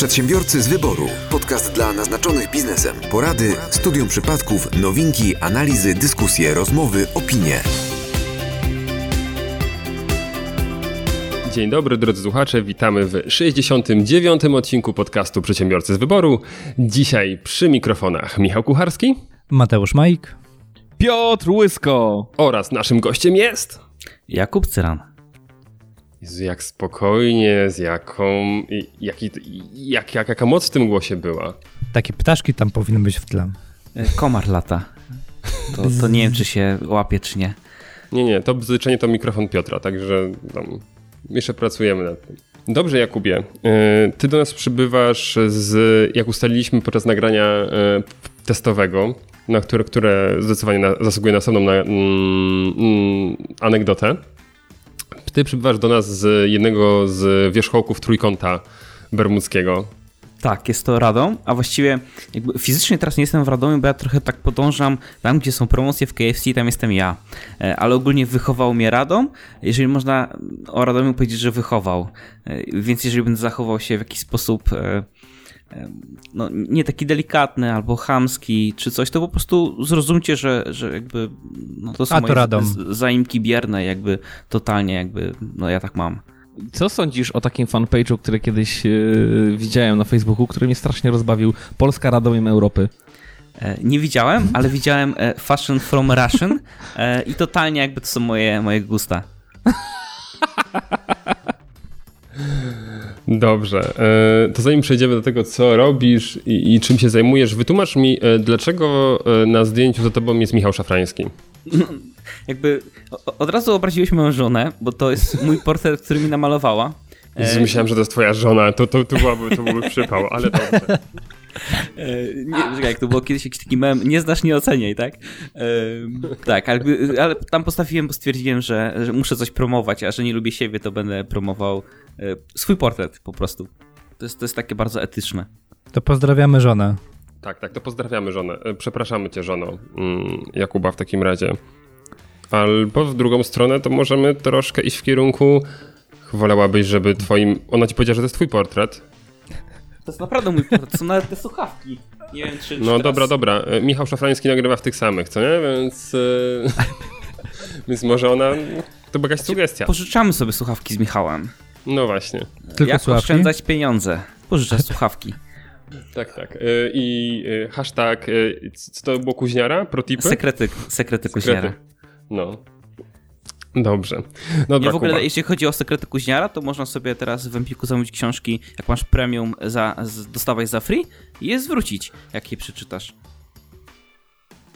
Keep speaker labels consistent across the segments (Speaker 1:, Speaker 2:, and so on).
Speaker 1: Przedsiębiorcy z wyboru. Podcast dla naznaczonych biznesem. Porady, studium przypadków, nowinki, analizy, dyskusje, rozmowy, opinie.
Speaker 2: Dzień dobry drodzy słuchacze, witamy w 69. odcinku podcastu Przedsiębiorcy z wyboru. Dzisiaj przy mikrofonach Michał Kucharski
Speaker 3: Mateusz Majk.
Speaker 4: Piotr Łysko.
Speaker 2: oraz naszym gościem jest...
Speaker 5: Jakub Cyran.
Speaker 2: Jezu, jak spokojnie, z jaką... Jaki, jak, jak, jaka moc w tym głosie była.
Speaker 3: Takie ptaszki tam powinny być w tle.
Speaker 5: E, Komar lata. To, to nie wiem, czy się łapie, czy nie.
Speaker 2: Nie, nie, to bzyczenie to mikrofon Piotra, także tam jeszcze pracujemy nad tym. Dobrze, Jakubie. Yy, Ty do nas przybywasz z, jak ustaliliśmy podczas nagrania yy, testowego, na które, które zdecydowanie na, zasługuje na osobną na, mm, mm, anegdotę. Ty przybywasz do nas z jednego z wierzchołków trójkąta bermudzkiego.
Speaker 5: Tak, jest to Radom, a właściwie fizycznie teraz nie jestem w Radomiu, bo ja trochę tak podążam tam, gdzie są promocje w KFC, tam jestem ja. E, Ale ogólnie wychował mnie Radom, jeżeli można o Radomiu powiedzieć, że wychował. E, Więc jeżeli będę zachował się w jakiś sposób e, no, nie taki delikatny albo chamski czy coś, to po prostu zrozumcie, że, że jakby no, to są
Speaker 3: A to
Speaker 5: moje z- zaimki bierne, jakby totalnie jakby, no ja tak mam.
Speaker 4: Co sądzisz o takim fanpage'u, który kiedyś e, widziałem na Facebooku, który mnie strasznie rozbawił? Polska Radomiem Europy.
Speaker 5: E, Nie widziałem, ale widziałem e, Fashion from Russian i totalnie jakby to są moje, moje gusta.
Speaker 2: Dobrze, e, to zanim przejdziemy do tego, co robisz i, i czym się zajmujesz, wytłumacz mi, e, dlaczego e, na zdjęciu za tobą jest Michał Szafrański.
Speaker 5: Jakby od razu obraziłeś moją żonę, bo to jest mój portret, który mi namalowała.
Speaker 2: Myślałem, że to jest twoja żona, to, to, to, byłaby, to byłby przypał, ale dobrze.
Speaker 5: E, nie, czekaj, jak to było kiedyś jakiś taki mem, nie znasz, nie oceniaj, tak? E, tak, ale, ale tam postawiłem, bo stwierdziłem, że, że muszę coś promować, a że nie lubię siebie, to będę promował e, swój portret po prostu. To jest, to jest takie bardzo etyczne.
Speaker 3: To pozdrawiamy żonę.
Speaker 2: Tak, tak, to pozdrawiamy żonę. E, Przepraszamy cię, żono mm, Jakuba w takim razie. Albo w drugą stronę to możemy troszkę iść w kierunku Wolałabyś, żeby twoim... Ona ci powiedziała, że to jest twój portret.
Speaker 5: To jest naprawdę mój portret, to są nawet te słuchawki. Nie wiem, czy. czy
Speaker 2: No
Speaker 5: teraz...
Speaker 2: dobra, dobra. E, Michał Szafrański nagrywa w tych samych, co nie? Więc... e, Więc może ona... To była jakaś sugestia.
Speaker 5: Pożyczamy sobie słuchawki z Michałem.
Speaker 2: No właśnie.
Speaker 3: Tylko
Speaker 5: Jak
Speaker 3: słuchawki?
Speaker 5: oszczędzać pieniądze? Pożyczać słuchawki.
Speaker 2: Tak, tak. E, I hashtag... Co to było? Kuźniara? Protipy?
Speaker 5: Sekrety, sekrety kuźniara.
Speaker 2: No. Dobrze. Dobra,
Speaker 5: Nie, w ogóle
Speaker 2: Kuba.
Speaker 5: jeśli chodzi o sekrety kuźniara, to można sobie teraz w Empiku zamówić książki, jak masz premium, za, z, dostawać za free i je zwrócić, jak je przeczytasz.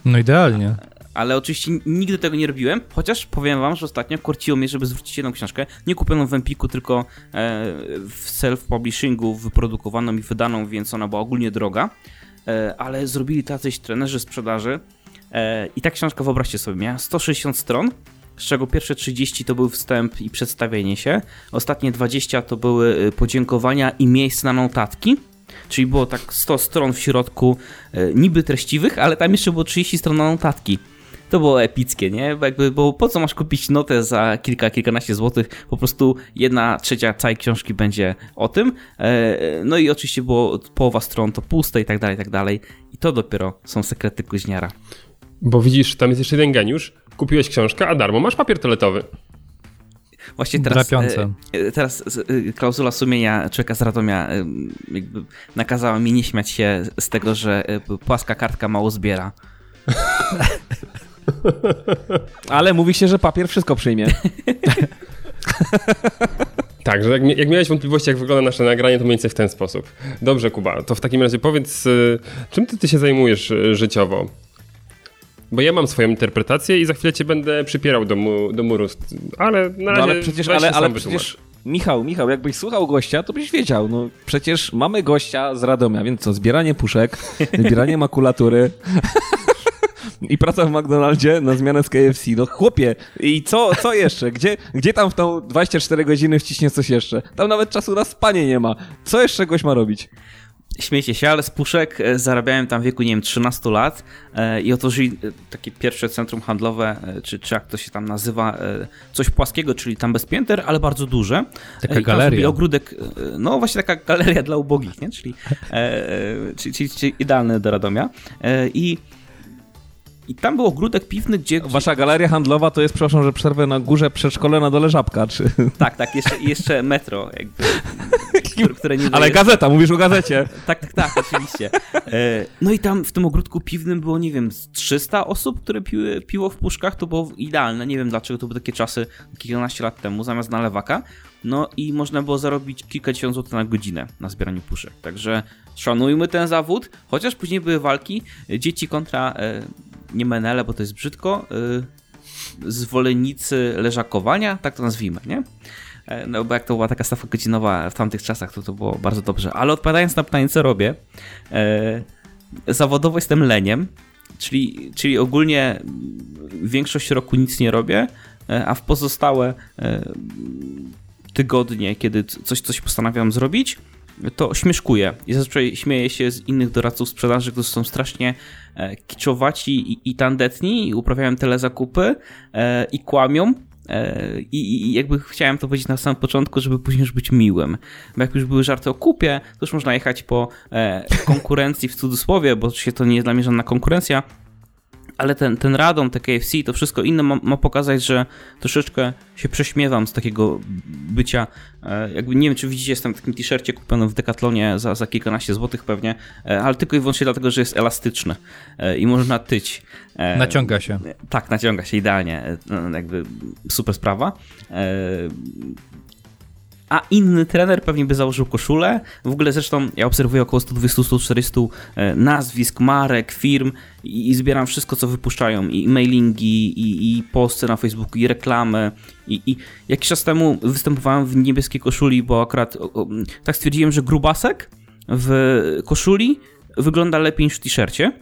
Speaker 3: No idealnie.
Speaker 5: Ale oczywiście nigdy tego nie robiłem, chociaż powiem wam, że ostatnio korciło mnie, żeby zwrócić jedną książkę, nie kupioną w Empiku, tylko e, w self-publishingu wyprodukowaną i wydaną, więc ona była ogólnie droga, e, ale zrobili tacyś trenerzy sprzedaży e, i ta książka, wyobraźcie sobie, miała 160 stron, z czego pierwsze 30 to był wstęp i przedstawienie się, ostatnie 20 to były y, podziękowania i miejsce na notatki, czyli było tak 100 stron w środku e, niby treściwych, ale tam jeszcze było 30 stron na notatki. To było epickie, nie? Bo Jakby, bo po co masz kupić notę za kilka, kilkanaście złotych? Po prostu jedna trzecia całej książki będzie o tym. E, No i oczywiście było połowa stron to puste i tak dalej, i tak dalej. I to dopiero są sekrety kuźniara.
Speaker 2: Bo widzisz, tam jest jeszcze jeden geniusz. Kupiłeś książkę, a darmo masz papier toaletowy.
Speaker 5: Właśnie teraz, e, e, teraz e, klauzula sumienia człowieka z Radomia e, jakby nakazała mi nie śmiać się z tego, że e, płaska kartka mało zbiera.
Speaker 4: Ale mówi się, że papier wszystko przyjmie.
Speaker 2: Tak, że jak, jak miałeś wątpliwości, jak wygląda nasze nagranie, to mniej więcej w ten sposób. Dobrze, Kuba, to w takim razie powiedz, czym ty, ty się zajmujesz życiowo? Bo ja mam swoją interpretację i za chwilę cię będę przypierał do, mu, do muru, ale na
Speaker 4: No
Speaker 2: razie
Speaker 4: ale przecież, ale, ale przecież Michał, Michał, jakbyś słuchał gościa, to byś wiedział, no przecież mamy gościa z Radomia, więc co, zbieranie puszek, zbieranie makulatury i praca w McDonaldzie na zmianę z KFC, no chłopie, i co, co jeszcze? Gdzie, gdzie tam w tą 24 godziny wciśnie coś jeszcze? Tam nawet czasu na spanie nie ma. Co jeszcze gość ma robić?
Speaker 5: Śmiecie się, ale z puszek e, zarabiałem tam w wieku, nie wiem, 13 lat e, i otworzyli e, takie pierwsze centrum handlowe, czy, czy jak to się tam nazywa, coś płaskiego, czyli tam bez pięter, ale bardzo duże.
Speaker 3: Taka
Speaker 5: i
Speaker 3: galeria.
Speaker 5: ogródek, no właśnie taka galeria dla ubogich, nie? Czyli, czyli, czyli, czyli idealne do Radomia. I i tam był ogródek piwny, gdzie...
Speaker 4: Wasza galeria handlowa to jest, przepraszam, że przerwę na górze przedszkole, na dole żabka, czy...
Speaker 5: Tak, tak, jeszcze, jeszcze metro, jakby, które, które nie
Speaker 4: Ale gazeta, mówisz o gazecie.
Speaker 5: Tak, tak, tak, oczywiście. E, No i tam w tym ogródku piwnym było, nie wiem, z 300 osób, które piły piwo w puszkach. To było idealne. Nie wiem dlaczego to były takie czasy kilkanaście lat temu, zamiast na lewaka. No i można było zarobić kilkadziesiąt złotych na godzinę na zbieraniu puszek. Także szanujmy ten zawód, chociaż później były walki dzieci kontra e, nie menele, bo to jest brzydko, e, zwolennicy leżakowania, tak to nazwijmy, nie? E, No bo jak to była taka stawka godzinowa w tamtych czasach, to to było bardzo dobrze. Ale odpowiadając na pytanie, co robię, e, zawodowo jestem leniem, czyli, czyli ogólnie większość roku nic nie robię, e, a w pozostałe tygodnie, kiedy coś, coś postanawiam zrobić, to śmieszkuję. I zazwyczaj śmieję się z innych doradców sprzedaży, którzy są strasznie kiczowaci i, i tandetni i uprawiają tyle zakupy e, i kłamią. E, I, I jakby chciałem to powiedzieć na samym początku, żeby później już być miłym. Bo jak już były żarty o kupie, to już można jechać po e, konkurencji w cudzysłowie, bo się to nie jest dla mnie żadna konkurencja, ale ten, ten Radom, te KFC, to wszystko inne ma, ma pokazać, że troszeczkę się prześmiewam z takiego bycia, e, jakby nie wiem, czy widzicie, jestem w takim t-shircie kupionym w Decathlonie za, za kilkanaście złotych pewnie, e, ale tylko i wyłącznie dlatego, że jest elastyczny e, i można tyć. E,
Speaker 3: Naciąga się.
Speaker 5: tak, naciąga się idealnie. e, no, Jakby super sprawa. A inny trener pewnie by założył koszulę. W ogóle zresztą ja obserwuję około 120-140 e, nazwisk, marek, firm i, i zbieram wszystko, co wypuszczają. I mailingi, i, i posty na Facebooku, i reklamy. I, I jakiś czas temu występowałem w niebieskiej koszuli, bo akurat o, o, tak stwierdziłem, że grubasek w koszuli wygląda lepiej niż w t-shircie.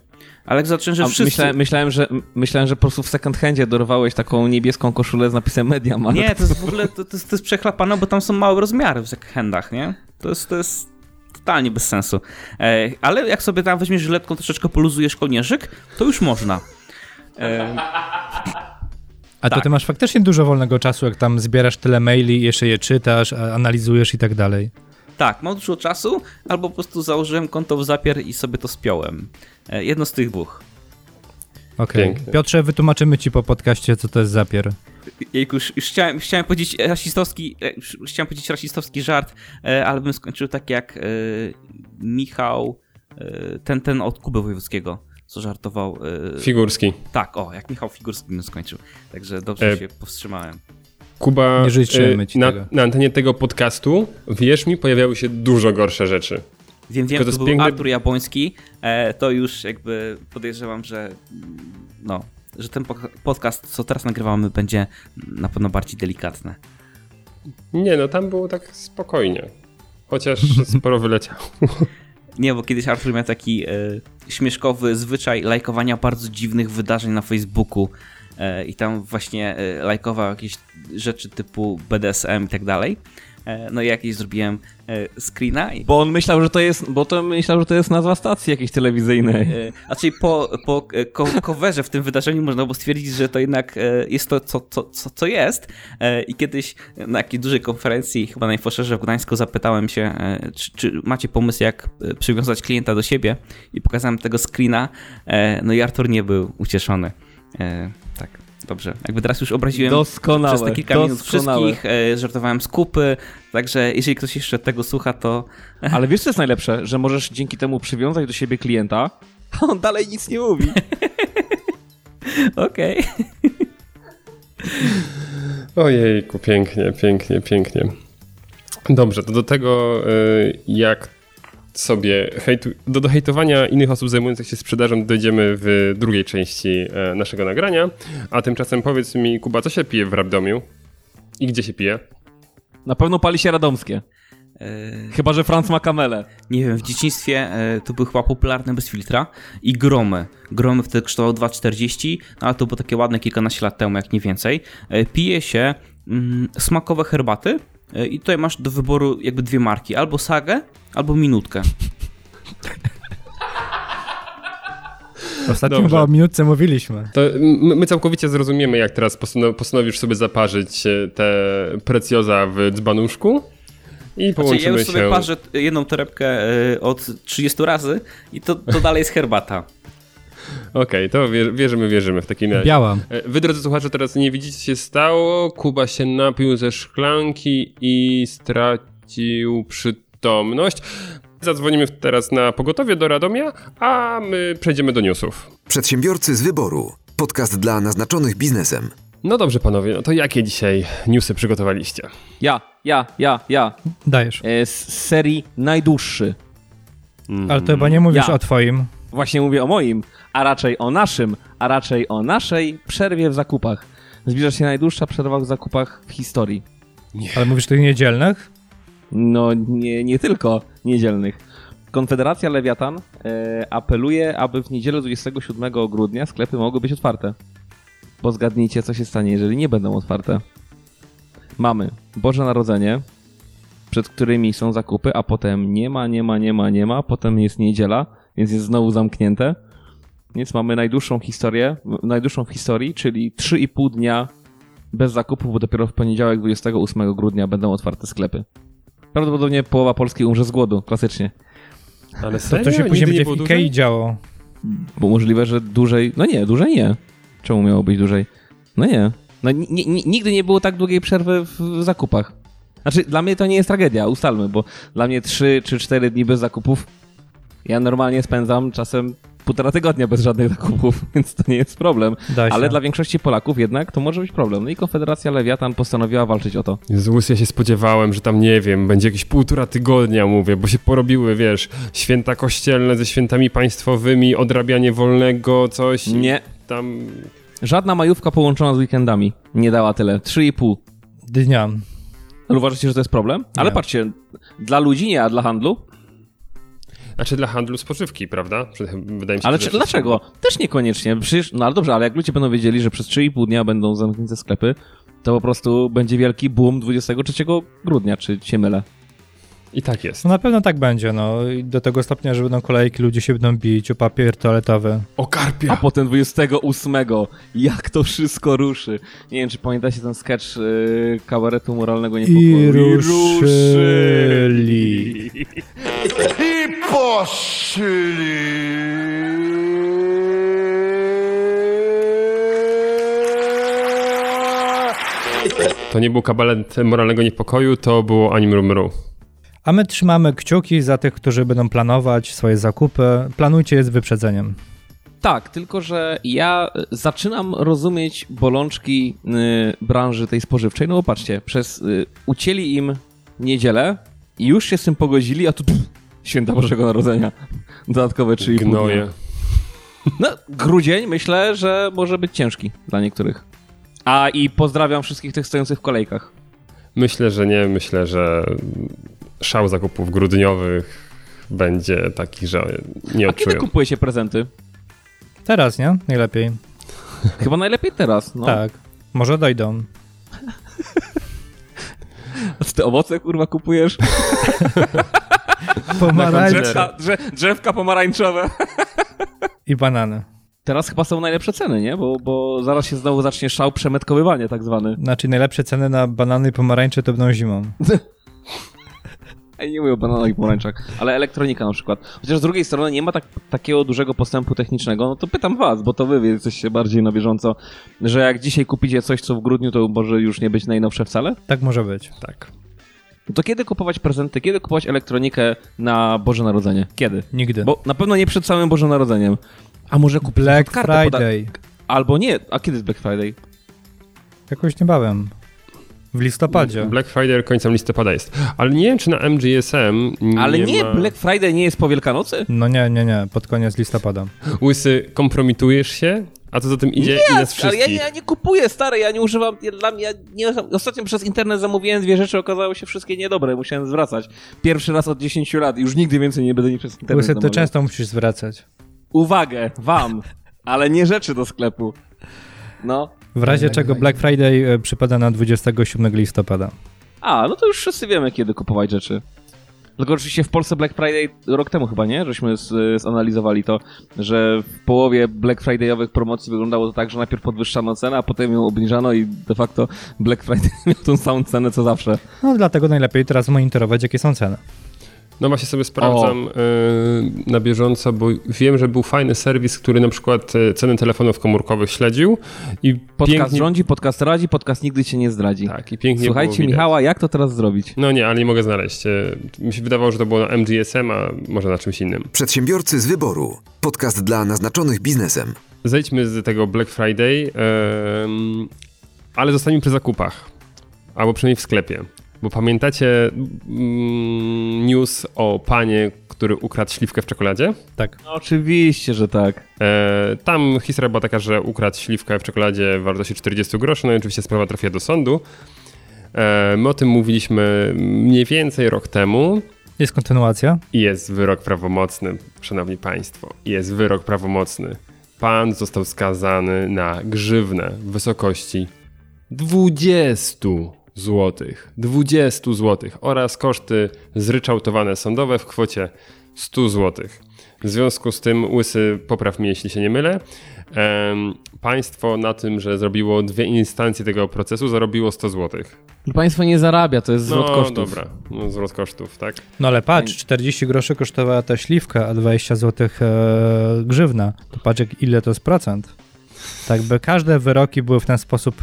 Speaker 5: Ale jak zacząłem, że wszyscy...
Speaker 4: myślałem, myślałem, że, myślałem, że po prostu w second handzie dorwałeś taką niebieską koszulę z napisem Media Markt.
Speaker 5: Nie, to jest w ogóle to, to, jest, to jest przechlapane, bo tam są małe rozmiary w second-handach, nie? To jest, to jest totalnie bez sensu. E, ale jak sobie tam weźmiesz żyletką, troszeczkę poluzujesz kołnierzyk, to już można. E,
Speaker 3: A to
Speaker 5: Tak.
Speaker 3: ty masz faktycznie dużo wolnego czasu, jak tam zbierasz tyle maili, jeszcze je czytasz, analizujesz i tak dalej.
Speaker 5: Tak, mam dużo czasu, albo po prostu założyłem konto w Zapier i sobie to spiąłem. E, jedno z tych dwóch.
Speaker 3: Okej.
Speaker 2: Pięknie.
Speaker 3: Piotrze, wytłumaczymy ci po podcaście, co to jest zapier.
Speaker 5: Jejku, już, już chciałem, chciałem powiedzieć rasistowski, e, już chciałem powiedzieć rasistowski żart, e, ale bym skończył tak jak e, Michał, e, ten, ten od Kuby Wojewódzkiego, co żartował. e,
Speaker 2: Figurski.
Speaker 5: Tak, o, jak Michał Figurski bym skończył. Także dobrze
Speaker 2: E,
Speaker 5: się powstrzymałem.
Speaker 2: Kuba,
Speaker 3: Nie życzymy
Speaker 2: e,
Speaker 3: ci
Speaker 2: na,
Speaker 3: tego.
Speaker 2: na antenie tego podcastu, wierz mi, pojawiały się dużo gorsze rzeczy.
Speaker 5: Wiem, wiem,
Speaker 2: to
Speaker 5: to,
Speaker 2: jest
Speaker 5: był
Speaker 2: piękny-
Speaker 5: Artur Jabłoński, e, to już jakby podejrzewam, że no, że ten podcast, co teraz nagrywamy, będzie na pewno bardziej delikatny.
Speaker 2: Nie no, tam było tak spokojnie. Chociaż sporo wyleciało.
Speaker 5: Nie, bo kiedyś Artur miał taki e, śmieszkowy zwyczaj lajkowania bardzo dziwnych wydarzeń na Facebooku i tam właśnie e, lajkował jakieś rzeczy typu BDSM i tak dalej. E, no i jakieś zrobiłem e, screena i
Speaker 4: Bo on myślał, że to jest, bo to myślał, że to jest nazwa stacji jakiejś telewizyjnej.
Speaker 5: E, A czyli po, po e, coverze w tym wydarzeniu można było stwierdzić, że to jednak e, jest to, co, co, co, co jest. E, I kiedyś na jakiejś dużej konferencji, chyba na Infoszerze w Gdańsku, zapytałem się, e, czy, czy macie pomysł, jak e, przywiązać klienta do siebie i pokazałem tego screena. E, No i Artur nie był ucieszony. E, Tak, dobrze. Jakby teraz już obraziłem
Speaker 4: Doskonałe,
Speaker 5: przez te kilka minut
Speaker 4: doskonałe.
Speaker 5: wszystkich, e, żartowałem z kupy, także jeżeli ktoś jeszcze tego słucha, to
Speaker 4: Ale wiesz co jest najlepsze? Że możesz dzięki temu przywiązać do siebie klienta, a on dalej nic nie mówi.
Speaker 5: okej.
Speaker 2: Ojejku, pięknie, pięknie, pięknie. Dobrze, to do tego, y, jak sobie hejtu, do, do hejtowania innych osób zajmujących się sprzedażą dojdziemy w drugiej części e, naszego nagrania. A tymczasem powiedz mi, Kuba, co się pije w Rabdomiu? I gdzie się pije?
Speaker 4: Na pewno pali się radomskie.
Speaker 5: E,
Speaker 4: Chyba, że Franz ma kamelę.
Speaker 5: Nie wiem, w dzieciństwie e, to były chyba popularne bez filtra i gromy. Gromy wtedy kosztowały 2,40, no ale to było takie ładne kilkanaście lat temu, jak nie więcej. E, pije się mm, smakowe herbaty i tutaj masz do wyboru jakby dwie marki, albo sagę, albo minutkę.
Speaker 3: Ostatnio
Speaker 2: Dobrze.
Speaker 3: chyba o minutce mówiliśmy.
Speaker 2: To my, całkowicie zrozumiemy, jak teraz postanow- postanowisz sobie zaparzyć e, te precjoza w dzbanuszku i
Speaker 5: Znaczy, ja
Speaker 2: połączymy
Speaker 5: już sobie
Speaker 2: się...
Speaker 5: parzę jedną torebkę y, od 30 razy i to, to dalej jest herbata.
Speaker 2: Okej, to wier- wierzymy, wierzymy w takim razie.
Speaker 3: Biała.
Speaker 2: E, Wy, drodzy słuchacze, teraz nie widzicie, co się stało. Kuba się napił ze szklanki i stracił przytomność. Zadzwonimy teraz na pogotowie do Radomia, a my przejdziemy do newsów.
Speaker 1: Przedsiębiorcy z wyboru. Podcast dla naznaczonych biznesem.
Speaker 2: No dobrze, panowie, no to jakie dzisiaj newsy przygotowaliście?
Speaker 4: Ja, ja, ja, ja.
Speaker 3: Dajesz.
Speaker 4: E, z serii najdłuższy.
Speaker 3: Ale to chyba nie mówisz
Speaker 4: Ja.
Speaker 3: o twoim.
Speaker 4: Właśnie mówię o moim, a raczej o naszym, a raczej o naszej przerwie w zakupach. Zbliża się najdłuższa przerwa w zakupach w historii.
Speaker 3: Ale mówisz tych niedzielnych?
Speaker 4: No nie, nie tylko niedzielnych. Konfederacja Lewiatan e, apeluje, aby w niedzielę 27 grudnia sklepy mogły być otwarte. Bo zgadnijcie, co się stanie, jeżeli nie będą otwarte. Mamy Boże Narodzenie, przed którymi są zakupy, a potem nie ma, nie ma, nie ma, nie ma, potem jest niedziela, więc jest znowu zamknięte. Więc mamy najdłuższą historię, najdłuższą w historii, czyli 3,5 dnia bez zakupów, bo dopiero w poniedziałek 28 grudnia będą otwarte sklepy. Prawdopodobnie połowa Polski umrze z głodu, klasycznie.
Speaker 2: Ale
Speaker 3: To,
Speaker 2: serio?
Speaker 3: to się później będzie w Ikei działo.
Speaker 4: Bo możliwe, że dłużej. No nie, dłużej nie. Czemu miało być dłużej? No nie. No, ni- ni- nigdy nie było tak długiej przerwy w zakupach. Znaczy, dla mnie to nie jest tragedia, ustalmy, bo dla mnie 3 czy 4 dni bez zakupów. Ja normalnie spędzam czasem półtora tygodnia bez żadnych zakupów, więc to nie jest problem. Ale dla większości Polaków jednak to może być problem. No i Konfederacja Lewiatan postanowiła walczyć o to.
Speaker 2: Jezus, ja się spodziewałem, że tam, nie wiem, będzie jakieś półtora tygodnia, mówię, bo się porobiły, wiesz, święta kościelne ze świętami państwowymi, odrabianie wolnego, coś.
Speaker 4: Nie.
Speaker 2: Tam...
Speaker 4: Żadna majówka połączona z weekendami nie dała tyle. 3,5.
Speaker 3: Dnia.
Speaker 4: Ale uważacie, że to jest problem? Ale
Speaker 3: Nie.
Speaker 4: patrzcie, dla ludzi nie, a dla handlu?
Speaker 2: Znaczy dla handlu spożywki, prawda? Wydaje mi się,
Speaker 4: Ale czy, dlaczego? Też niekoniecznie. Przecież, no ale dobrze, ale jak ludzie będą wiedzieli, że przez 3,5 dnia będą zamknięte sklepy, to po prostu będzie wielki boom 23 grudnia, czy się mylę?
Speaker 2: I tak jest.
Speaker 3: No na pewno tak będzie, no. I do tego stopnia, że będą kolejki, ludzie się będą bić o papier toaletowy.
Speaker 2: O karpia!
Speaker 4: A potem 28, jak to wszystko ruszy. Nie wiem, czy pamiętacie ten sketch yy, kabaretu moralnego
Speaker 3: I
Speaker 4: niepokoju.
Speaker 3: ruszyli.
Speaker 6: I poszli.
Speaker 2: To nie był kabalet moralnego niepokoju, to było Anim Mru.
Speaker 3: A my trzymamy kciuki za tych, którzy będą planować swoje zakupy. Planujcie je z wyprzedzeniem.
Speaker 4: Tak, tylko że ja y, zaczynam rozumieć bolączki y, branży tej spożywczej. No bo patrzcie, przez y, ucięli im niedzielę i już się z tym pogodzili, a tu pff, święta Bożego Narodzenia. Dodatkowe 3,5 dnia.
Speaker 2: Gnoje.
Speaker 4: No, grudzień myślę, że może być ciężki dla niektórych. A i pozdrawiam wszystkich tych stojących w kolejkach.
Speaker 2: Myślę, że nie. Myślę, że szał zakupów grudniowych będzie taki, że nie
Speaker 4: A kiedy
Speaker 2: odczują.
Speaker 4: kupujecie prezenty?
Speaker 3: Teraz, nie? Najlepiej.
Speaker 4: Chyba najlepiej teraz. No.
Speaker 3: Tak. Może dojdą.
Speaker 4: A ty owoce kurwa kupujesz?
Speaker 3: Pomarańcze
Speaker 4: Drzewka, drze, drzewka pomarańczowe.
Speaker 3: i banany.
Speaker 4: Teraz chyba są najlepsze ceny, nie? Bo, bo zaraz się znowu zacznie szał przemetkowywania tak zwany.
Speaker 3: Znaczy najlepsze ceny na banany i pomarańcze to będą zimą.
Speaker 4: Nie mówię o bananach i pomarańczach, ale elektronika na przykład. Chociaż z drugiej strony nie ma tak, takiego dużego postępu technicznego, no to pytam was, bo to wy jesteście bardziej na bieżąco, że jak dzisiaj kupicie coś, co w grudniu, to może już nie być najnowsze wcale?
Speaker 3: Tak może być.
Speaker 2: Tak.
Speaker 4: No to kiedy kupować prezenty, kiedy kupować elektronikę na Boże Narodzenie? Kiedy?
Speaker 3: Nigdy.
Speaker 4: Bo na pewno nie przed samym Bożym Narodzeniem. A może kupić
Speaker 3: Black Friday.
Speaker 4: Albo nie. A kiedy jest Black Friday?
Speaker 3: Jakoś niebawem. W listopadzie.
Speaker 2: Black Friday końcem listopada jest. Ale nie wiem, czy na MGSM nie
Speaker 4: Ale nie,
Speaker 2: ma...
Speaker 4: Black Friday nie jest po Wielkanocy?
Speaker 3: No nie, nie, nie. Pod koniec listopada.
Speaker 2: Łysy, kompromitujesz się, a co za tym idzie i nas
Speaker 4: Ale
Speaker 2: wszystkich.
Speaker 4: ja, nie- ja nie kupuję, stary, ja nie używam, ja, dla mnie, ja nie, ostatnio przez internet zamówiłem dwie rzeczy, okazały się wszystkie niedobre, musiałem zwracać. Pierwszy raz od 10 lat, już nigdy więcej nie będę nic przez internet
Speaker 3: Łysy, to często musisz zwracać.
Speaker 4: Uwagę, wam, ale nie rzeczy do sklepu. No.
Speaker 3: W razie czego Black Friday e, przypada na 27 listopada.
Speaker 4: A, no to już wszyscy wiemy, kiedy kupować rzeczy. Tylko oczywiście w Polsce Black Friday rok temu chyba, nie? Żeśmy z, zanalizowali to, że w połowie Black Friday'owych promocji wyglądało to tak, że najpierw podwyższano cenę, a potem ją obniżano i de facto Black Friday miał tą samą cenę co zawsze.
Speaker 3: No dlatego najlepiej teraz monitorować, jakie są ceny.
Speaker 2: No właśnie sobie sprawdzam y, na bieżąco, bo wiem, że był fajny serwis, który na przykład y, ceny telefonów komórkowych śledził i
Speaker 4: Podcast
Speaker 2: pięknie...
Speaker 4: rządzi, podcast radzi, podcast nigdy cię nie zdradzi.
Speaker 2: Tak, i pięknie
Speaker 4: Słuchajcie. Michała, jak to teraz zrobić?
Speaker 2: No nie, ale nie mogę znaleźć. Y, Mi się wydawało, że to było na MGSM, a może na czymś innym.
Speaker 1: Przedsiębiorcy z wyboru. Podcast dla naznaczonych biznesem.
Speaker 2: Zejdźmy z tego Black Friday, em, ale zostańmy przy zakupach. Albo przynajmniej w sklepie. Bo pamiętacie mm, news o panie, który ukradł śliwkę w czekoladzie?
Speaker 3: Tak.
Speaker 4: No, oczywiście, że tak.
Speaker 2: E, tam historia była taka, że ukradł śliwkę w czekoladzie w wartości 40 groszy, no i oczywiście sprawa trafiła do sądu. E, my o tym mówiliśmy mniej więcej rok temu
Speaker 3: Jest kontynuacja.
Speaker 2: jest wyrok prawomocny, szanowni państwo. Jest wyrok prawomocny. Pan został skazany na grzywnę w wysokości 20 złotych. 20 złotych oraz koszty zryczałtowane sądowe w kwocie 100 złotych. W związku z tym, Łysy, popraw mnie, jeśli się nie mylę, em, państwo na tym, że zrobiło dwie instancje tego procesu, zarobiło 100 złotych.
Speaker 4: Państwo nie zarabia, to jest zwrot
Speaker 2: No
Speaker 4: kosztów.
Speaker 2: dobra, no, zwrot kosztów, tak?
Speaker 3: No ale patrz, 40 groszy kosztowała ta śliwka, a 20 zł e, grzywna. To patrz, ile to jest procent. Tak by każde wyroki były w ten sposób,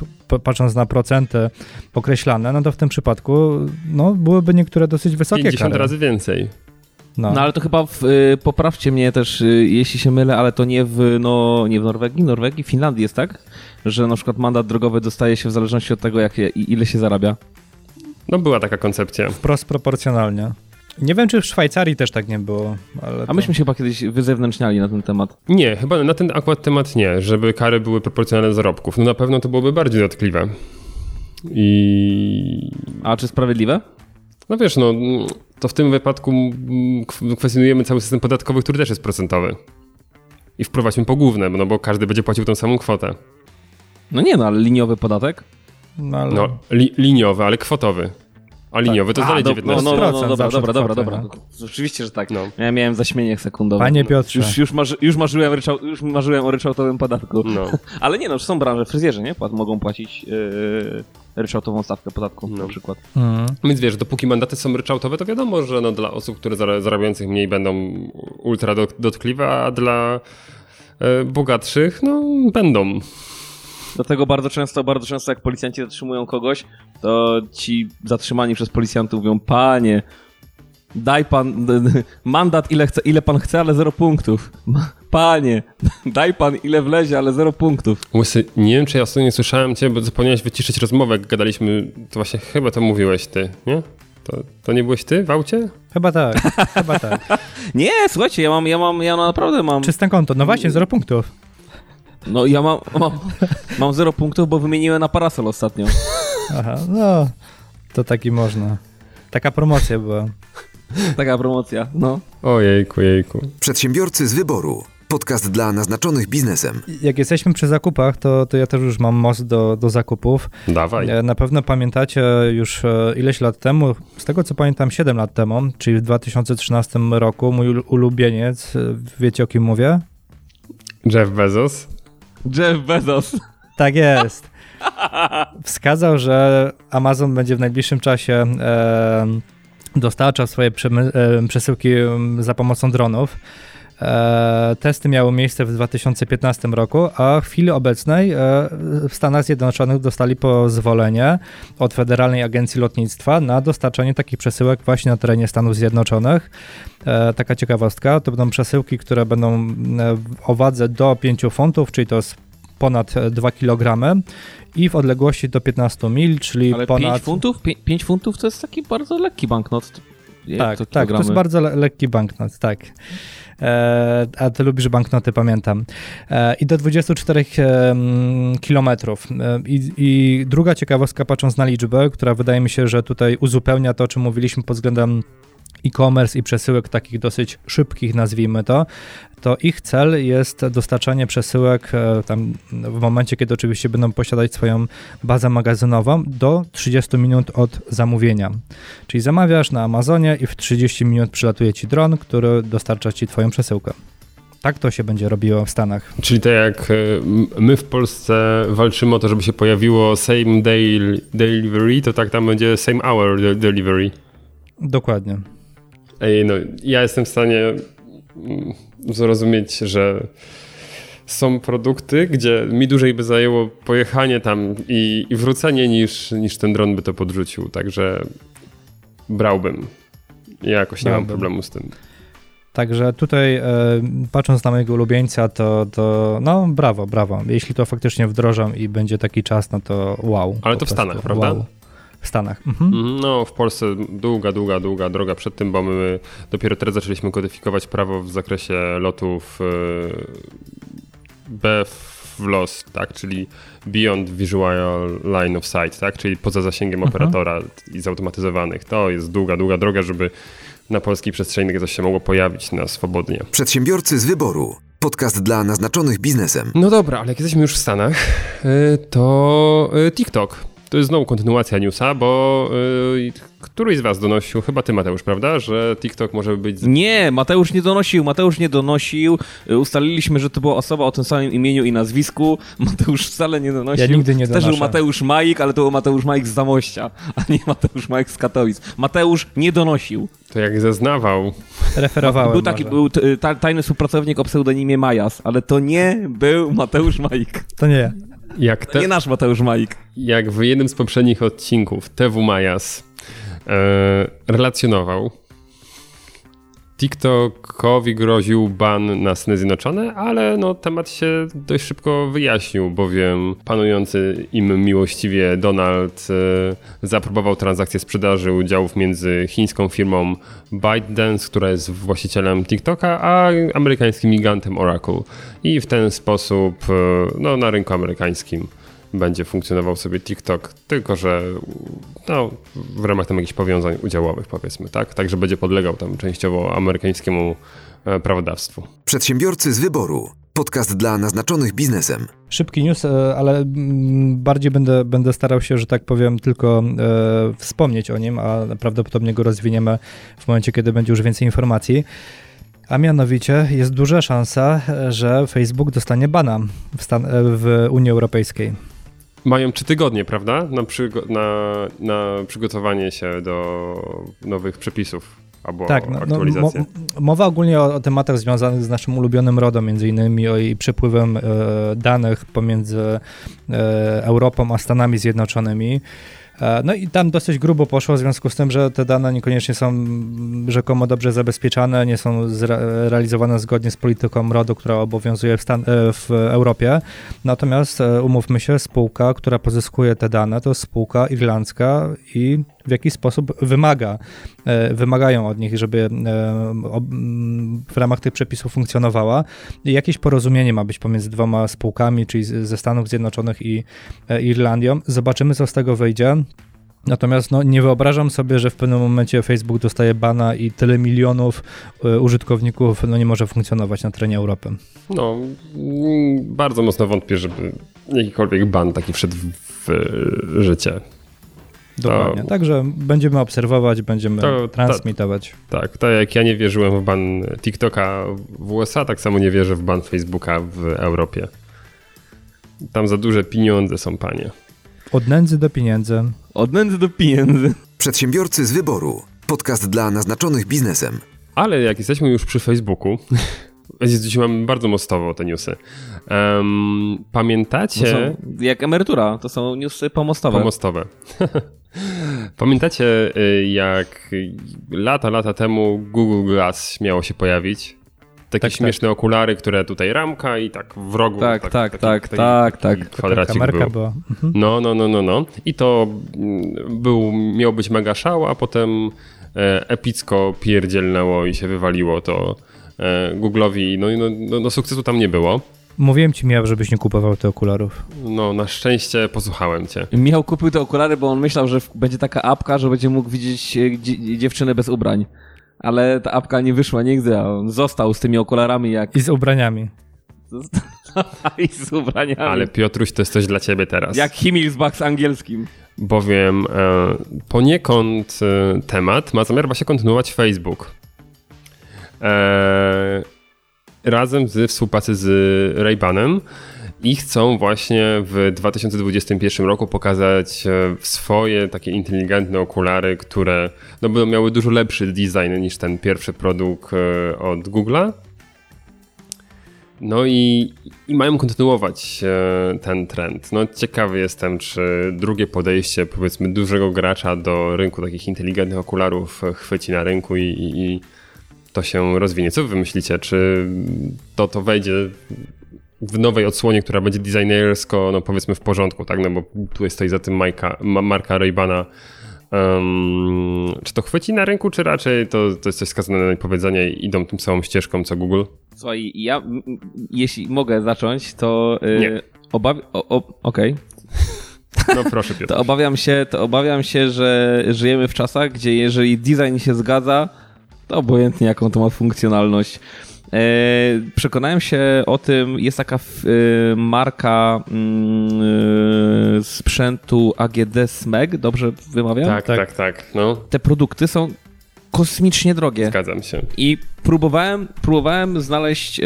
Speaker 3: patrząc na procenty, pokreślane, no to w tym przypadku no, byłyby niektóre dosyć wysokie
Speaker 2: 50
Speaker 3: kary.
Speaker 2: razy więcej.
Speaker 3: No.
Speaker 4: No ale to chyba, w, y, poprawcie mnie też, y, jeśli się mylę, ale to nie w, no, nie w Norwegii, Norwegii, Finlandii jest tak? Że na przykład mandat drogowy dostaje się w zależności od tego, jak, je- i ile się zarabia.
Speaker 2: No była taka koncepcja.
Speaker 3: Wprost proporcjonalnie. Nie wiem, czy w Szwajcarii też tak nie było, ale
Speaker 4: A
Speaker 3: to...
Speaker 4: myśmy się chyba kiedyś wyzewnętrzniali na ten temat.
Speaker 2: Nie, chyba na ten akurat temat nie, żeby kary były proporcjonalne do zarobków. No na pewno to byłoby bardziej dotkliwe. I
Speaker 4: A czy sprawiedliwe?
Speaker 2: no wiesz, no to w tym wypadku kw- kwestionujemy cały system podatkowy, który też jest procentowy. I wprowadźmy pogłówne, no bo każdy będzie płacił tą samą kwotę.
Speaker 4: No nie no, ale liniowy podatek?
Speaker 3: No, ale...
Speaker 2: No, li, liniowy, ale kwotowy. A liniowy to dalej
Speaker 4: do,
Speaker 2: 19.
Speaker 4: no, no, no, no,
Speaker 3: 19%,
Speaker 4: dobra, dobra, dobra, dobra. Oczywiście, że tak.
Speaker 2: No.
Speaker 4: Ja miałem zaśmienie sekundowe.
Speaker 3: Panie Piotrze.
Speaker 4: Już, już, marzy, już, marzyłem, ryczał, już marzyłem o ryczałtowym podatku.
Speaker 2: No.
Speaker 4: Ale nie no, są branże, fryzjerzy, nie? Płat, mogą płacić yy, ryczałtową stawkę podatku
Speaker 2: No.
Speaker 4: na przykład.
Speaker 3: Mm.
Speaker 2: Więc wiesz, dopóki mandaty są ryczałtowe, to wiadomo, że no, dla osób, które zara- zarabiających mniej będą ultra dot- dotkliwe, a dla e, bogatszych, no będą.
Speaker 4: Dlatego bardzo często, bardzo często jak policjanci zatrzymują kogoś, to ci zatrzymani przez policjantów mówią, panie, daj pan mandat ile, chce, ile pan chce, ale zero punktów. Panie, daj pan ile wlezie, ale zero punktów.
Speaker 2: Łysy, nie wiem, czy ja nie słyszałem cię, bo zapomniałeś wyciszyć rozmowę, jak gadaliśmy, to właśnie chyba to mówiłeś ty, nie? To, to nie byłeś ty w aucie?
Speaker 3: Chyba tak, chyba tak.
Speaker 4: Nie, słuchajcie, ja mam, ja mam, ja naprawdę mam,
Speaker 3: Czyste konto, no właśnie, zero punktów.
Speaker 4: no ja mam, mam, mam zero punktów, bo wymieniłem na parasol ostatnio.
Speaker 3: Aha, no, to taki można. Taka promocja była.
Speaker 4: Taka promocja, no.
Speaker 2: Ojejku, jejku.
Speaker 1: Przedsiębiorcy z wyboru. Podcast dla naznaczonych biznesem.
Speaker 3: Jak jesteśmy przy zakupach, to, to ja też już mam most do, do zakupów.
Speaker 2: Dawaj.
Speaker 3: E, Na pewno pamiętacie już e, ileś lat temu, z tego co pamiętam 7 lat temu, czyli w 2013 roku, mój ul- ulubieniec, e, wiecie o kim mówię?
Speaker 2: Jeff Bezos.
Speaker 4: Jeff Bezos.
Speaker 3: Tak jest. Wskazał, że Amazon będzie w najbliższym czasie e, dostarczał swoje przesyłki za pomocą dronów. E, testy miały miejsce w 2015 roku, a w chwili obecnej e, w Stanach Zjednoczonych dostali pozwolenie od Federalnej Agencji Lotnictwa na dostarczanie takich przesyłek właśnie na terenie Stanów Zjednoczonych. E, taka ciekawostka, to będą przesyłki, które będą o wadze do 5 funtów, czyli to jest ponad e, 2 kg i w odległości do 15 mil, czyli
Speaker 4: Ale
Speaker 3: ponad...
Speaker 4: 5 funtów? 5 funtów to jest taki bardzo lekki banknot.
Speaker 3: Tak,
Speaker 4: to
Speaker 3: tak, to jest bardzo le- lekki banknot, tak. E, a ty lubisz banknoty, pamiętam. E, I do 24 em, kilometrów. E, i, I druga ciekawostka, patrząc na liczbę, która wydaje mi się, że tutaj uzupełnia to, o czym mówiliśmy pod względem e-commerce i przesyłek takich dosyć szybkich, nazwijmy to, to ich cel jest dostarczanie przesyłek e, tam w momencie, kiedy oczywiście będą posiadać swoją bazę magazynową do 30 minut od zamówienia. Czyli zamawiasz na Amazonie i w 30 minut przylatuje ci dron, który dostarcza ci twoją przesyłkę. Tak to się będzie robiło w Stanach.
Speaker 2: Czyli tak jak e, my w Polsce walczymy o to, żeby się pojawiło same day delivery, to tak tam będzie same hour de- delivery.
Speaker 3: Dokładnie.
Speaker 2: Ej, no, ja jestem w stanie mm, zrozumieć, że są produkty, gdzie mi dłużej by zajęło pojechanie tam i, i wrócenie niż, niż ten dron by to podrzucił, także brałbym. Ja jakoś nie mam
Speaker 3: Brałbym.
Speaker 2: problemu z tym.
Speaker 3: Także tutaj e, patrząc na mojego ulubieńca, to, to no brawo, brawo. Jeśli to faktycznie wdrożą i będzie taki czas, no to wow.
Speaker 2: Ale to w Stanach, prawda?
Speaker 3: Wow. W Stanach. Mhm.
Speaker 2: Mhm, No, w Polsce długa, długa, długa droga przed tym, bo my dopiero teraz zaczęliśmy kodyfikować prawo w zakresie lotów e, BFLOS, tak, czyli Beyond Visual Line of Sight, tak, czyli poza zasięgiem
Speaker 3: Mhm.
Speaker 2: operatora i zautomatyzowanych. To jest długa, długa droga, żeby na polskiej przestrzeni coś się mogło pojawić na swobodnie.
Speaker 1: Przedsiębiorcy z wyboru. Podcast dla naznaczonych biznesem.
Speaker 2: No dobra, ale jak jesteśmy już w Stanach, y, to y, TikTok. To jest znowu kontynuacja newsa, bo y, któryś z was donosił, chyba ty Mateusz, prawda, że TikTok może być...
Speaker 4: Nie, Mateusz nie donosił, Mateusz nie donosił. Y, Ustaliliśmy, że to była osoba o tym samym imieniu i nazwisku. Mateusz wcale nie donosił.
Speaker 3: Ja nigdy nie
Speaker 4: Też był
Speaker 3: donoszę.
Speaker 4: Mateusz Majk, ale to był Mateusz Majk z Zamościa, a nie Mateusz Majk z Katowic. Mateusz nie donosił.
Speaker 2: To jak zeznawał,
Speaker 3: Referowałem.
Speaker 4: Był taki,
Speaker 3: może.
Speaker 4: był ta, tajny współpracownik o pseudonimie Majas, ale to nie był Mateusz Majk.
Speaker 3: To nie.
Speaker 2: Jak,
Speaker 4: To
Speaker 2: te,
Speaker 4: nie nasz Mateusz Majk.
Speaker 2: jak w jednym z poprzednich odcinków TW Majas e, relacjonował, TikTokowi groził ban na Stany Zjednoczone, ale no, temat się dość szybko wyjaśnił, bowiem panujący im miłościwie Donald e, zaaprobował transakcję sprzedaży udziałów między chińską firmą ByteDance, która jest właścicielem TikToka, a amerykańskim gigantem Oracle. I w ten sposób e, no, na rynku amerykańskim będzie funkcjonował sobie TikTok, tylko że no, w ramach tam jakichś powiązań udziałowych powiedzmy, tak? Także będzie podlegał tam częściowo amerykańskiemu e, prawodawstwu.
Speaker 1: Przedsiębiorcy z wyboru. Podcast dla naznaczonych biznesem.
Speaker 3: Szybki news, e, ale mm, bardziej będę, będę starał się, że tak powiem, tylko e, wspomnieć o nim, a prawdopodobnie go rozwiniemy w momencie, kiedy będzie już więcej informacji. A mianowicie jest duża szansa, e, że Facebook dostanie bana w, Stan- w Unii Europejskiej.
Speaker 2: Mają trzy tygodnie, prawda? Na, przygo- na, na przygotowanie się do nowych przepisów albo
Speaker 3: Tak, no, no, mowa ogólnie o, o tematach związanych z naszym ulubionym RODO, między innymi o i przepływem e, danych pomiędzy e, Europą a Stanami Zjednoczonymi. E, No i tam dosyć grubo poszło w związku z tym, że te dane niekoniecznie są rzekomo dobrze zabezpieczane, nie są realizowane zgodnie z polityką RODO, która obowiązuje w, Stan- e, w Europie. Natomiast e, umówmy się, spółka, która pozyskuje te dane, to spółka irlandzka i w jakiś sposób wymaga, e, wymagają od nich, żeby e, w ramach tych przepisów funkcjonowała. Jakieś porozumienie ma być pomiędzy dwoma spółkami, czyli ze Stanów Zjednoczonych i e, Irlandią. Zobaczymy, co z tego wyjdzie. Natomiast no, nie wyobrażam sobie, że w pewnym momencie Facebook dostaje bana i tyle milionów użytkowników no, nie może funkcjonować na terenie Europy.
Speaker 2: No, bardzo mocno wątpię, żeby jakikolwiek ban taki wszedł w życie.
Speaker 3: Dokładnie. Także będziemy obserwować, będziemy
Speaker 2: To-
Speaker 3: transmitować.
Speaker 2: Tak, tak jak ja nie wierzyłem w ban TikToka w USA, tak samo nie wierzę w ban Facebooka w Europie. Tam za duże pieniądze są, panie.
Speaker 3: Od nędzy do pieniędzy.
Speaker 4: Od nędzy do pieniędzy.
Speaker 1: Przedsiębiorcy z wyboru. Podcast dla naznaczonych biznesem.
Speaker 2: Ale jak jesteśmy już przy Facebooku, dzisiaj mamy bardzo mostowo te newsy. Um, pamiętacie...
Speaker 4: są, jak emerytura, to są newsy pomostowe.
Speaker 2: Pomostowe. Pamiętacie, y, jak lata, lata temu Google Glass miało się pojawić? Takie
Speaker 3: Tak,
Speaker 2: śmieszne okulary, które tutaj ramka i tak w rogu.
Speaker 4: Tak, tak, tak,
Speaker 2: taki-
Speaker 4: tak,
Speaker 2: taki
Speaker 4: tak.
Speaker 2: Kwadracik był.
Speaker 3: była. Mhm.
Speaker 2: No, no, no, no, no. I to mm, był, miał być mega szał, a potem e, epicko pierdzielnęło i się wywaliło to Google'owi. No, i no, no, no sukcesu tam nie było.
Speaker 3: Mówiłem ci, Miał, żebyś nie kupował tych okularów.
Speaker 2: No, na szczęście posłuchałem cię.
Speaker 4: Michał kupił te okulary, bo on myślał, że będzie taka apka, że będzie mógł widzieć e, dzie- dziewczynę bez ubrań. ale ta apka nie wyszła nigdy, a on został z tymi okularami jak...
Speaker 3: I z ubraniami.
Speaker 4: I z ubraniami.
Speaker 2: Ale Piotruś, to jest coś dla ciebie teraz.
Speaker 4: Jak Himmelsbach z angielskim.
Speaker 2: Bowiem e, poniekąd e, temat ma zamiar właśnie kontynuować Facebook. E, razem z współpracy z Ray-Banem i chcą właśnie w 2021 roku pokazać e, swoje takie inteligentne okulary, które no, będą miały dużo lepszy design niż ten pierwszy produkt e, od Google'a. No i, i mają kontynuować ten trend. No ciekawy jestem, czy drugie podejście powiedzmy dużego gracza do rynku takich inteligentnych okularów chwyci na rynku i, i, i to się rozwinie. Co wy myślicie? Czy to, to wejdzie w nowej odsłonie, która będzie designersko, no powiedzmy w porządku, tak? No bo tu stoi za tym Majka, ma, marka Raybana. Um, czy to chwyci na rynku, czy raczej to, to jest coś skazane na powiedzenie i idą tym samą ścieżką co Google?
Speaker 4: Słuchaj, ja jeśli mogę zacząć, to yy,
Speaker 2: Nie.
Speaker 4: obawiam... Okej.
Speaker 2: No proszę Piotr.
Speaker 4: To obawiam się, to obawiam się, że żyjemy w czasach, gdzie jeżeli design się zgadza, obojętnie jaką to ma funkcjonalność. E, przekonałem się o tym, jest taka f- e, marka mm, e, sprzętu AGD SMEG, dobrze wymawiam?
Speaker 2: Tak,
Speaker 3: Tak.
Speaker 2: tak, tak, no
Speaker 4: Te produkty są kosmicznie drogie.
Speaker 2: zgadzam się.
Speaker 4: I próbowałem, próbowałem znaleźć e,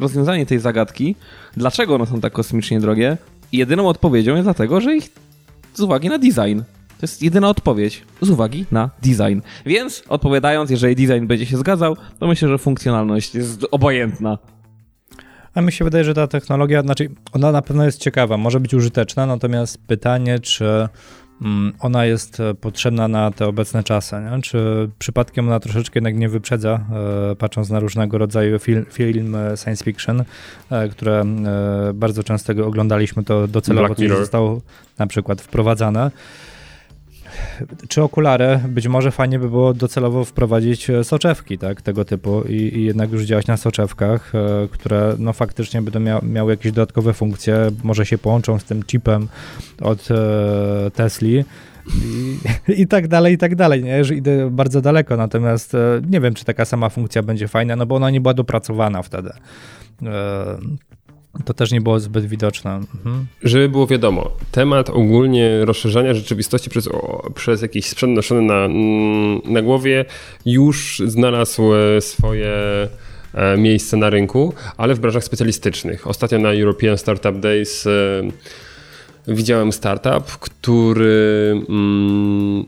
Speaker 4: rozwiązanie tej zagadki, dlaczego one są tak kosmicznie drogie. I jedyną odpowiedzią jest dlatego, że ich z uwagi na design. To jest jedyna odpowiedź z uwagi na design. Więc odpowiadając, jeżeli design będzie się zgadzał, to myślę, że funkcjonalność jest obojętna.
Speaker 3: A mi się wydaje, że ta technologia, znaczy ona na pewno jest ciekawa, może być użyteczna, natomiast pytanie, czy mm, ona jest e, potrzebna na te obecne czasy, nie? czy przypadkiem ona troszeczkę jednak nie wyprzedza, e, patrząc na różnego rodzaju fil, filmy science fiction, e, które e, bardzo często oglądaliśmy, to docelowo
Speaker 2: Black
Speaker 3: coś
Speaker 2: Mirror.
Speaker 3: zostało na przykład wprowadzane. Czy okulary? Być może fajnie by było docelowo wprowadzić e, soczewki, tak, tego typu i, i jednak już działać na soczewkach, e, które no faktycznie będą mia miały jakieś dodatkowe funkcje, może się połączą z tym chipem od e, Tesli. I, I tak dalej, i tak dalej, nie? Że idę bardzo daleko, natomiast e, nie wiem, czy taka sama funkcja będzie fajna, no bo ona nie była dopracowana wtedy. To też nie było zbyt widoczne. Mhm.
Speaker 2: Żeby było wiadomo, temat ogólnie rozszerzania rzeczywistości przez, o, przez jakiś sprzęt noszony na, mm, na głowie już znalazł e, swoje e, miejsce na rynku, ale w branżach specjalistycznych. Ostatnio na European Startup Days e, widziałem startup, który mm,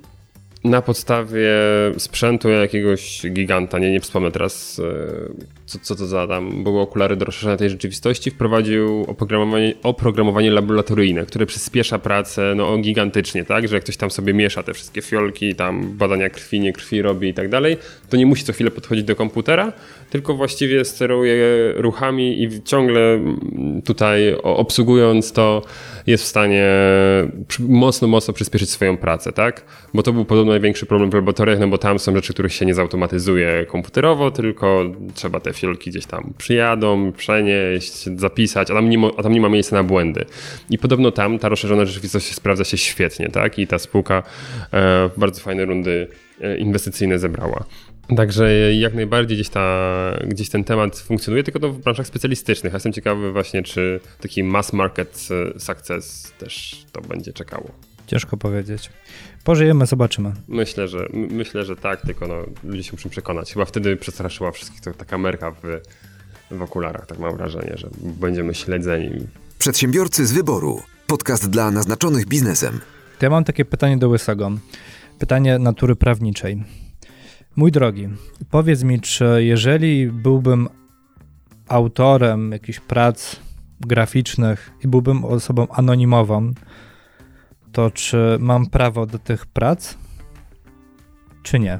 Speaker 2: na podstawie sprzętu jakiegoś giganta, nie, nie wspomnę teraz e, co, co to za tam były okulary do rozszerzania tej rzeczywistości, wprowadził oprogramowanie, oprogramowanie laboratoryjne, które przyspiesza pracę no, gigantycznie, tak, że jak ktoś tam sobie miesza te wszystkie fiolki, tam badania krwi, nie krwi robi i tak dalej, to nie musi co chwilę podchodzić do komputera, tylko właściwie steruje ruchami i ciągle tutaj obsługując to jest w stanie mocno, mocno przyspieszyć swoją pracę, tak? Bo to był podobno największy problem w laboratoriach, no bo tam są rzeczy, których się nie zautomatyzuje komputerowo, tylko trzeba te fiolki gdzieś tam przyjadą, przenieść, zapisać, a tam nie, mo- a tam nie ma miejsca na błędy. I podobno tam ta rozszerzona rzeczywistość sprawdza się świetnie, tak? I ta spółka e, bardzo fajne rundy e, inwestycyjne zebrała. Także jak najbardziej gdzieś, ta, gdzieś ten temat funkcjonuje, tylko to w branżach specjalistycznych. Ja jestem ciekawy właśnie, czy taki mass market e, success też to będzie czekało.
Speaker 3: Ciężko powiedzieć. Pożyjemy, zobaczymy.
Speaker 2: Myślę, że myślę, że tak, tylko no, ludzie się muszą przekonać. Chyba wtedy przestraszyła wszystkich to, taka merka w, w okularach, tak mam wrażenie, że będziemy śledzeni.
Speaker 1: Przedsiębiorcy z wyboru. Podcast dla naznaczonych biznesem.
Speaker 3: To ja mam takie pytanie do Łysego. Pytanie natury prawniczej. Mój drogi, powiedz mi, czy jeżeli byłbym autorem jakichś prac graficznych i byłbym osobą anonimową, to czy mam prawo do tych prac, czy nie?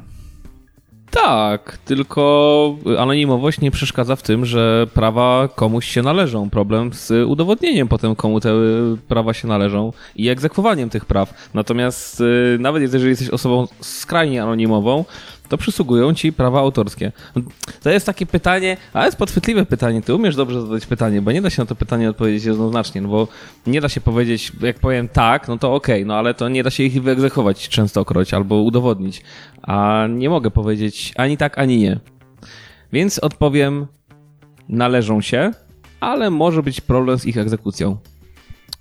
Speaker 4: Tak, tylko anonimowość nie przeszkadza w tym, że prawa komuś się należą. Problem z udowodnieniem potem, komu te prawa się należą i egzekwowaniem tych praw. Natomiast y, nawet jeżeli jesteś osobą skrajnie anonimową, to przysługują ci prawa autorskie. To jest takie pytanie, ale jest podchwytliwe pytanie. Ty umiesz dobrze zadać pytanie, bo nie da się na to pytanie odpowiedzieć jednoznacznie, no bo nie da się powiedzieć, jak powiem tak, no to okej, no ale to nie da się ich wyegzekwować częstokroć albo udowodnić. A nie mogę powiedzieć ani tak, ani nie. Więc odpowiem, należą się, ale może być problem z ich egzekucją.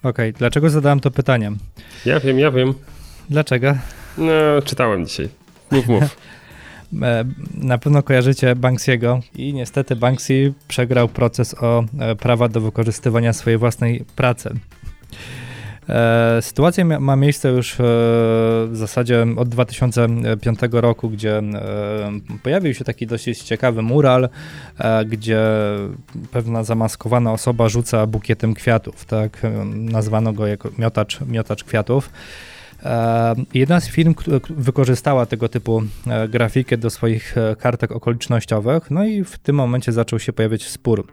Speaker 3: Okej, dlaczego zadałem to pytanie?
Speaker 2: Ja wiem, ja wiem.
Speaker 3: Dlaczego?
Speaker 2: No, czytałem dzisiaj. Mów, mów.
Speaker 3: E, Na pewno kojarzycie Banksiego i niestety Banksy przegrał proces o e, prawa do wykorzystywania swojej własnej pracy. E, Sytuacja ma miejsce już w zasadzie od 2005 roku, gdzie pojawił się taki dosyć ciekawy mural, gdzie pewna zamaskowana osoba rzuca bukietem kwiatów, tak? Nazwano go jako miotacz, miotacz kwiatów. E, Jedna z firm wykorzystała tego typu e, grafikę do swoich e, kartek okolicznościowych, no i w tym momencie zaczął się pojawiać spór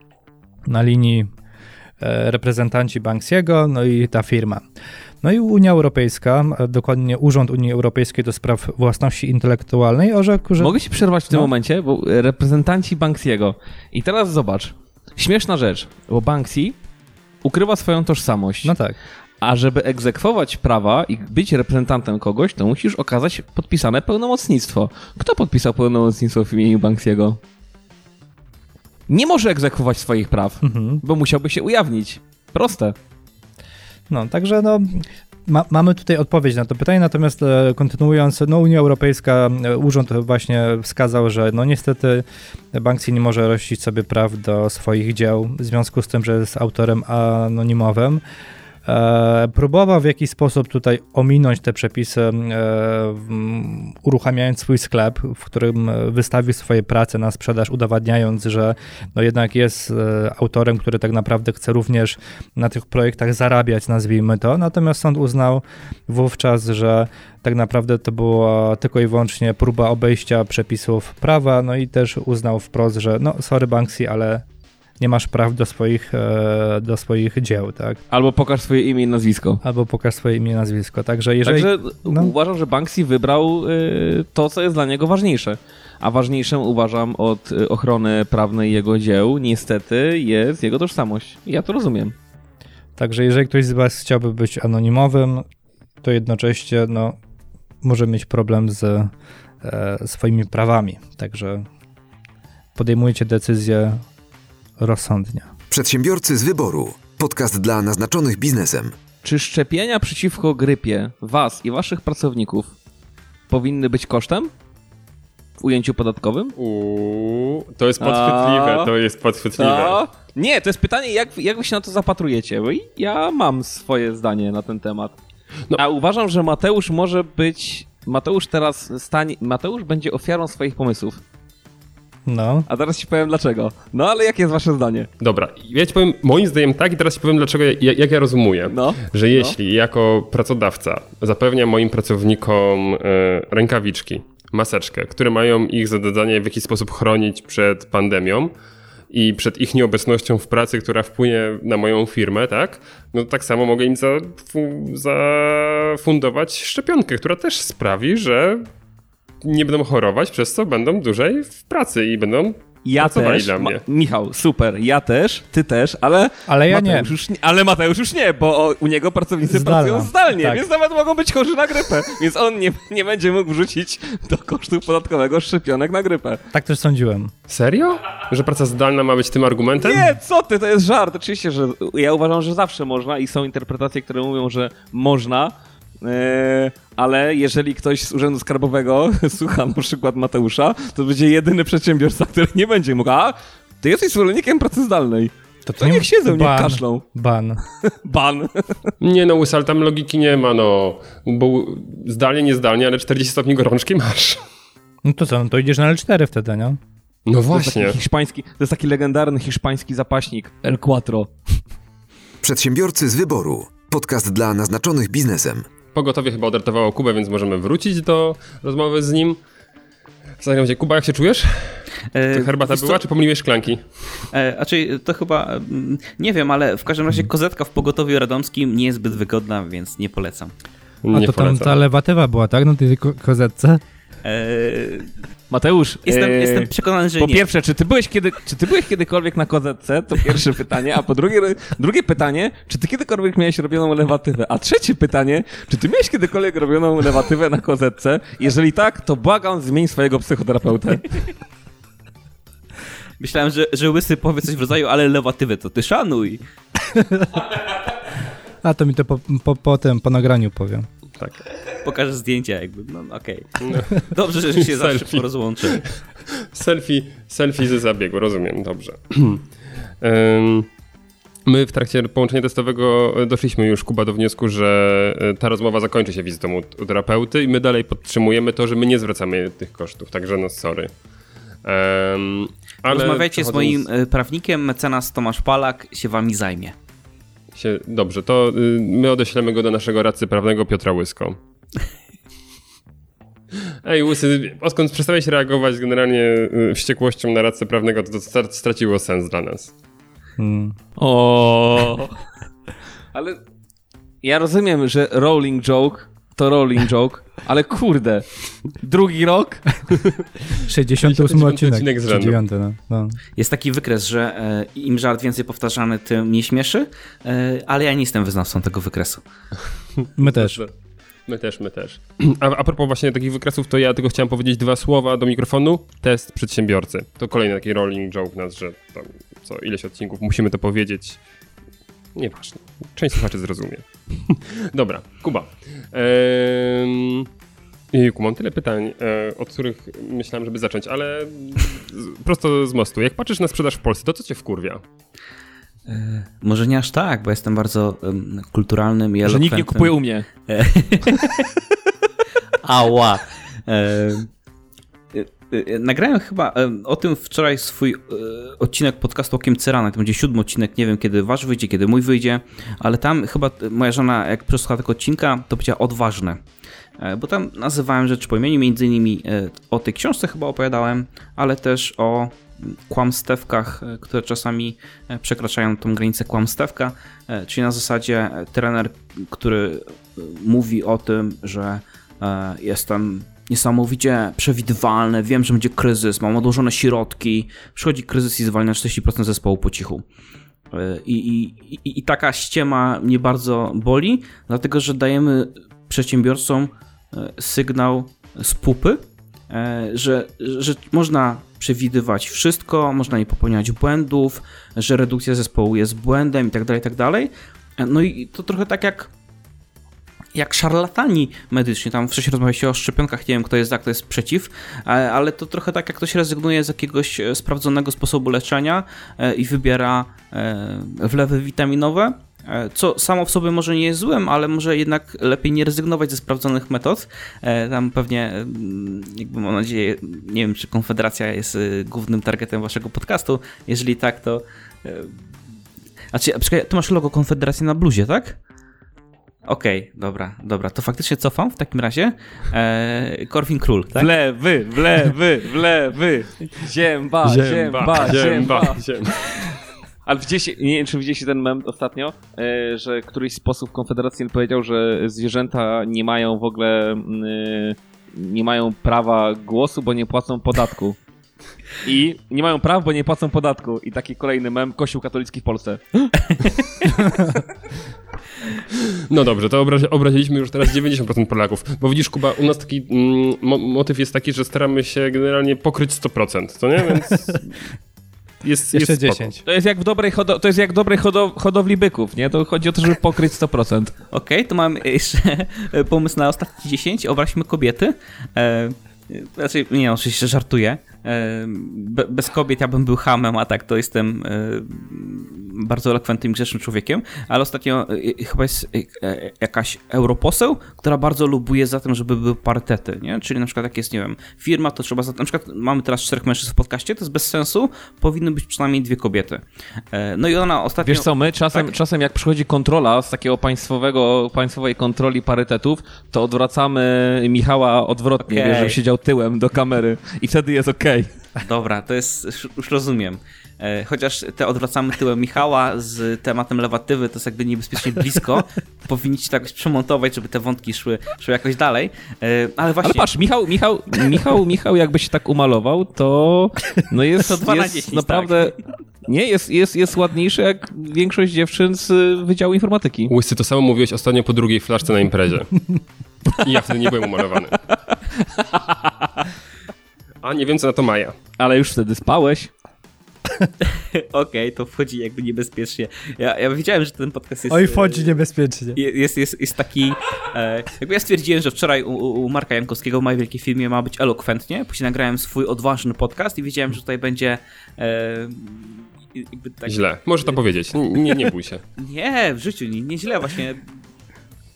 Speaker 3: na linii reprezentanci Banksiego, no i ta firma. No i Unia Europejska, dokładnie Urząd Unii Europejskiej do spraw własności intelektualnej orzekł, że...
Speaker 4: Mogę ci przerwać w tym
Speaker 3: No.
Speaker 4: momencie, bo reprezentanci Banksiego. I teraz zobacz, śmieszna rzecz, bo Banksy ukrywa swoją tożsamość.
Speaker 3: No tak.
Speaker 4: A żeby egzekwować prawa i być reprezentantem kogoś, to musisz okazać podpisane pełnomocnictwo. Kto podpisał pełnomocnictwo w imieniu Banksiego? Nie może egzekwować swoich praw,
Speaker 3: Mhm.
Speaker 4: bo musiałby się ujawnić. Proste.
Speaker 3: No, także no, ma, mamy tutaj odpowiedź na to pytanie, natomiast e, kontynuując, no Unia Europejska, e, urząd właśnie wskazał, że no niestety Banksy nie może rościć sobie praw do swoich dzieł w związku z tym, że jest autorem anonimowym. E, próbował w jakiś sposób tutaj ominąć te przepisy, e, uruchamiając swój sklep, w którym wystawił swoje prace na sprzedaż, udowadniając, że no jednak jest e, autorem, który tak naprawdę chce również na tych projektach zarabiać, nazwijmy to. Natomiast sąd uznał wówczas, że tak naprawdę to była tylko i wyłącznie próba obejścia przepisów prawa, no i też uznał wprost, że no sorry Banksy, ale nie masz praw do swoich, e, do swoich dzieł, tak?
Speaker 4: Albo pokaż swoje imię i nazwisko.
Speaker 3: Albo pokaż swoje imię i nazwisko. Także jeżeli...
Speaker 4: Także
Speaker 3: no.
Speaker 4: uważam, że Banksy wybrał y, to, co jest dla niego ważniejsze. A ważniejszym uważam od y, ochrony prawnej jego dzieł, niestety, jest jego tożsamość. Ja to rozumiem.
Speaker 3: Także jeżeli ktoś z Was chciałby być anonimowym, to jednocześnie no, może mieć problem z e, swoimi prawami. Także podejmujcie decyzję rozsądnie.
Speaker 1: Przedsiębiorcy z wyboru. Podcast dla naznaczonych biznesem.
Speaker 4: Czy szczepienia przeciwko grypie was i waszych pracowników powinny być kosztem? W ujęciu podatkowym?
Speaker 2: Uuu, to jest podchwytliwe, to jest podchwytliwe.
Speaker 4: Nie, to jest pytanie, jak, jak wy się na to zapatrujecie? Bo ja mam swoje zdanie na ten temat.
Speaker 2: No.
Speaker 4: A uważam, że Mateusz może być. Mateusz teraz stanie. Mateusz będzie ofiarą swoich pomysłów.
Speaker 3: No,
Speaker 4: A teraz ci powiem dlaczego. No ale jakie jest wasze zdanie?
Speaker 2: Dobra, ja ci powiem moim zdaniem tak i teraz ci powiem dlaczego, ja- jak ja rozumuję.
Speaker 4: No.
Speaker 2: Że jeśli jako pracodawca zapewnia moim pracownikom e, rękawiczki, maseczkę, które mają ich za zadanie w jakiś sposób chronić przed pandemią i przed ich nieobecnością w pracy, która wpłynie na moją firmę, tak? No tak samo mogę im zafu- zafundować szczepionkę, która też sprawi, że nie będą chorować, przez co będą dłużej w pracy i będą
Speaker 4: Ja też.
Speaker 2: dla
Speaker 4: Ma-
Speaker 2: mnie.
Speaker 4: Michał, super. Ja też, ty też, ale.
Speaker 3: ale ja nie.
Speaker 4: Mateusz Już nie. Ale Mateusz już nie, bo u niego pracownicy
Speaker 3: Zdalna,
Speaker 4: pracują zdalnie,
Speaker 3: tak.
Speaker 4: więc nawet mogą być chorzy na grypę. Więc on nie, nie będzie mógł wrzucić do kosztu podatkowego szczepionek na grypę.
Speaker 3: Tak też sądziłem.
Speaker 2: Serio? Że praca zdalna ma być tym argumentem?
Speaker 4: Nie, co ty, to jest żart. Oczywiście, że ja uważam, że zawsze można i są interpretacje, które mówią, że można. E, ale jeżeli ktoś z Urzędu Skarbowego słucha na przykład Mateusza, to będzie jedyny przedsiębiorca, który nie będzie mógł. A, ty jesteś zwolennikiem pracy zdalnej. To niech siedzą, niech
Speaker 3: ban,
Speaker 4: kaszlą.
Speaker 3: Ban.
Speaker 4: Ban.
Speaker 2: Nie no, Łysal, tam logiki nie ma, no. Bo zdalnie, niezdalnie, ale 40 stopni gorączki masz.
Speaker 3: No to co, no to idziesz na L4 wtedy, nie?
Speaker 2: No
Speaker 4: To jest
Speaker 2: właśnie.
Speaker 4: taki hiszpański, to jest taki legendarny hiszpański zapaśnik. El Quattro.
Speaker 1: Przedsiębiorcy z wyboru. Podcast dla naznaczonych biznesem.
Speaker 2: Pogotowie chyba odratowało Kubę, więc możemy wrócić do rozmowy z nim. Zastanawiam się, Kuba, jak się czujesz?
Speaker 5: E,
Speaker 2: To herbata
Speaker 5: wiesz co,
Speaker 2: była, czy pomyliłeś szklanki?
Speaker 5: E, znaczy, to chyba, mm, nie wiem, ale w każdym razie kozetka w pogotowiu radomskim nie jest zbyt wygodna, więc nie polecam.
Speaker 3: A
Speaker 2: Nie
Speaker 3: to tam
Speaker 2: polecam.
Speaker 3: ta lewatywa była, tak? Na tej ko- kozetce?
Speaker 5: E,
Speaker 4: Mateusz,
Speaker 5: Jestem,
Speaker 4: e,
Speaker 5: jestem przekonany, że
Speaker 4: po
Speaker 5: nie.
Speaker 4: pierwsze, czy ty, byłeś kiedy, czy ty byłeś kiedykolwiek na kozetce? To pierwsze pytanie. A po drugie, drugie pytanie, czy ty kiedykolwiek miałeś robioną lewatywę? A trzecie pytanie, czy ty miałeś kiedykolwiek robioną lewatywę na kozetce? Jeżeli tak, to błagam, zmień swojego psychoterapeutę.
Speaker 5: Myślałem, że, że Łysy powie coś w rodzaju, ale lewatywę to ty szanuj.
Speaker 3: A to mi to po, po, po tym, po nagraniu powiem.
Speaker 2: Tak.
Speaker 5: Pokażę zdjęcia jakby, no okej. Dobrze, że się zawsze
Speaker 2: Selfie.
Speaker 5: rozłączy.
Speaker 2: Selfie, selfie ze zabiegu, rozumiem, dobrze. Em, My w trakcie połączenia testowego doszliśmy już, Kuba, do wniosku, że e, ta rozmowa zakończy się wizytą u, u terapeuty i my dalej podtrzymujemy to, że my nie zwracamy tych kosztów, także no sorry. Ale
Speaker 5: Rozmawiajcie z moim e, prawnikiem, mecenas Tomasz Palak się wami zajmie.
Speaker 2: Się, dobrze, to y, my odeślemy go do naszego radcy prawnego Piotra Łysko. Ej, Łysy, odkąd przestałeś reagować generalnie y, wściekłością na radcę prawnego, to to stra- straciło sens dla nas.
Speaker 3: Mm.
Speaker 4: O. Ale ja rozumiem, że rolling joke to rolling joke, ale kurde, drugi rok?
Speaker 3: 68 odcinek.
Speaker 2: odcinek z rzędu.
Speaker 3: 39, no. no.
Speaker 5: Jest taki wykres, że e, im żart więcej powtarzany, tym nie śmieszy, e, ale ja nie jestem wyznawcą tego wykresu.
Speaker 3: My też.
Speaker 2: My też, my też. A, a propos właśnie takich wykresów, to ja tylko chciałem powiedzieć dwa słowa do mikrofonu. Test przedsiębiorcy. To kolejny taki rolling joke nas, że tam co ileś odcinków musimy to powiedzieć. Nieważne. Część słuchaczy zrozumie. Dobra, Kuba. Ehm... Jejku, mam tyle pytań, e, od których myślałem, żeby zacząć, ale z, prosto z mostu. Jak patrzysz na sprzedaż w Polsce, to co cię wkurwia?
Speaker 5: Może nie aż tak, bo jestem bardzo kulturalnym i
Speaker 4: Że nikt nie kupuje u mnie.
Speaker 5: Ała. E, e, e, Nagrałem chyba e, o tym wczoraj swój odcinek podcastu Okiem Cyrana. To będzie siódmy odcinek, nie wiem kiedy wasz wyjdzie, kiedy mój wyjdzie, ale tam chyba moja żona, jak przesłuchała tego odcinka, to powiedziała odważne. E, Bo tam nazywałem rzeczy po imieniu, między innymi e, o tej książce chyba opowiadałem, ale też o kłamstewkach, e, które czasami przekraczają tą granicę kłamstewka, czyli na zasadzie trener, który mówi o tym, że jestem niesamowicie przewidywalny, wiem, że będzie kryzys, mam odłożone środki, przychodzi kryzys i zwalnia 40% zespołu po cichu. E, I, i, i, I taka ściema mnie bardzo boli, dlatego że dajemy przedsiębiorcom e, sygnał z pupy, e, że, że można przewidywać wszystko, można nie popełniać błędów, że redukcja zespołu jest błędem i tak dalej, tak dalej. No i to trochę tak jak jak szarlatani medyczni. Tam wcześniej rozmawialiście o szczepionkach, nie wiem kto jest za, kto jest przeciw, ale to trochę tak jak ktoś rezygnuje z jakiegoś e, sprawdzonego sposobu leczenia e, i wybiera e, wlewy witaminowe, co samo w sobie może nie jest złem, ale może jednak lepiej nie rezygnować ze sprawdzonych metod. Tam pewnie, jakby mam nadzieję, nie wiem czy Konfederacja jest głównym targetem waszego podcastu. Jeżeli tak, to... A czy, czekaj, ty masz logo Konfederacji na bluzie, tak? Okej, dobra, dobra, to faktycznie cofam w takim razie. Eee, Korwin Król, tak?
Speaker 4: Wlewy, wlewy, wlewy. Zięba, zięba, zięba.
Speaker 2: zięba.
Speaker 4: Ale widzieliście, nie wiem, czy widzieliście ten mem ostatnio, e, że któryś z posłów Konfederacji powiedział, że zwierzęta nie mają w ogóle mm, e, nie mają prawa głosu, bo nie płacą podatku. I nie mają praw, bo nie płacą podatku. I taki kolejny mem, Kościół katolicki w Polsce.
Speaker 2: No dobrze, to obrazi- obraziliśmy już teraz 90% Polaków. Bo widzisz, Kuba, u nas taki mm, mo- motyw jest taki, że staramy się generalnie pokryć 100%, co nie? Więc jest,
Speaker 3: Jeszcze
Speaker 2: jest spoko.
Speaker 3: 10.
Speaker 4: To jest jak w dobrej, hodo- to jest jak w dobrej hodo- hodowli byków, nie? To chodzi o to, żeby pokryć 100%.
Speaker 5: Okej, to mam jeszcze pomysł na ostatnie 10. Obraźmy kobiety. E, znaczy, nie, oczywiście żartuję. E, be, bez kobiet ja bym był hamem, a tak to jestem e, bardzo elokwentnym, grzecznym człowiekiem. Ale ostatnio e, chyba jest e, jakaś europoseł, która bardzo lubuje za tym, żeby były parytety, nie? Czyli na przykład jak jest, nie wiem, firma, to trzeba, za, na przykład mamy teraz czterech mężczyzn w podcaście, to jest bez sensu, powinny być przynajmniej dwie kobiety. E, no i ona ostatnio...
Speaker 4: Wiesz co, my czasem,
Speaker 5: Tak.
Speaker 4: czasem jak przychodzi kontrola z takiego państwowego, państwowej kontroli parytetów, to odwracamy Michała odwrotnie, okay. żeby siedział tyłem do kamery i wtedy jest okej.
Speaker 5: Dobra, to jest, już- rozumiem. E, Chociaż te odwracamy tyłem Michała z tematem lewatywy, to jest jakby niebezpiecznie blisko. Powinniście to jakoś przemontować, żeby te wątki szły, szły jakoś dalej. E, Ale właśnie...
Speaker 4: Ale patrz, Michał, Michał, Michał, Michał jakby się tak umalował, to no jest,
Speaker 5: To dwa na
Speaker 4: jest
Speaker 5: 10,
Speaker 4: naprawdę... Nie, jest, jest, jest ładniejszy jak większość dziewczyn z Wydziału Informatyki.
Speaker 2: Łysy, to samo mówiłeś ostatnio po drugiej flaszce na imprezie. I ja wtedy nie byłem umalowany. A nie wiem, co na to Maja.
Speaker 4: Ale już wtedy spałeś.
Speaker 5: Okej, to wchodzi jakby niebezpiecznie. Ja, ja wiedziałem, że ten podcast jest...
Speaker 3: Oj,
Speaker 5: e,
Speaker 3: wchodzi niebezpiecznie.
Speaker 5: je- Jest, jest, jest taki. E, jakby ja stwierdziłem, że wczoraj u, u Marka Jankowskiego w mojej wielkiej filmie ma być elokwentnie. Później nagrałem swój odważny podcast i wiedziałem, że tutaj będzie. E, jakby tak,
Speaker 2: Źle. Może to powiedzieć. Nie, nie bój się.
Speaker 5: Nie, w życiu nie, nie źle, właśnie.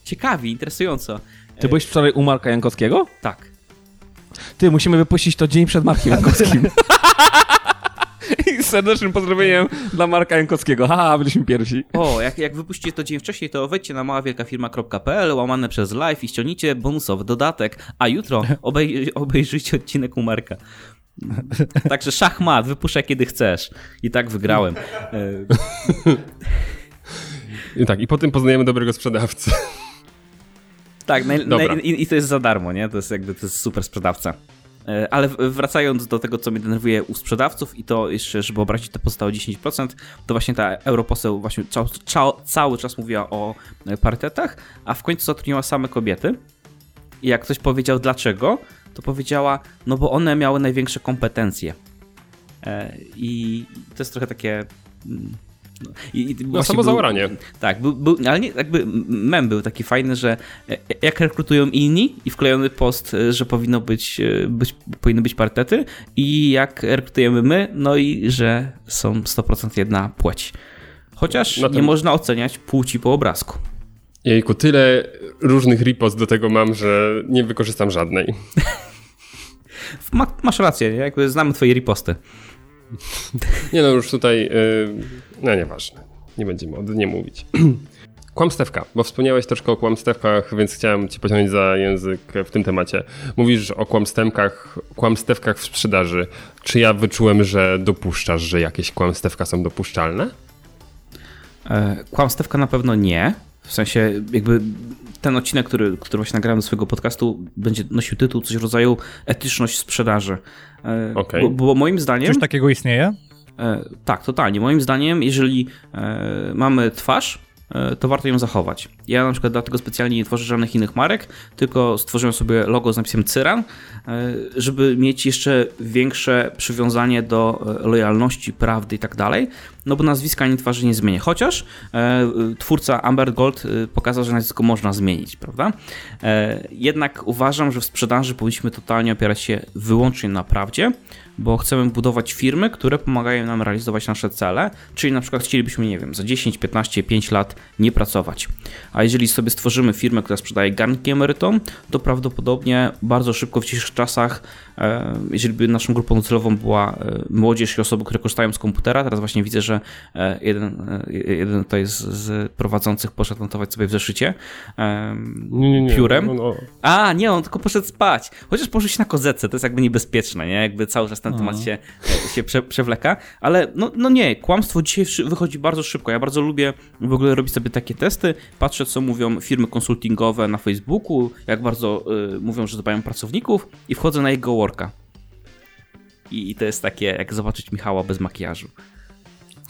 Speaker 5: Ciekawi, interesująco.
Speaker 4: Ty byłeś wczoraj u Marka Jankowskiego?
Speaker 5: Tak.
Speaker 4: Ty, musimy wypuścić to dzień przed Markiem Jankowskim. I serdecznym pozdrowieniem dla Marka Jankowskiego. Haha, byliśmy pierwsi.
Speaker 5: O, jak, jak wypuścicie to dzień wcześniej, to wejdźcie na maławielkafirma.pl, łamane przez live i ściągnijcie bonusowy dodatek, a jutro obej obejrzyjcie odcinek u Marka. Także szachmat, wypuszczaj kiedy chcesz. I tak wygrałem. E,
Speaker 2: I tak, i potem poznajemy dobrego sprzedawcę.
Speaker 5: Tak, naj, naj, i, i to jest za darmo, nie? To jest jakby to jest super sprzedawca. E, Ale wracając do tego, co mnie denerwuje u sprzedawców i to jeszcze, żeby obrazić te pozostałe 10%, to właśnie ta europoseł właśnie cał, cał, cały czas mówiła o e, parytetach, a w końcu zatrudniła same kobiety. I jak ktoś powiedział dlaczego, to powiedziała, no bo one miały największe kompetencje. E, I to jest trochę takie... no, i, i
Speaker 2: No, samo
Speaker 5: był-
Speaker 2: zaoranie.
Speaker 5: tak, był, był, ale nie, jakby mem był taki fajny, że e, jak rekrutują inni i wklejony post, e, że powinno być, e, być powinny być parytety i jak rekrutujemy my, no i że są 100% jedna płeć. Chociaż
Speaker 2: No to-
Speaker 5: nie można oceniać płci po obrazku.
Speaker 2: Jejku, tyle różnych ripost do tego mam, że nie wykorzystam żadnej.
Speaker 5: Ma, masz rację, jakby znamy twoje riposty.
Speaker 2: Nie no, już tutaj, yy, no nieważne, nie będziemy o dnie mówić. Kłamstewka, bo wspomniałeś troszkę o kłamstewkach, więc chciałem cię pociągnąć za język w tym temacie. Mówisz o kłamstewkach, kłamstewkach w sprzedaży. Czy ja wyczułem, że dopuszczasz, że jakieś kłamstewka są dopuszczalne?
Speaker 5: E, Kłamstewka na pewno nie. W sensie jakby ten odcinek, który, który właśnie nagrałem do swojego podcastu, będzie nosił tytuł coś w rodzaju etyczność sprzedaży. E,
Speaker 2: Okej.
Speaker 5: Bo, bo moim zdaniem...
Speaker 3: Coś takiego istnieje?
Speaker 5: E, tak, totalnie. Moim zdaniem, jeżeli e, mamy twarz, e, to warto ją zachować. Ja na przykład dlatego specjalnie nie tworzę żadnych innych marek, tylko stworzyłem sobie logo z napisem Cyran, e, żeby mieć jeszcze większe przywiązanie do e, lojalności, prawdy i tak dalej, no bo nazwiska ani twarzy nie zmienię. Chociaż twórca Amber Gold pokazał, że nazwisko można zmienić, prawda? Jednak uważam, że w sprzedaży powinniśmy totalnie opierać się wyłącznie na prawdzie, bo chcemy budować firmy, które pomagają nam realizować nasze cele, czyli na przykład chcielibyśmy, nie wiem, za 10, 15, 5 lat nie pracować. A jeżeli sobie stworzymy firmę, która sprzedaje garnki emerytom, to prawdopodobnie bardzo szybko w dzisiejszych czasach, jeżeli by naszą grupą docelową była e, młodzież i osoby, które korzystają z komputera, teraz właśnie widzę, że e, jeden, e, jeden tutaj z, z prowadzących poszedł notować sobie w zeszycie e,
Speaker 2: Nie, nie, nie.
Speaker 5: piórem.
Speaker 2: No, no.
Speaker 5: A, nie, on tylko poszedł spać. Chociaż położył się na kozetce, to jest jakby niebezpieczne, nie? Jakby cały czas ten temat się, e, się prze, przewleka. Ale no, no nie, kłamstwo dzisiaj wychodzi bardzo szybko. Ja bardzo lubię w ogóle robić sobie takie testy. Patrzę, co mówią firmy konsultingowe na Facebooku, jak bardzo y, mówią, że dbają o pracowników i wchodzę na jego worka. I, I to jest takie, jak zobaczyć Michała bez makijażu.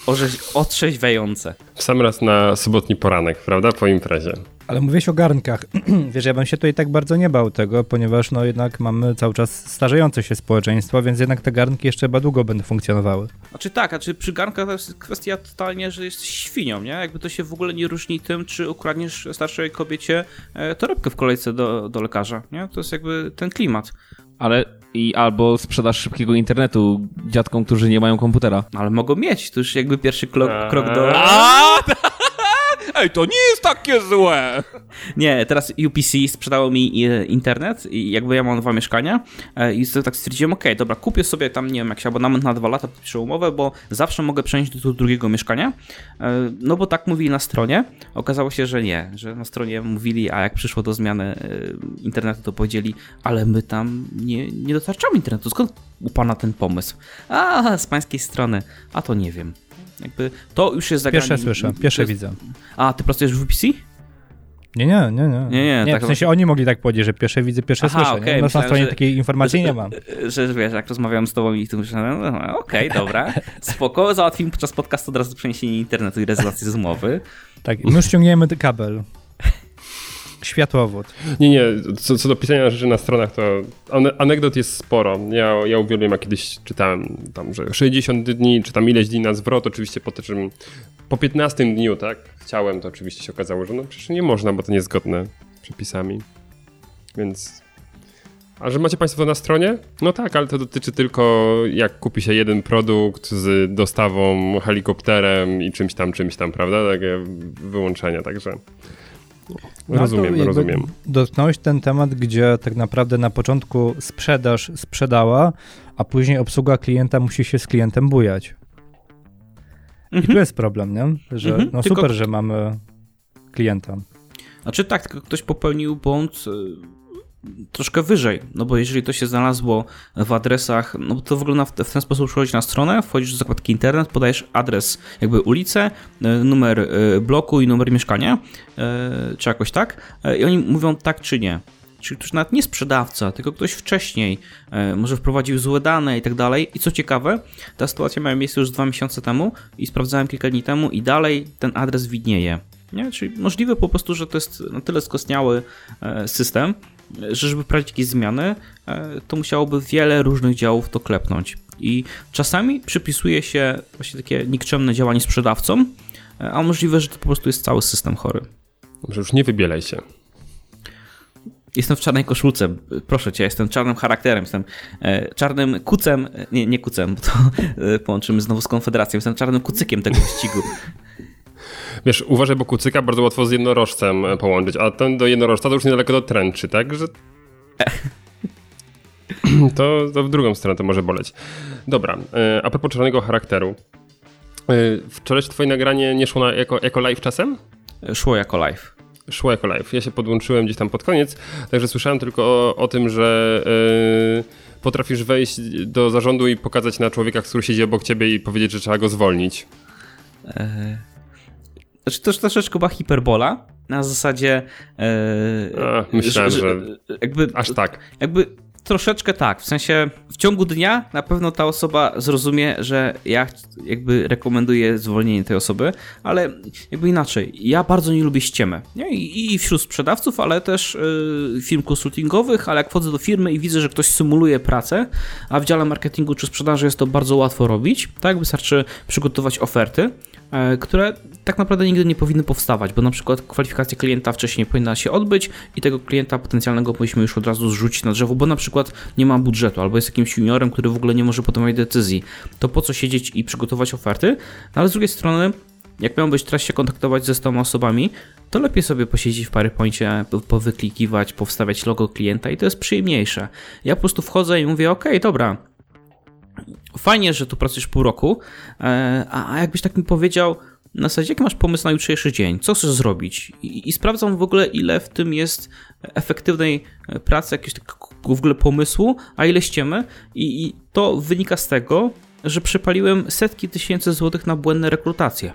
Speaker 5: Orzeź, otrzeźwiające.
Speaker 2: W sam raz na sobotni poranek, prawda? Po imprezie.
Speaker 3: Ale mówiłeś o garnkach. Wiesz, ja bym się tutaj tak bardzo nie bał tego, ponieważ no jednak mamy cały czas starzejące się społeczeństwo, więc jednak te garnki jeszcze chyba długo będą funkcjonowały.
Speaker 5: Znaczy tak, a czy przy garnkach to jest kwestia totalnie, że jest świnią, nie? Jakby to się w ogóle nie różni tym, czy ukradniesz starszej kobiecie e, torebkę w kolejce do, do lekarza, nie? To jest jakby ten klimat.
Speaker 4: Ale i albo sprzedaż szybkiego internetu dziadkom, którzy nie mają komputera.
Speaker 5: No, ale mogą mieć, to już jakby pierwszy krok, krok do...
Speaker 4: A ej, to nie jest takie złe!
Speaker 5: Nie, teraz UPC sprzedało mi e, internet i jakby ja mam dwa mieszkania e, i tak stwierdziłem, okej, dobra, kupię sobie tam, nie wiem, jakiś abonament na dwa lata, podpiszę umowę, bo zawsze mogę przenieść do drugiego mieszkania, E, no bo tak mówili na stronie. Okazało się, że nie, że na stronie mówili, a jak przyszło do zmiany internetu, to powiedzieli, ale my tam nie, nie dostarczamy internetu, skąd u pana ten pomysł? A, z pańskiej strony, a to nie wiem. Jakby to już jest zagranie.
Speaker 3: Pierwsze słyszę, pierwsze
Speaker 5: jest-
Speaker 3: widzę.
Speaker 5: A, ty pracujesz w UPC?
Speaker 3: Nie, nie, nie, nie.
Speaker 5: Nie, nie, tak-
Speaker 3: w sensie oni mogli tak powiedzieć, że pierwsze widzę, pierwsze
Speaker 5: Aha,
Speaker 3: słyszę. nie? No, na
Speaker 5: myślałem,
Speaker 3: stronie
Speaker 5: że-
Speaker 3: takiej informacji nie mam.
Speaker 5: że wiesz, jak rozmawiam z tobą i tu myślę, no, no, okej, dobra, spoko, załatwimy podczas podcastu od razu przeniesienie internetu i rezolację z umowy.
Speaker 3: Tak, my już ściągniemy ten kabel. Światłowód.
Speaker 2: Nie, nie, co, co do pisania rzeczy na stronach, to ane- anegdot jest sporo. Ja, ja uwielbiam, jak kiedyś czytałem tam, że 60 dni, czy tam ileś dni na zwrot, oczywiście po czym po 15 dniu, tak, chciałem, to oczywiście się okazało, że no przecież nie można, bo to niezgodne przepisami. Więc... A że macie Państwo to na stronie? No tak, ale to dotyczy tylko jak kupi się jeden produkt z dostawą helikopterem i czymś tam, czymś tam, prawda? Takie wyłączenia, także...
Speaker 3: No,
Speaker 2: Rozumiem, rozumiem.
Speaker 3: Dotknąłeś ten temat, gdzie tak naprawdę na początku sprzedaż sprzedała, a później obsługa klienta musi się z klientem bujać. I tu jest problem, nie? Że
Speaker 5: Mhm,
Speaker 3: no
Speaker 5: tylko-
Speaker 3: super, że mamy klienta.
Speaker 5: Znaczy tak, tylko ktoś popełnił błąd troszkę wyżej, no bo jeżeli to się znalazło w adresach, no to wygląda w, ten sposób, przychodzisz na stronę, wchodzisz do zakładki internet, podajesz adres, jakby ulicę, y, numer y, bloku i numer mieszkania, y, czy jakoś tak, i oni mówią tak czy nie. Czyli ktoś nawet nie sprzedawca, tylko ktoś wcześniej, e, może wprowadził złe dane i tak dalej. I co ciekawe, ta sytuacja miała miejsce już dwa miesiące temu i sprawdzałem kilka dni temu i dalej ten adres widnieje. Nie? Czyli możliwe po prostu, że to jest na tyle skostniały e, system, e, żeby wprowadzić jakieś zmiany, e, to musiałoby wiele różnych działów to klepnąć. I czasami przypisuje się właśnie takie nikczemne działanie sprzedawcom, e, a możliwe, że to po prostu jest cały system chory.
Speaker 2: Dobrze, już nie wybielaj się.
Speaker 5: Jestem w czarnej koszulce, proszę cię, jestem czarnym charakterem, jestem e, czarnym kucem, nie, nie kucem, bo to połączymy znowu z Konfederacją, jestem czarnym kucykiem tego wyścigu.
Speaker 2: Wiesz, uważaj, bo kucyka bardzo łatwo z jednorożcem e, połączyć, a ten do jednorożca to już niedaleko do tręczy, tak? Że... To, to w drugą stronę to może boleć. Dobra, e, a propos czarnego charakteru. E, Wczoraj twoje nagranie nie szło na, jako, jako live czasem?
Speaker 5: Szło jako live.
Speaker 2: Szło jako live. Ja się podłączyłem gdzieś tam pod koniec, także słyszałem tylko o, o tym, że e, potrafisz wejść do zarządu i pokazać na człowieka, który siedzi obok ciebie i powiedzieć, że trzeba go zwolnić.
Speaker 5: E, Znaczy to troszeczkę była hiperbola, na zasadzie e,
Speaker 2: A, myślałem, że
Speaker 5: jakby,
Speaker 2: Aż tak.
Speaker 5: jakby troszeczkę tak, w sensie w ciągu dnia na pewno ta osoba zrozumie, że ja jakby rekomenduję zwolnienie tej osoby, ale jakby inaczej, ja bardzo nie lubię ściemy, nie? I, wśród sprzedawców, ale też y, firm konsultingowych, ale jak wchodzę do firmy i widzę, że ktoś symuluje pracę, a w dziale marketingu czy sprzedaży jest to bardzo łatwo robić, tak? Wystarczy przygotować oferty, e, które tak naprawdę nigdy nie powinny powstawać, bo na przykład kwalifikacja klienta wcześniej powinna się odbyć i tego klienta potencjalnego powinniśmy już od razu zrzucić na drzewo, bo na przykład nie ma budżetu albo jest jakimś juniorem, który w ogóle nie może podejmować decyzji. To po co siedzieć i przygotować oferty? No ale z drugiej strony, jak miałbyś teraz się kontaktować ze 100 osobami, to lepiej sobie posiedzieć w PowerPoincie, po- powyklikiwać, powstawiać logo klienta i to jest przyjemniejsze. Ja po prostu wchodzę i mówię, ok, dobra, fajnie, że tu pracujesz pół roku, e, a jakbyś tak mi powiedział, na zasadzie, jaki masz pomysł na jutrzejszy dzień, co chcesz zrobić? I, i sprawdzam w ogóle, ile w tym jest efektywnej e, pracy, jakiegoś takiego w ogóle pomysłu, a ile ściemy. I, i to wynika z tego, że przepaliłem setki tysięcy złotych na błędne rekrutacje.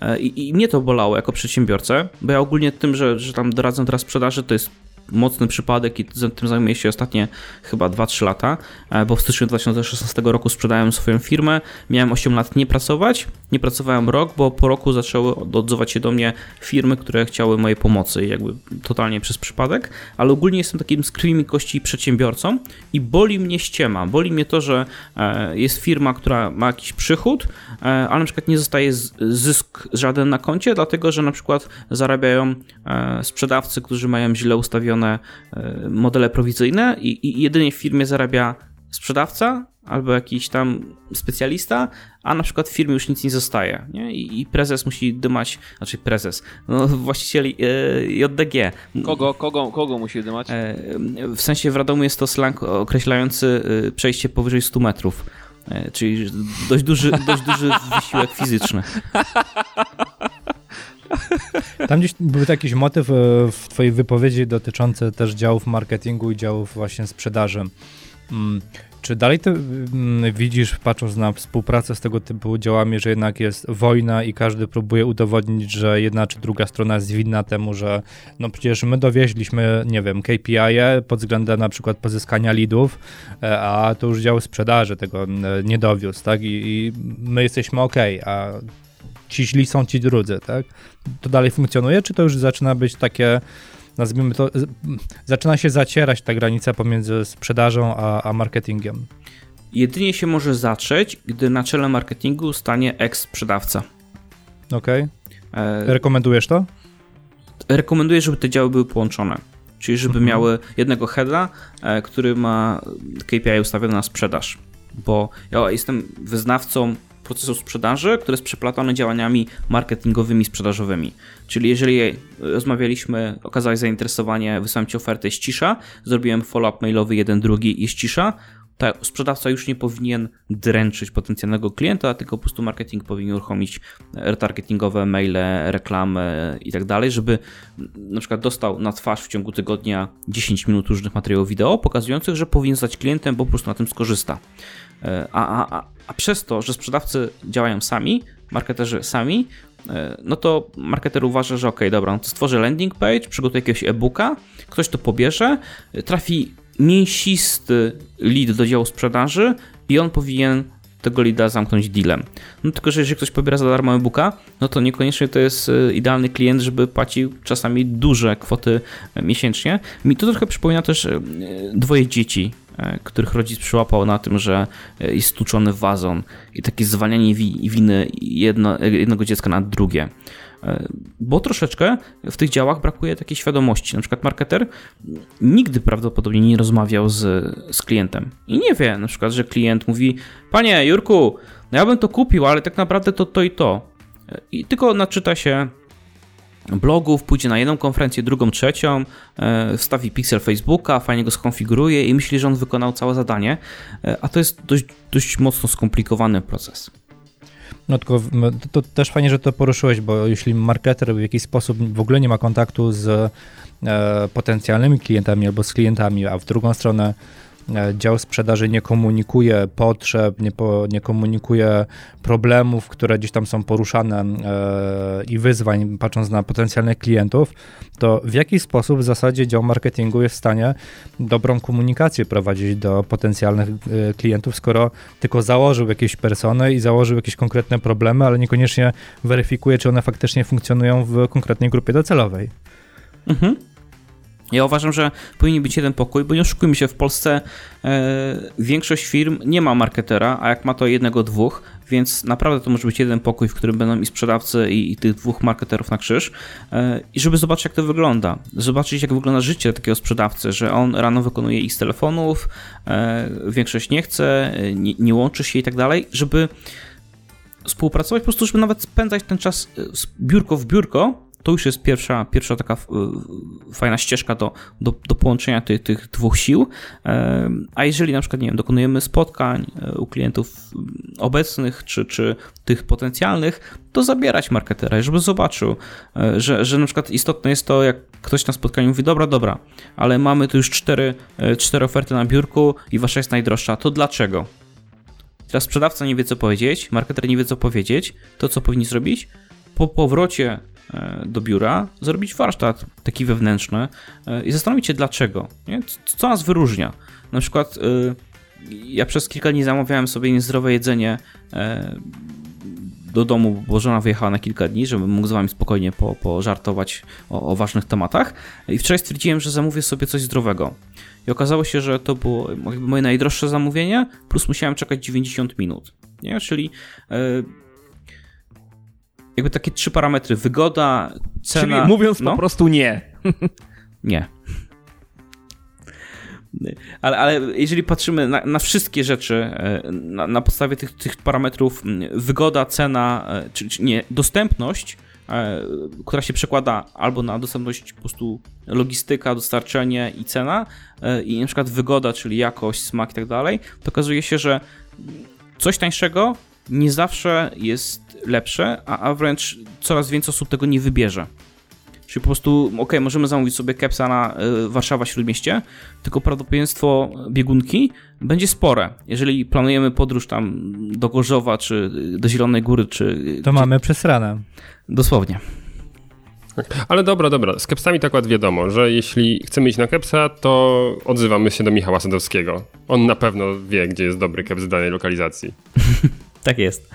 Speaker 5: E, I, I mnie to bolało jako przedsiębiorcę, bo ja ogólnie tym, że, że tam doradzam teraz sprzedaży, to jest mocny przypadek i tym zajmuję się ostatnie chyba 2-3 lata, e, bo w styczniu 2016 roku sprzedałem swoją firmę, miałem 8 lat nie pracować, nie pracowałem rok, bo po roku zaczęły od- odzywać się do mnie firmy, które chciały mojej pomocy, jakby totalnie przez przypadek, ale ogólnie jestem takim z krwi kości przedsiębiorcą i boli mnie ściema, boli mnie to, że e, jest firma, która ma jakiś przychód, e, ale na przykład nie zostaje zysk żaden na koncie, dlatego że na przykład zarabiają sprzedawcy, którzy mają źle ustawione e, modele prowizyjne i, i jedynie w firmie zarabia sprzedawca, albo jakiś tam specjalista, a na przykład w firmie już nic nie zostaje. Nie? I, prezes musi dymać, znaczy prezes, no, właściciel e, JDG.
Speaker 4: Kogo, kogo, kogo musi dymać?
Speaker 5: E, w sensie w Radomu jest to slang określający przejście powyżej 100 metrów. Czyli dość duży, dość duży wysiłek fizyczny.
Speaker 3: Tam gdzieś był jakiś motyw e, w twojej wypowiedzi dotyczący też działów marketingu i działów właśnie sprzedaży. Mm, czy dalej ty mm, widzisz, patrząc na współpracę z tego typu działami, że jednak jest wojna i każdy próbuje udowodnić, że jedna czy druga strona jest winna temu, że no przecież my dowieźliśmy, nie wiem, KPI -e pod względem na przykład pozyskania leadów, e, a to już dział sprzedaży tego nie dowiózł, tak? I, i my jesteśmy ok, a ci źli są ci drudzy, tak? To dalej funkcjonuje, czy to już zaczyna być takie nazwijmy to, zaczyna się zacierać ta granica pomiędzy sprzedażą a, a marketingiem.
Speaker 5: Jedynie się może zacząć, gdy na czele marketingu stanie ex-sprzedawca.
Speaker 3: Okej. Okay. E... Rekomendujesz to?
Speaker 5: Rekomenduję, żeby te działy były połączone. Czyli żeby mhm. miały jednego heada, e, który ma KPI ustawiony na sprzedaż. Bo ja jestem wyznawcą procesu sprzedaży, który jest przeplatany działaniami marketingowymi, sprzedażowymi. Czyli jeżeli rozmawialiśmy, okazałeś zainteresowanie, wysłałem Ci ofertę, jest cisza, zrobiłem follow-up mailowy jeden, drugi, jest cisza, to sprzedawca już nie powinien dręczyć potencjalnego klienta, tylko po prostu marketing powinien uruchomić retargetingowe maile, reklamy i tak dalej, żeby na przykład dostał na twarz w ciągu tygodnia 10 minut różnych materiałów wideo pokazujących, że powinien zostać klientem, bo po prostu na tym skorzysta. E, a, a, a przez to, że sprzedawcy działają sami, marketerzy sami, e, no to marketer uważa, że ok, dobra, no to stworzy landing page, przygotuje jakiegoś e-booka, ktoś to pobierze, trafi mięsisty lead do działu sprzedaży i on powinien tego leada zamknąć dealem. No tylko, że jeżeli ktoś pobiera za darmo e-booka, no to niekoniecznie to jest e, idealny klient, żeby płacił czasami duże kwoty miesięcznie. Mi to trochę przypomina też dwoje dzieci, E, których rodzic przyłapał na tym, że e, jest stłuczony wazon i takie zwalnianie winy jedno, jednego dziecka na drugie. E, bo troszeczkę w tych działach brakuje takiej świadomości. Na przykład marketer nigdy prawdopodobnie nie rozmawiał z, z klientem i nie wie na przykład, że klient mówi: Panie Jurku, no ja bym to kupił, ale tak naprawdę to to i to. I tylko naczyta się blogów, pójdzie na jedną konferencję, drugą, trzecią, e, wstawi pixel Facebooka, fajnie go skonfiguruje i myśli, że on wykonał całe zadanie, e, a to jest dość, dość mocno skomplikowany proces.
Speaker 3: No tylko to, też fajnie, że to poruszyłeś, bo jeśli marketer w jakiś sposób w ogóle nie ma kontaktu z e, potencjalnymi klientami albo z klientami, a w drugą stronę dział sprzedaży nie komunikuje potrzeb, nie, po, nie komunikuje problemów, które gdzieś tam są poruszane e, i wyzwań, patrząc na potencjalnych klientów, to w jaki sposób w zasadzie dział marketingu jest w stanie dobrą komunikację prowadzić do potencjalnych e, klientów, skoro tylko założył jakieś persony i założył jakieś konkretne problemy, ale niekoniecznie weryfikuje, czy one faktycznie funkcjonują w konkretnej grupie docelowej. Mhm.
Speaker 5: Ja uważam, że powinien być jeden pokój, bo nie oszukujmy się, w Polsce e, większość firm nie ma marketera, a jak ma to jednego, dwóch, więc naprawdę to może być jeden pokój, w którym będą i sprzedawcy, i, i tych dwóch marketerów na krzyż. E, I żeby zobaczyć, jak to wygląda. Zobaczyć, jak wygląda życie takiego sprzedawcy, że on rano wykonuje ich z telefonów, e, większość nie chce, nie, nie łączy się i tak dalej, żeby współpracować, po prostu, żeby nawet spędzać ten czas e, z biurko w biurko, to już jest pierwsza, pierwsza taka fajna ścieżka do, do, do połączenia tych, tych dwóch sił. A jeżeli na przykład, nie wiem, dokonujemy spotkań e, u klientów obecnych czy, czy tych potencjalnych, to zabierać marketera, żeby zobaczył, e, że, że na przykład istotne jest to, jak ktoś na spotkaniu mówi, dobra, dobra, ale mamy tu już cztery, e, cztery oferty na biurku i wasza jest najdroższa, to dlaczego? Teraz sprzedawca nie wie, co powiedzieć, marketer nie wie, co powiedzieć, to co powinni zrobić? Po powrocie E, do biura, zrobić warsztat taki wewnętrzny e, i zastanowić się dlaczego. Nie? Co nas wyróżnia? Na przykład e, ja przez kilka dni zamawiałem sobie niezdrowe jedzenie do domu, bo żona wyjechała na kilka dni, żebym mógł z wami spokojnie po, pożartować o, o ważnych tematach. I wczoraj stwierdziłem, że zamówię sobie coś zdrowego. I okazało się, że to było moje najdroższe zamówienie, plus musiałem czekać 90 minut. Nie? Czyli jakby takie trzy parametry. Wygoda, cena...
Speaker 4: Czyli mówiąc no? po prostu nie.
Speaker 5: nie. Ale, ale jeżeli patrzymy na, na wszystkie rzeczy e, na, na podstawie tych, tych, parametrów, wygoda, cena, e, czy, czy, nie, dostępność, e, która się przekłada albo na dostępność po prostu logistyka, dostarczenie i cena, i na przykład wygoda, czyli jakość, smak i tak dalej, to okazuje się, że coś tańszego nie zawsze jest lepsze, a, a wręcz coraz więcej osób tego nie wybierze. Czyli po prostu, ok, możemy zamówić sobie kepsa na y, Warszawa Śródmieście, tylko prawdopodobieństwo biegunki będzie spore. Jeżeli planujemy podróż tam do Gorzowa, czy do Zielonej Góry, czy...
Speaker 3: To gdzie... mamy przesrane.
Speaker 5: Dosłownie.
Speaker 2: Ale dobra, dobra. Z kepsami tak akurat wiadomo, że jeśli chcemy iść na kepsa, to odzywamy się do Michała Sadowskiego. On na pewno wie, gdzie jest dobry keps w danej lokalizacji.
Speaker 5: tak jest.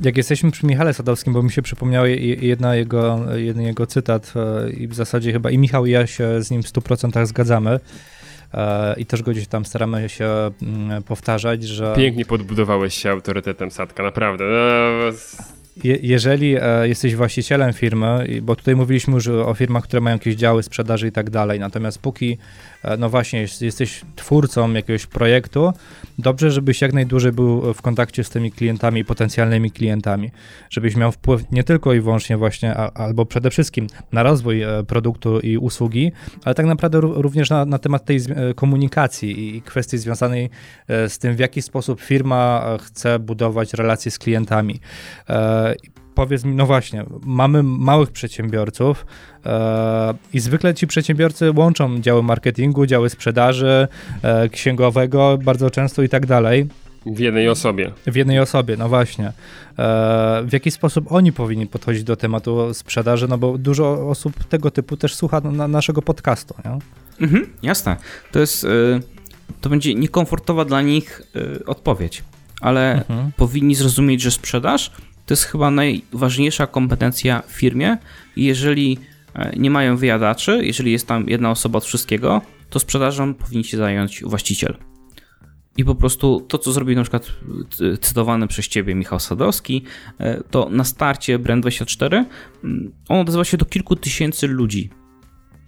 Speaker 3: Jak jesteśmy przy Michale Sadowskim, bo mi się przypomniał jedna jego, jeden jego cytat e, i w zasadzie chyba i Michał i ja się z nim w 100% zgadzamy e, i też go gdzieś tam staramy się mm, powtarzać, że...
Speaker 2: Pięknie podbudowałeś się autorytetem Sadka, naprawdę. No,
Speaker 3: je, jeżeli e, jesteś właścicielem firmy, bo tutaj mówiliśmy już o firmach, które mają jakieś działy sprzedaży i tak dalej, natomiast póki no właśnie, jesteś twórcą jakiegoś projektu, dobrze, żebyś jak najdłużej był w kontakcie z tymi klientami, potencjalnymi klientami, żebyś miał wpływ nie tylko i wyłącznie właśnie, albo przede wszystkim na rozwój e, produktu i usługi, ale tak naprawdę również na, na temat tej e, komunikacji i kwestii związanej z tym, w jaki sposób firma chce budować relacje z klientami powiedz mi, no właśnie, mamy małych przedsiębiorców e, i zwykle ci przedsiębiorcy łączą działy marketingu, działy sprzedaży, e, księgowego bardzo często i tak dalej.
Speaker 2: W jednej osobie.
Speaker 3: W jednej osobie, no właśnie. E, w jaki sposób oni powinni podchodzić do tematu sprzedaży, no bo dużo osób tego typu też słucha na naszego podcastu, nie?
Speaker 5: Mhm, jasne. To jest, y, to będzie niekomfortowa dla nich y, odpowiedź, ale mhm. powinni zrozumieć, że sprzedaż to jest chyba najważniejsza kompetencja w firmie jeżeli e, nie mają wyjadaczy, jeżeli jest tam jedna osoba od wszystkiego, to sprzedażą powinien się zająć właściciel. I po prostu to, co zrobił na przykład e, cytowany przez ciebie Michał Sadowski, e, to na starcie Brand24 mm, on odezwał się do kilku tysięcy ludzi.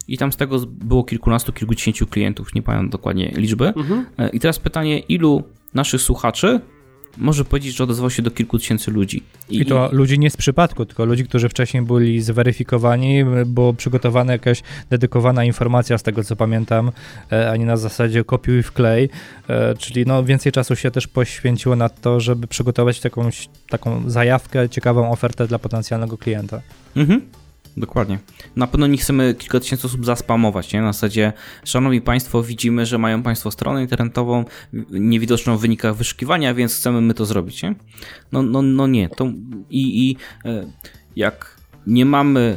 Speaker 5: I tam z tego było kilkunastu, kilkudziesięciu klientów, nie pamiętam dokładnie liczby. Mhm. I teraz pytanie, ilu naszych słuchaczy może powiedzieć, że odezwał się do kilku tysięcy ludzi.
Speaker 3: I, I to i... ludzi nie z przypadku, tylko ludzi, którzy wcześniej byli zweryfikowani, było przygotowana jakaś dedykowana informacja, z tego co pamiętam, e, a nie na zasadzie kopiuj i wklej, e, czyli no więcej czasu się też poświęciło na to, żeby przygotować taką, taką zajawkę, ciekawą ofertę dla potencjalnego klienta. Mhm.
Speaker 5: Dokładnie. Na pewno nie chcemy kilka tysięcy osób zaspamować, nie? Na zasadzie, szanowni państwo, widzimy, że mają państwo stronę internetową niewidoczną w wynikach wyszukiwania, więc chcemy my to zrobić, nie? No, no, no nie. To i, i e, jak nie mamy,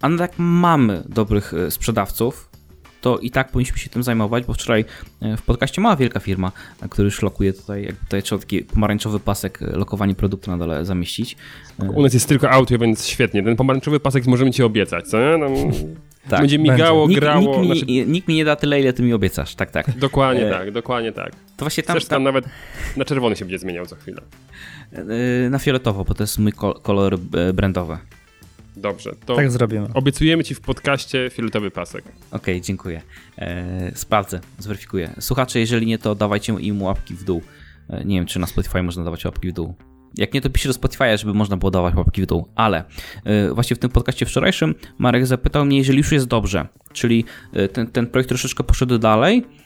Speaker 5: a nawet jak mamy dobrych e, sprzedawców, to i tak powinniśmy się tym zajmować, bo wczoraj e, w podcaście mała wielka firma, e, który już lokuje tutaj, jak tutaj trzeba taki pomarańczowy pasek e, lokowanie produktu na dole zamieścić.
Speaker 2: U nas jest tylko audio, więc świetnie. Ten pomarańczowy pasek możemy ci obiecać, co nie? No, tak, będzie migało,
Speaker 5: nikt,
Speaker 2: grało.
Speaker 5: Nikt mi, znaczy... nikt mi, nie da tyle, ile ty mi obiecasz, tak, tak.
Speaker 2: Dokładnie e... tak, dokładnie tak. To
Speaker 5: właśnie
Speaker 2: tam... Zresztą tam nawet na czerwony się będzie zmieniał za chwilę.
Speaker 5: Na fioletowo, bo to jest mój kolor brandowy.
Speaker 2: Dobrze, to
Speaker 3: tak zrobimy.
Speaker 2: obiecujemy ci w podcaście fioletowy pasek. Okej,
Speaker 5: okay, dziękuję. E, sprawdzę, zweryfikuję. Słuchacze, jeżeli nie, to dawajcie im łapki w dół. E, nie wiem, czy na Spotify można dawać łapki w dół. Jak nie, to piszę do Spotify, żeby można było dawać łapki w dół. Ale e, właśnie w tym podcaście wczorajszym Marek zapytał mnie, jeżeli już jest dobrze, czyli e, ten, ten projekt troszeczkę poszedł dalej, E,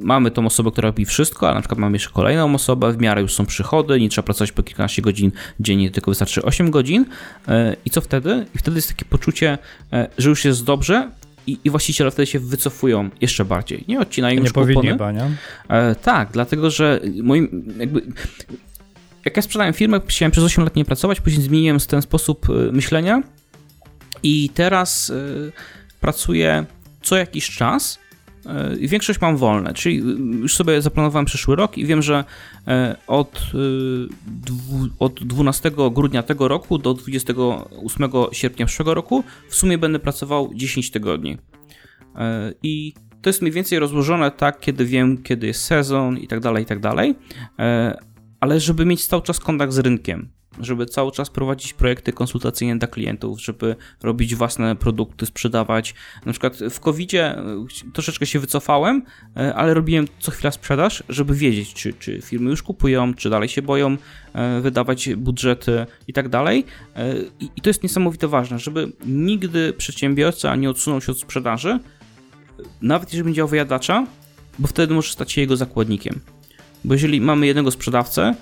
Speaker 5: mamy tą osobę, która robi wszystko, ale na przykład mamy jeszcze kolejną osobę, w miarę już są przychody, nie trzeba pracować po kilkanaście godzin dziennie, tylko wystarczy 8 godzin. E, I co wtedy? I wtedy jest takie poczucie, e, że już jest dobrze, i, i właściciele wtedy się wycofują jeszcze bardziej. Nie odcinają nie już
Speaker 3: powinni nie?
Speaker 5: E, tak, dlatego że moim jakby jak ja sprzedałem firmę, chciałem przez 8 lat nie pracować, później zmieniłem ten sposób myślenia i teraz y, pracuję co jakiś czas i większość mam wolne, czyli już sobie zaplanowałem przyszły rok i wiem, że e, od, e, od 12 grudnia tego roku do 28 sierpnia przyszłego roku w sumie będę pracował 10 tygodni. E, I to jest mniej więcej rozłożone tak, kiedy wiem, kiedy jest sezon i tak dalej, i tak dalej. Ale żeby mieć cały czas kontakt z rynkiem, żeby cały czas prowadzić projekty konsultacyjne dla klientów, żeby robić własne produkty, sprzedawać. Na przykład w COVID-zie e, troszeczkę się wycofałem, e, ale robiłem co chwila sprzedaż, żeby wiedzieć, czy, czy firmy już kupują, czy dalej się boją e, wydawać budżety i tak dalej. I to jest niesamowite ważne, żeby nigdy przedsiębiorca nie odsunął się od sprzedaży, nawet jeżeli będzie miał wyjadacza, bo wtedy może stać się jego zakładnikiem. Bo jeżeli mamy jednego sprzedawcę,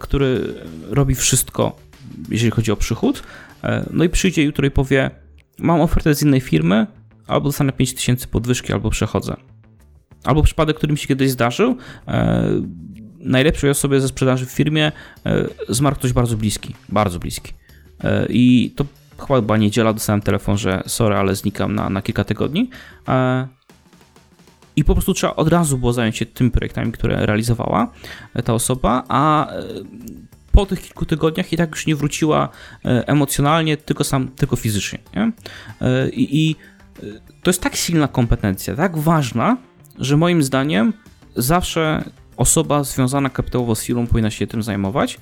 Speaker 5: który robi wszystko, jeżeli chodzi o przychód, e, no i przyjdzie jutro i powie: Mam ofertę z innej firmy, albo dostanę 5000 podwyżki, albo przechodzę. Albo przypadek, który mi się kiedyś zdarzył, e, najlepszej osobie ze sprzedaży w firmie zmarł ktoś bardzo bliski, bardzo bliski. I to chyba niedziela, dostałem telefon, że sorry, ale znikam na, na kilka tygodni. I po prostu trzeba od razu było zająć się tymi projektami, które realizowała e, ta osoba, a e, po tych kilku tygodniach i tak już nie wróciła e, emocjonalnie, tylko sam, tylko fizycznie. Nie? I, I to jest tak silna kompetencja, tak ważna, że moim zdaniem zawsze osoba związana kapitałowo z firmą powinna się tym zajmować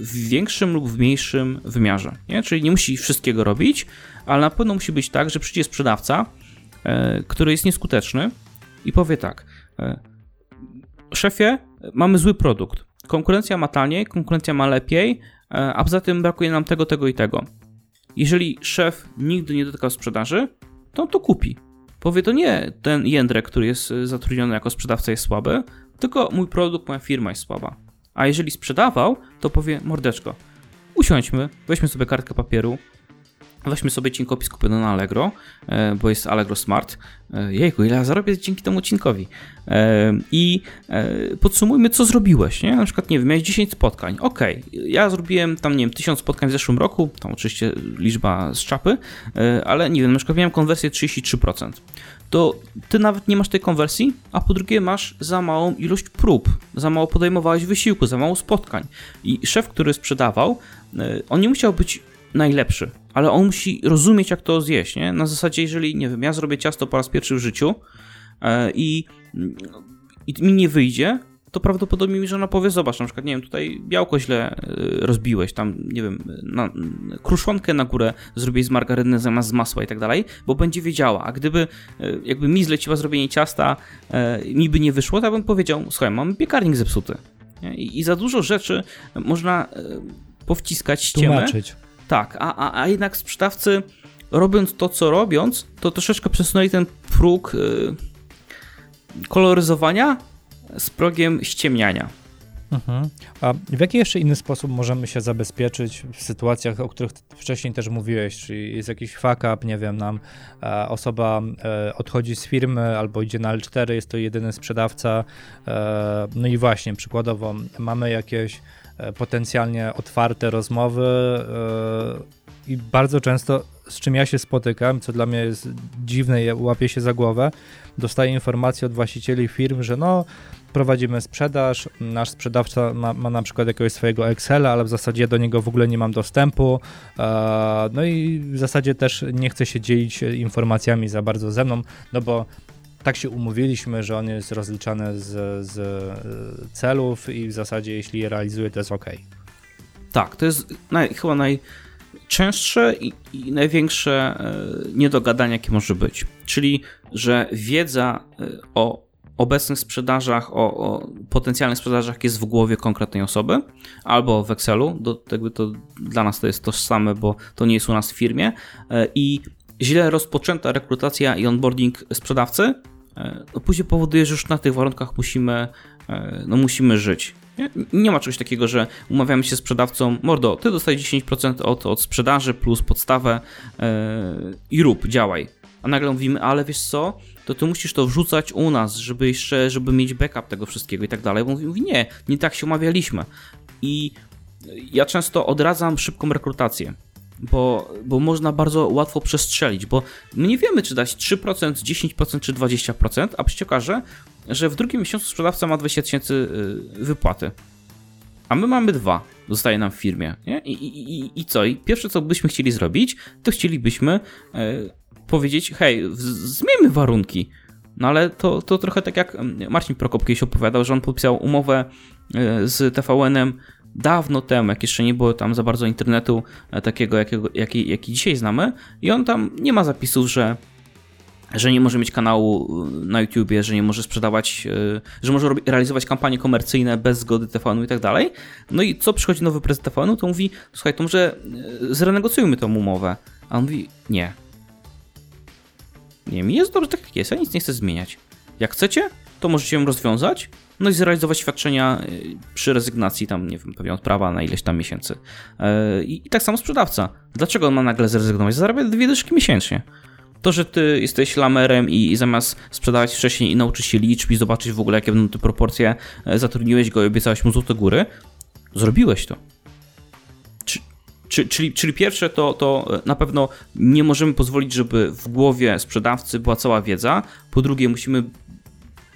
Speaker 5: w większym lub w mniejszym wymiarze. Nie? Czyli nie musi wszystkiego robić, ale na pewno musi być tak, że przyjdzie sprzedawca, który jest nieskuteczny, i powie tak: e, Szefie, mamy zły produkt. Konkurencja ma taniej, konkurencja ma lepiej, e, a poza tym brakuje nam tego, tego i tego. Jeżeli szef nigdy nie dotykał sprzedaży, to on to kupi. Powie to nie ten Jędrek, który jest zatrudniony jako sprzedawca jest słaby, tylko mój produkt, moja firma jest słaba. A jeżeli sprzedawał, to powie mordeczko, usiądźmy, weźmy sobie kartkę papieru, Weźmy sobie cinkopis kupiony na Allegro, e, bo jest Allegro Smart. E, jejku, ile ja zarobię dzięki temu cinkowi. E, I podsumujmy, co zrobiłeś, nie? Na przykład, nie wiem, miałeś 10 spotkań. Ok, ja zrobiłem tam, nie wiem, 1000 spotkań w zeszłym roku, tam oczywiście liczba z czapy, ale nie wiem, na przykład miałem konwersję 33%. To ty nawet nie masz tej konwersji, a po drugie masz za małą ilość prób, za mało podejmowałeś wysiłku, za mało spotkań. I szef, który sprzedawał, on nie musiał być najlepszy, ale on musi rozumieć, jak to zjeść, nie? Na zasadzie, jeżeli, nie wiem, ja zrobię ciasto po raz pierwszy w życiu e, i, i mi nie wyjdzie, to prawdopodobnie mi żona powie, zobacz, na przykład, nie wiem, tutaj białko źle e, rozbiłeś, tam, nie wiem, na, kruszonkę na górę zrobić z margaryny zamiast z masła i tak dalej, bo będzie wiedziała, a gdyby e, jakby mi zleciła zrobienie ciasta, mi by nie wyszło, to ja bym powiedział, słuchaj, mam piekarnik zepsuty. I, I, za dużo rzeczy można powciskać ściemę.
Speaker 3: Tłumaczyć.
Speaker 5: Tak, a, a, a jednak sprzedawcy robiąc to, co robiąc, to troszeczkę przesunęli ten próg y, koloryzowania z progiem ściemniania.
Speaker 3: Mhm. A w jaki jeszcze inny sposób możemy się zabezpieczyć w sytuacjach, o których wcześniej też mówiłeś, czyli jest jakiś fuck up, nie wiem, nam e, osoba e, odchodzi z firmy albo idzie na L4, jest to jedyny sprzedawca, e, no i właśnie, przykładowo mamy jakieś potencjalnie otwarte rozmowy e, i bardzo często z czym ja się spotykam, co dla mnie jest dziwne i łapię się za głowę, dostaję informacje od właścicieli firm, że no prowadzimy sprzedaż, nasz sprzedawca ma, ma, na przykład jakiegoś swojego Excela, ale w zasadzie do niego w ogóle nie mam dostępu, e, no i w zasadzie też nie chce się dzielić informacjami za bardzo ze mną, no bo tak się umówiliśmy, że on jest rozliczany z, z e, celów i w zasadzie jeśli je realizuje, to jest ok.
Speaker 5: Tak, to jest naj, chyba najczęstsze i, i największe e, niedogadanie, jakie może być. Czyli, że wiedza e, o obecnych sprzedażach, o, o, potencjalnych sprzedażach jest w głowie konkretnej osoby albo w Excelu. Do, jakby to dla nas to jest tożsame, bo to nie jest u nas w firmie. I źle rozpoczęta rekrutacja i onboarding sprzedawcy no później powoduje, że już na tych warunkach musimy, e, no musimy żyć. Nie? nie ma czegoś takiego, że umawiamy się z sprzedawcą, mordo, ty dostajesz 10% od, od sprzedaży plus podstawę yy, i rób, działaj. A nagle mówimy, ale wiesz co, to ty musisz to wrzucać u nas, żeby jeszcze, żeby mieć backup tego wszystkiego i tak dalej. Bo mówi, nie, nie tak się umawialiśmy. I ja często odradzam szybką rekrutację bo, bo można bardzo łatwo przestrzelić, bo my nie wiemy, czy dać 3%, 10% czy 20%, a przecież okaże, że w drugim miesiącu sprzedawca ma 20 tysięcy y, wypłaty, a my mamy dwa, zostaje nam w firmie. Nie? I, i, I co? I pierwsze, co byśmy chcieli zrobić, to chcielibyśmy e, powiedzieć, hej, zmieńmy warunki. No ale to, to trochę tak jak Marcin Prokop kiedyś opowiadał, że on podpisał umowę e, z TVN-em dawno temu, jak jeszcze nie było tam za bardzo internetu e, takiego, jakiego, jaki, jaki dzisiaj znamy i on tam nie ma zapisów, że że nie może mieć kanału y, na YouTubie, że nie może sprzedawać, y, że może realizować kampanie komercyjne bez zgody TVN-u i tak dalej. No i co przychodzi nowy prezes TVN-u, to mówi, słuchaj, to może zrenegocjujmy tę umowę. A on mówi, nie. Nie, mi jest dobrze tak jak jest, ja nic nie chcę zmieniać. Jak chcecie, to możecie ją rozwiązać, no i zrealizować świadczenia przy rezygnacji tam, nie wiem, pewnie od prawa na ileś tam miesięcy. I, i tak samo sprzedawca. Dlaczego on ma nagle zrezygnować? Zarabia dwie dyszki miesięcznie. To, że ty jesteś lamerem i, zamiast sprzedawać wcześniej i nauczyć się liczb i zobaczyć w ogóle, jakie będą te proporcje, e, zatrudniłeś go i obiecałeś mu złote góry, zrobiłeś to. Czy, czy, czyli, czyli pierwsze to, to e, na pewno nie możemy pozwolić, żeby w głowie sprzedawcy była cała wiedza. Po drugie, musimy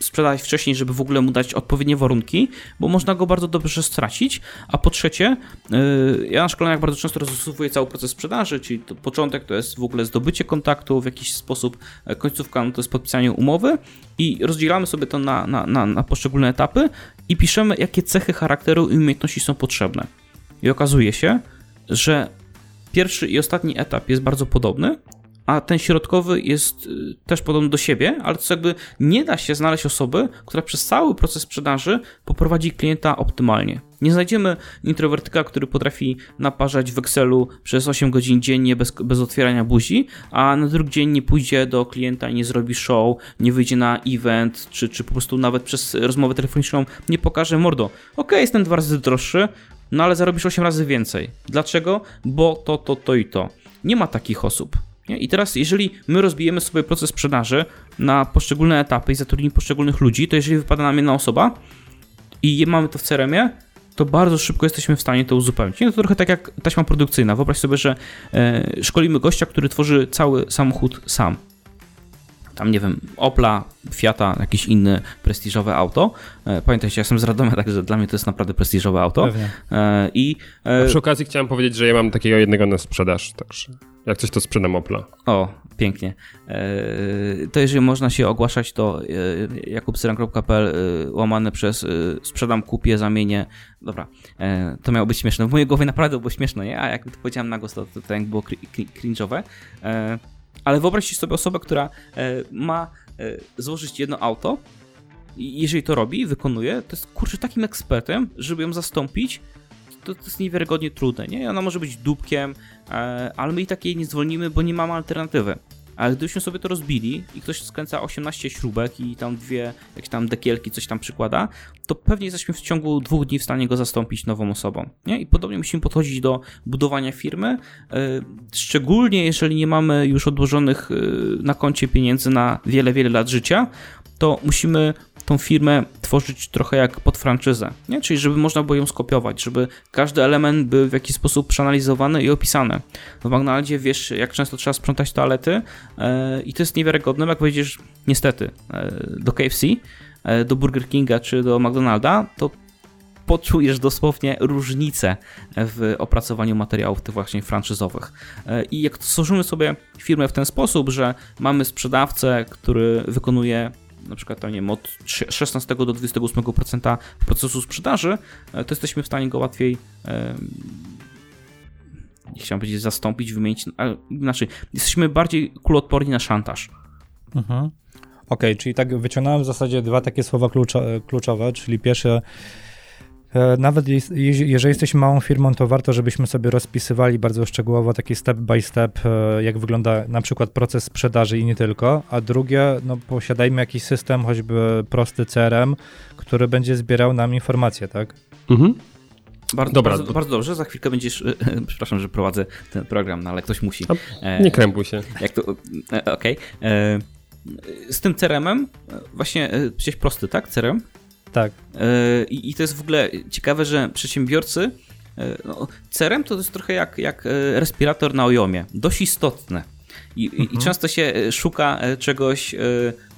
Speaker 5: sprzedawać wcześniej, żeby w ogóle mu dać odpowiednie warunki, bo można go bardzo dobrze stracić. A po trzecie, y, ja na szkoleniach bardzo często rozrysowuję cały proces sprzedaży, czyli to początek to jest w ogóle zdobycie kontaktu w jakiś sposób, e, końcówka no to jest podpisanie umowy i rozdzielamy sobie to na, na, na, na poszczególne etapy i piszemy, jakie cechy charakteru i umiejętności są potrzebne. I okazuje się, że pierwszy i ostatni etap jest bardzo podobny, a ten środkowy jest y, też podobny do siebie, ale to jakby nie da się znaleźć osoby, która przez cały proces sprzedaży poprowadzi klienta optymalnie. Nie znajdziemy introwertyka, który potrafi naparzać w Excelu przez 8 godzin dziennie bez, bez otwierania buzi, a na drugi dzień nie pójdzie do klienta nie zrobi show, nie wyjdzie na event, czy, czy po prostu nawet przez rozmowę telefoniczną nie pokaże mordo. Ok, jestem dwa razy droższy, no ale zarobisz 8 razy więcej. Dlaczego? Bo to, to, to i to. Nie ma takich osób. Nie? I teraz, jeżeli my rozbijemy sobie proces sprzedaży na poszczególne etapy i zatrudnimy poszczególnych ludzi, to jeżeli wypada nam jedna osoba i mamy to w CRM-ie, to bardzo szybko jesteśmy w stanie to uzupełnić. Nie, to trochę tak jak taśma produkcyjna. Wyobraź sobie, że e, szkolimy gościa, który tworzy cały samochód sam. Tam, nie wiem, Opla, Fiata, jakieś inne prestiżowe auto. E, pamiętajcie, ja jestem z Radomia, także dla mnie to jest naprawdę prestiżowe auto.
Speaker 3: Pewnie.
Speaker 5: E, I,
Speaker 2: e, przy okazji chciałem powiedzieć, że ja mam takiego jednego na sprzedaż, także... Jak coś, to sprzedam Opla.
Speaker 5: O, pięknie. E, to jeżeli można się ogłaszać, to e, jakubsyran.pl e, łamane przez sprzedam, kupię, zamienię. Dobra, to miało być śmieszne. W mojej głowie naprawdę było śmieszne, nie? A jak to powiedziałem na głos, to, to, to było cringe'owe. Ale wyobraźcie sobie osobę, która ma złożyć jedno auto i jeżeli to robi, wykonuje, to jest kurczę takim ekspertem, żeby ją zastąpić to, to jest niewiarygodnie trudne, nie? Ona może być dupkiem, e, ale my i tak jej nie zwolnimy, bo nie mamy alternatywy. Ale gdybyśmy sobie to rozbili i ktoś skręca 18 śrubek i tam dwie jakieś tam dekielki coś tam przykłada, to pewnie jesteśmy w ciągu dwóch dni w stanie go zastąpić nową osobą. Nie? I podobnie musimy podchodzić do budowania firmy, e, szczególnie jeżeli nie mamy już odłożonych e, na koncie pieniędzy na wiele, wiele lat życia, to musimy tą firmę tworzyć trochę jak pod franczyzę, nie? czyli żeby można było ją skopiować, żeby każdy element był w jakiś sposób przeanalizowany i opisany. W McDonaldzie wiesz, jak często trzeba sprzątać toalety yy, i to jest niewiarygodne, jak powiedziesz niestety yy, do KFC, yy, do Burger Kinga czy do McDonalda, to poczujesz dosłownie różnicę w opracowaniu materiałów tych właśnie franczyzowych. I jak stworzymy sobie firmę w ten sposób, że mamy sprzedawcę, który wykonuje na przykład tam, nie wiem, od 16 do 28% procesu sprzedaży, e, to jesteśmy w stanie go łatwiej nie chciałem powiedzieć zastąpić, wymienić, ale inaczej, jesteśmy bardziej kuloodporni na szantaż.
Speaker 3: Mhm. Okej, okay, czyli tak wyciągnąłem w zasadzie dwa takie słowa kluczowe, czyli pierwsze E, nawet jeżeli jesteśmy małą firmą, to warto, żebyśmy sobie rozpisywali bardzo szczegółowo taki step by step, e, jak wygląda na przykład proces sprzedaży i nie tylko. A drugie, no posiadajmy jakiś system, choćby prosty CRM, który będzie zbierał nam informacje, tak? Mhm.
Speaker 5: Bardzo, Dobra, bardzo, bardzo, dobrze, za chwilkę będziesz. Przepraszam, że prowadzę ten program, no ale ktoś musi.
Speaker 2: nie krępuj się.
Speaker 5: Jak to. Okej. Okay. Z tym CRM-em, właśnie przecież prosty, tak? CRM?
Speaker 3: Tak.
Speaker 5: E, I, I, to jest w ogóle ciekawe, że przedsiębiorcy. E, no, CRM to jest trochę jak, jak e, respirator na ojomie. Dość istotne. I, mhm. I, często się szuka czegoś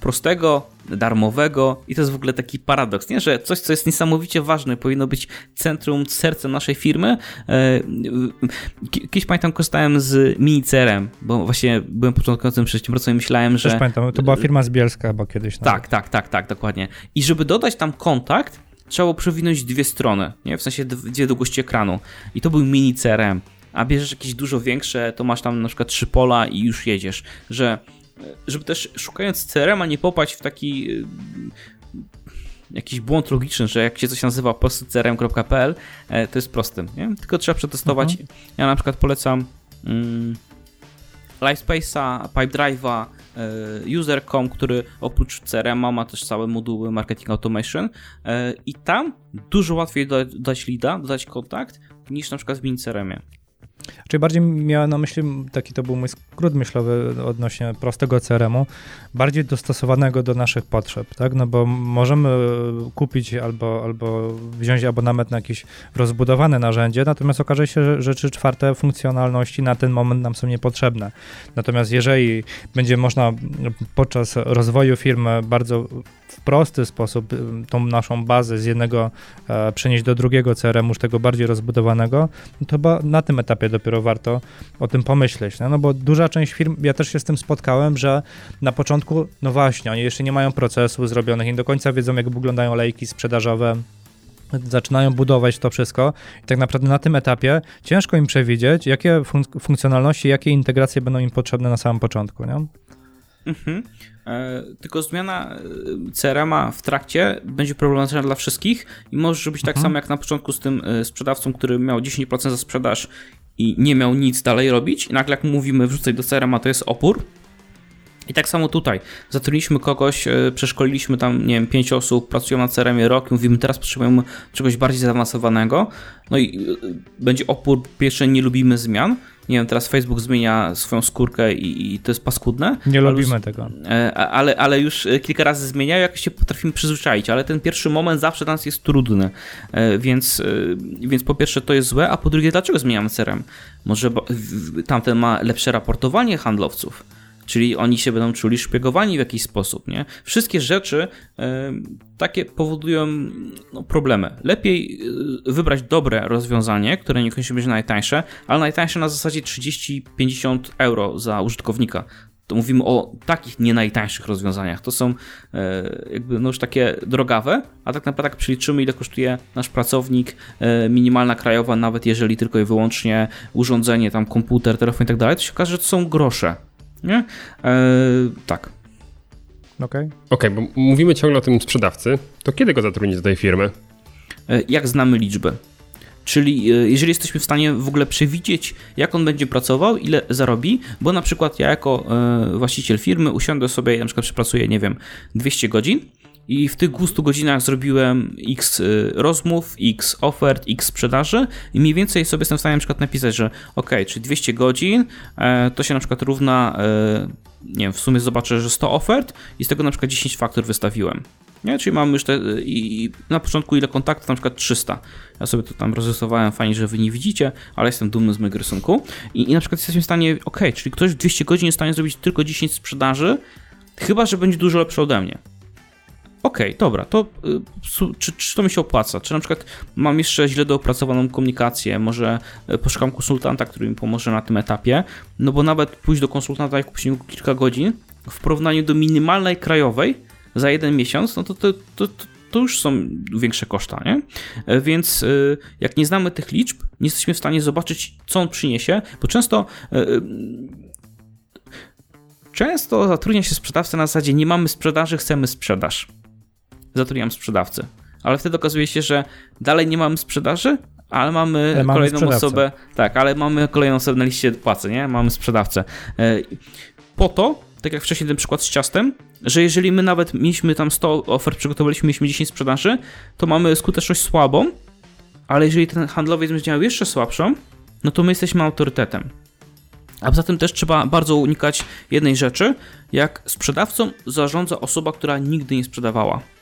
Speaker 5: prostego, darmowego i to jest w ogóle taki paradoks, nie? że coś, co jest niesamowicie ważne, powinno być centrum, sercem naszej firmy. Kiedyś pamiętam, korzystałem z mini CRM, bo właśnie byłem początkującym przedsiębiorcą i myślałem, że...
Speaker 3: Też pamiętam, to była firma z Bielska chyba kiedyś.
Speaker 5: Nawet. Tak, tak, tak, tak, dokładnie. I żeby dodać tam kontakt, trzeba było przewinąć dwie strony, nie? w sensie dwie długości ekranu. I to był mini CRM. A bierzesz jakieś dużo większe, to masz tam na przykład trzy pola i już jedziesz. Że, żeby też szukając CRM, nie popaść w taki y, jakiś błąd logiczny, że jak się coś nazywa po prostu crm.pl, e, to jest prostym, nie? Tylko trzeba przetestować. Mhm. Ja na przykład polecam mm, Livespace'a, Pipedrive'a, e, User.com, który oprócz CRM ma też całe moduły Marketing Automation e, i tam dużo łatwiej dodać leada, dodać kontakt niż na przykład w mini CRM-ie.
Speaker 3: Czyli bardziej miałem na myśli, taki to był mój skrót myślowy odnośnie prostego CRM-u, bardziej dostosowanego do naszych potrzeb, tak? No bo możemy kupić albo, albo wziąć abonament na jakieś rozbudowane narzędzie, natomiast okaże się, że trzy czwarte funkcjonalności na ten moment nam są niepotrzebne. Natomiast jeżeli będzie można podczas rozwoju firmy bardzo prosty sposób y, tą naszą bazę z jednego e, przenieść do drugiego CRM, już tego bardziej rozbudowanego, no to na tym etapie dopiero warto o tym pomyśleć. No, no bo duża część firm, ja też się z tym spotkałem, że na początku, no właśnie, oni jeszcze nie mają procesu zrobionych, nie do końca wiedzą, jak wyglądają lejki sprzedażowe, zaczynają budować to wszystko i tak naprawdę na tym etapie ciężko im przewidzieć, jakie fun- funkcjonalności, jakie integracje będą im potrzebne na samym początku, nie?
Speaker 5: Mhm. E, tylko zmiana e, CRM-a w trakcie będzie problematyczna dla wszystkich i może być tak mhm. samo jak na początku z tym e, sprzedawcą, który miał 10% za sprzedaż i nie miał nic dalej robić. I nagle jak mówimy wrzucaj do CRM-a to jest opór, i tak samo tutaj. Zatrudniliśmy kogoś, przeszkoliliśmy tam, nie wiem, pięć osób, pracują na CRM-ie rok, mówimy, teraz potrzebujemy czegoś bardziej zaawansowanego. No i będzie opór, pierwsze nie lubimy zmian, nie wiem, teraz Facebook zmienia swoją skórkę i, i to jest paskudne.
Speaker 3: Nie lubimy tego.
Speaker 5: E, ale, ale już e, kilka razy zmieniają, jakoś się potrafimy przyzwyczaić, ale ten pierwszy moment zawsze dla nas jest trudny, e, więc, więc po pierwsze to jest złe, a po drugie dlaczego zmieniamy CRM? Może tamten ma lepsze raportowanie handlowców, Czyli oni się będą czuli szpiegowani w jakiś sposób, nie? Wszystkie rzeczy e, takie powodują no, problemy. Lepiej e, wybrać dobre rozwiązanie, które nie musi być najtańsze, ale najtańsze na zasadzie 30-50 euro za użytkownika. To mówimy o takich nie najtańszych rozwiązaniach. To są e, jakby no już takie drogawe, a tak naprawdę jak przeliczymy ile kosztuje nasz pracownik, minimalna krajowa, nawet jeżeli tylko i wyłącznie urządzenie, tam komputer, telefon i tak dalej, to się okaże, że to są grosze nie? E, tak.
Speaker 3: Okej.
Speaker 2: Okay. Okej, okay, bo mówimy ciągle o tym sprzedawcy. To kiedy go zatrudnić do tej firmy?
Speaker 5: E, jak znamy liczbę. Czyli e, jeżeli jesteśmy w stanie w ogóle przewidzieć, jak on będzie pracował, ile zarobi, bo na przykład ja jako właściciel firmy usiądę sobie i na przykład przepracuję, nie wiem, 200 godzin i w tych 200 godzinach zrobiłem x y, rozmów, x ofert, x sprzedaży i mniej więcej sobie jestem w stanie na przykład napisać, że ok, czyli 200 godzin e, to się na przykład równa, e, nie wiem, w sumie zobaczę, że 100 ofert i z tego na przykład 10 faktur wystawiłem. Nie? Czyli mamy już te, i na początku ile kontaktów, na przykład 300. Ja sobie to tam rozrysowałem, fajnie, że wy nie widzicie, ale jestem dumny z mojego rysunku. I, i na przykład jesteśmy w stanie, ok, czyli ktoś w 200 godzin jest w stanie zrobić tylko 10 sprzedaży, chyba, że będzie dużo lepszy ode mnie okej, okay, dobra, to y, czy, czy to mi się opłaca? Czy na przykład mam jeszcze źle doopracowaną komunikację, może y, poszukam konsultanta, który mi pomoże na tym etapie, no bo nawet pójść do konsultanta i kupić kilka godzin w porównaniu do minimalnej krajowej za jeden miesiąc, no to, to, to, to już są większe koszta, nie? E, więc y, jak nie znamy tych liczb, nie jesteśmy w stanie zobaczyć, co on przyniesie, bo często często zatrudnia się sprzedawca na zasadzie nie mamy sprzedaży, chcemy sprzedaż zatrudniam sprzedawcę. Ale wtedy okazuje się, że dalej nie mamy sprzedaży, ale mamy, ale mamy kolejną sprzedawcę. osobę. Tak, ale mamy kolejną osobę na liście płacy, nie? Mamy sprzedawcę. E, po to, tak jak wcześniej ten przykład z ciastem, że jeżeli my nawet mieliśmy tam 100 ofert, przygotowaliśmy, mieliśmy 10 sprzedaży, to mamy skuteczność słabą, ale jeżeli ten handlowiec będzie miał jeszcze słabszą, no to my jesteśmy autorytetem. A poza tym też trzeba bardzo unikać jednej rzeczy, jak sprzedawcą zarządza osoba, która nigdy nie sprzedawała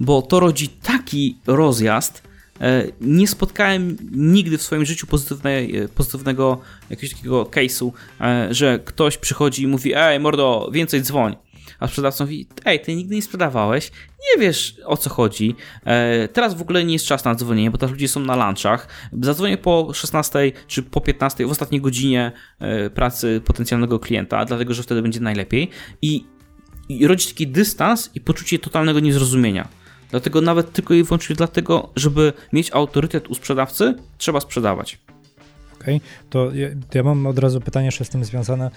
Speaker 5: bo to rodzi taki rozjazd. E, nie spotkałem nigdy w swoim życiu e, pozytywnego jakiegoś takiego case'u, e, że ktoś przychodzi i mówi: Ej, mordo, więcej dzwoń. A sprzedawca mówi: Ej, ty nigdy nie sprzedawałeś, nie wiesz o co chodzi. Teraz w ogóle nie jest czas na dzwonienie, bo teraz ludzie są na lunchach. Zadzwonię po 16 czy po 15 w ostatniej godzinie pracy potencjalnego klienta, dlatego że wtedy będzie najlepiej. I, i rodzi taki dystans i poczucie totalnego niezrozumienia. Dlatego nawet tylko i wyłącznie dlatego, żeby mieć autorytet u sprzedawcy, trzeba sprzedawać.
Speaker 3: Okej, to, ja, to ja mam od razu pytanie jeszcze z tym związane,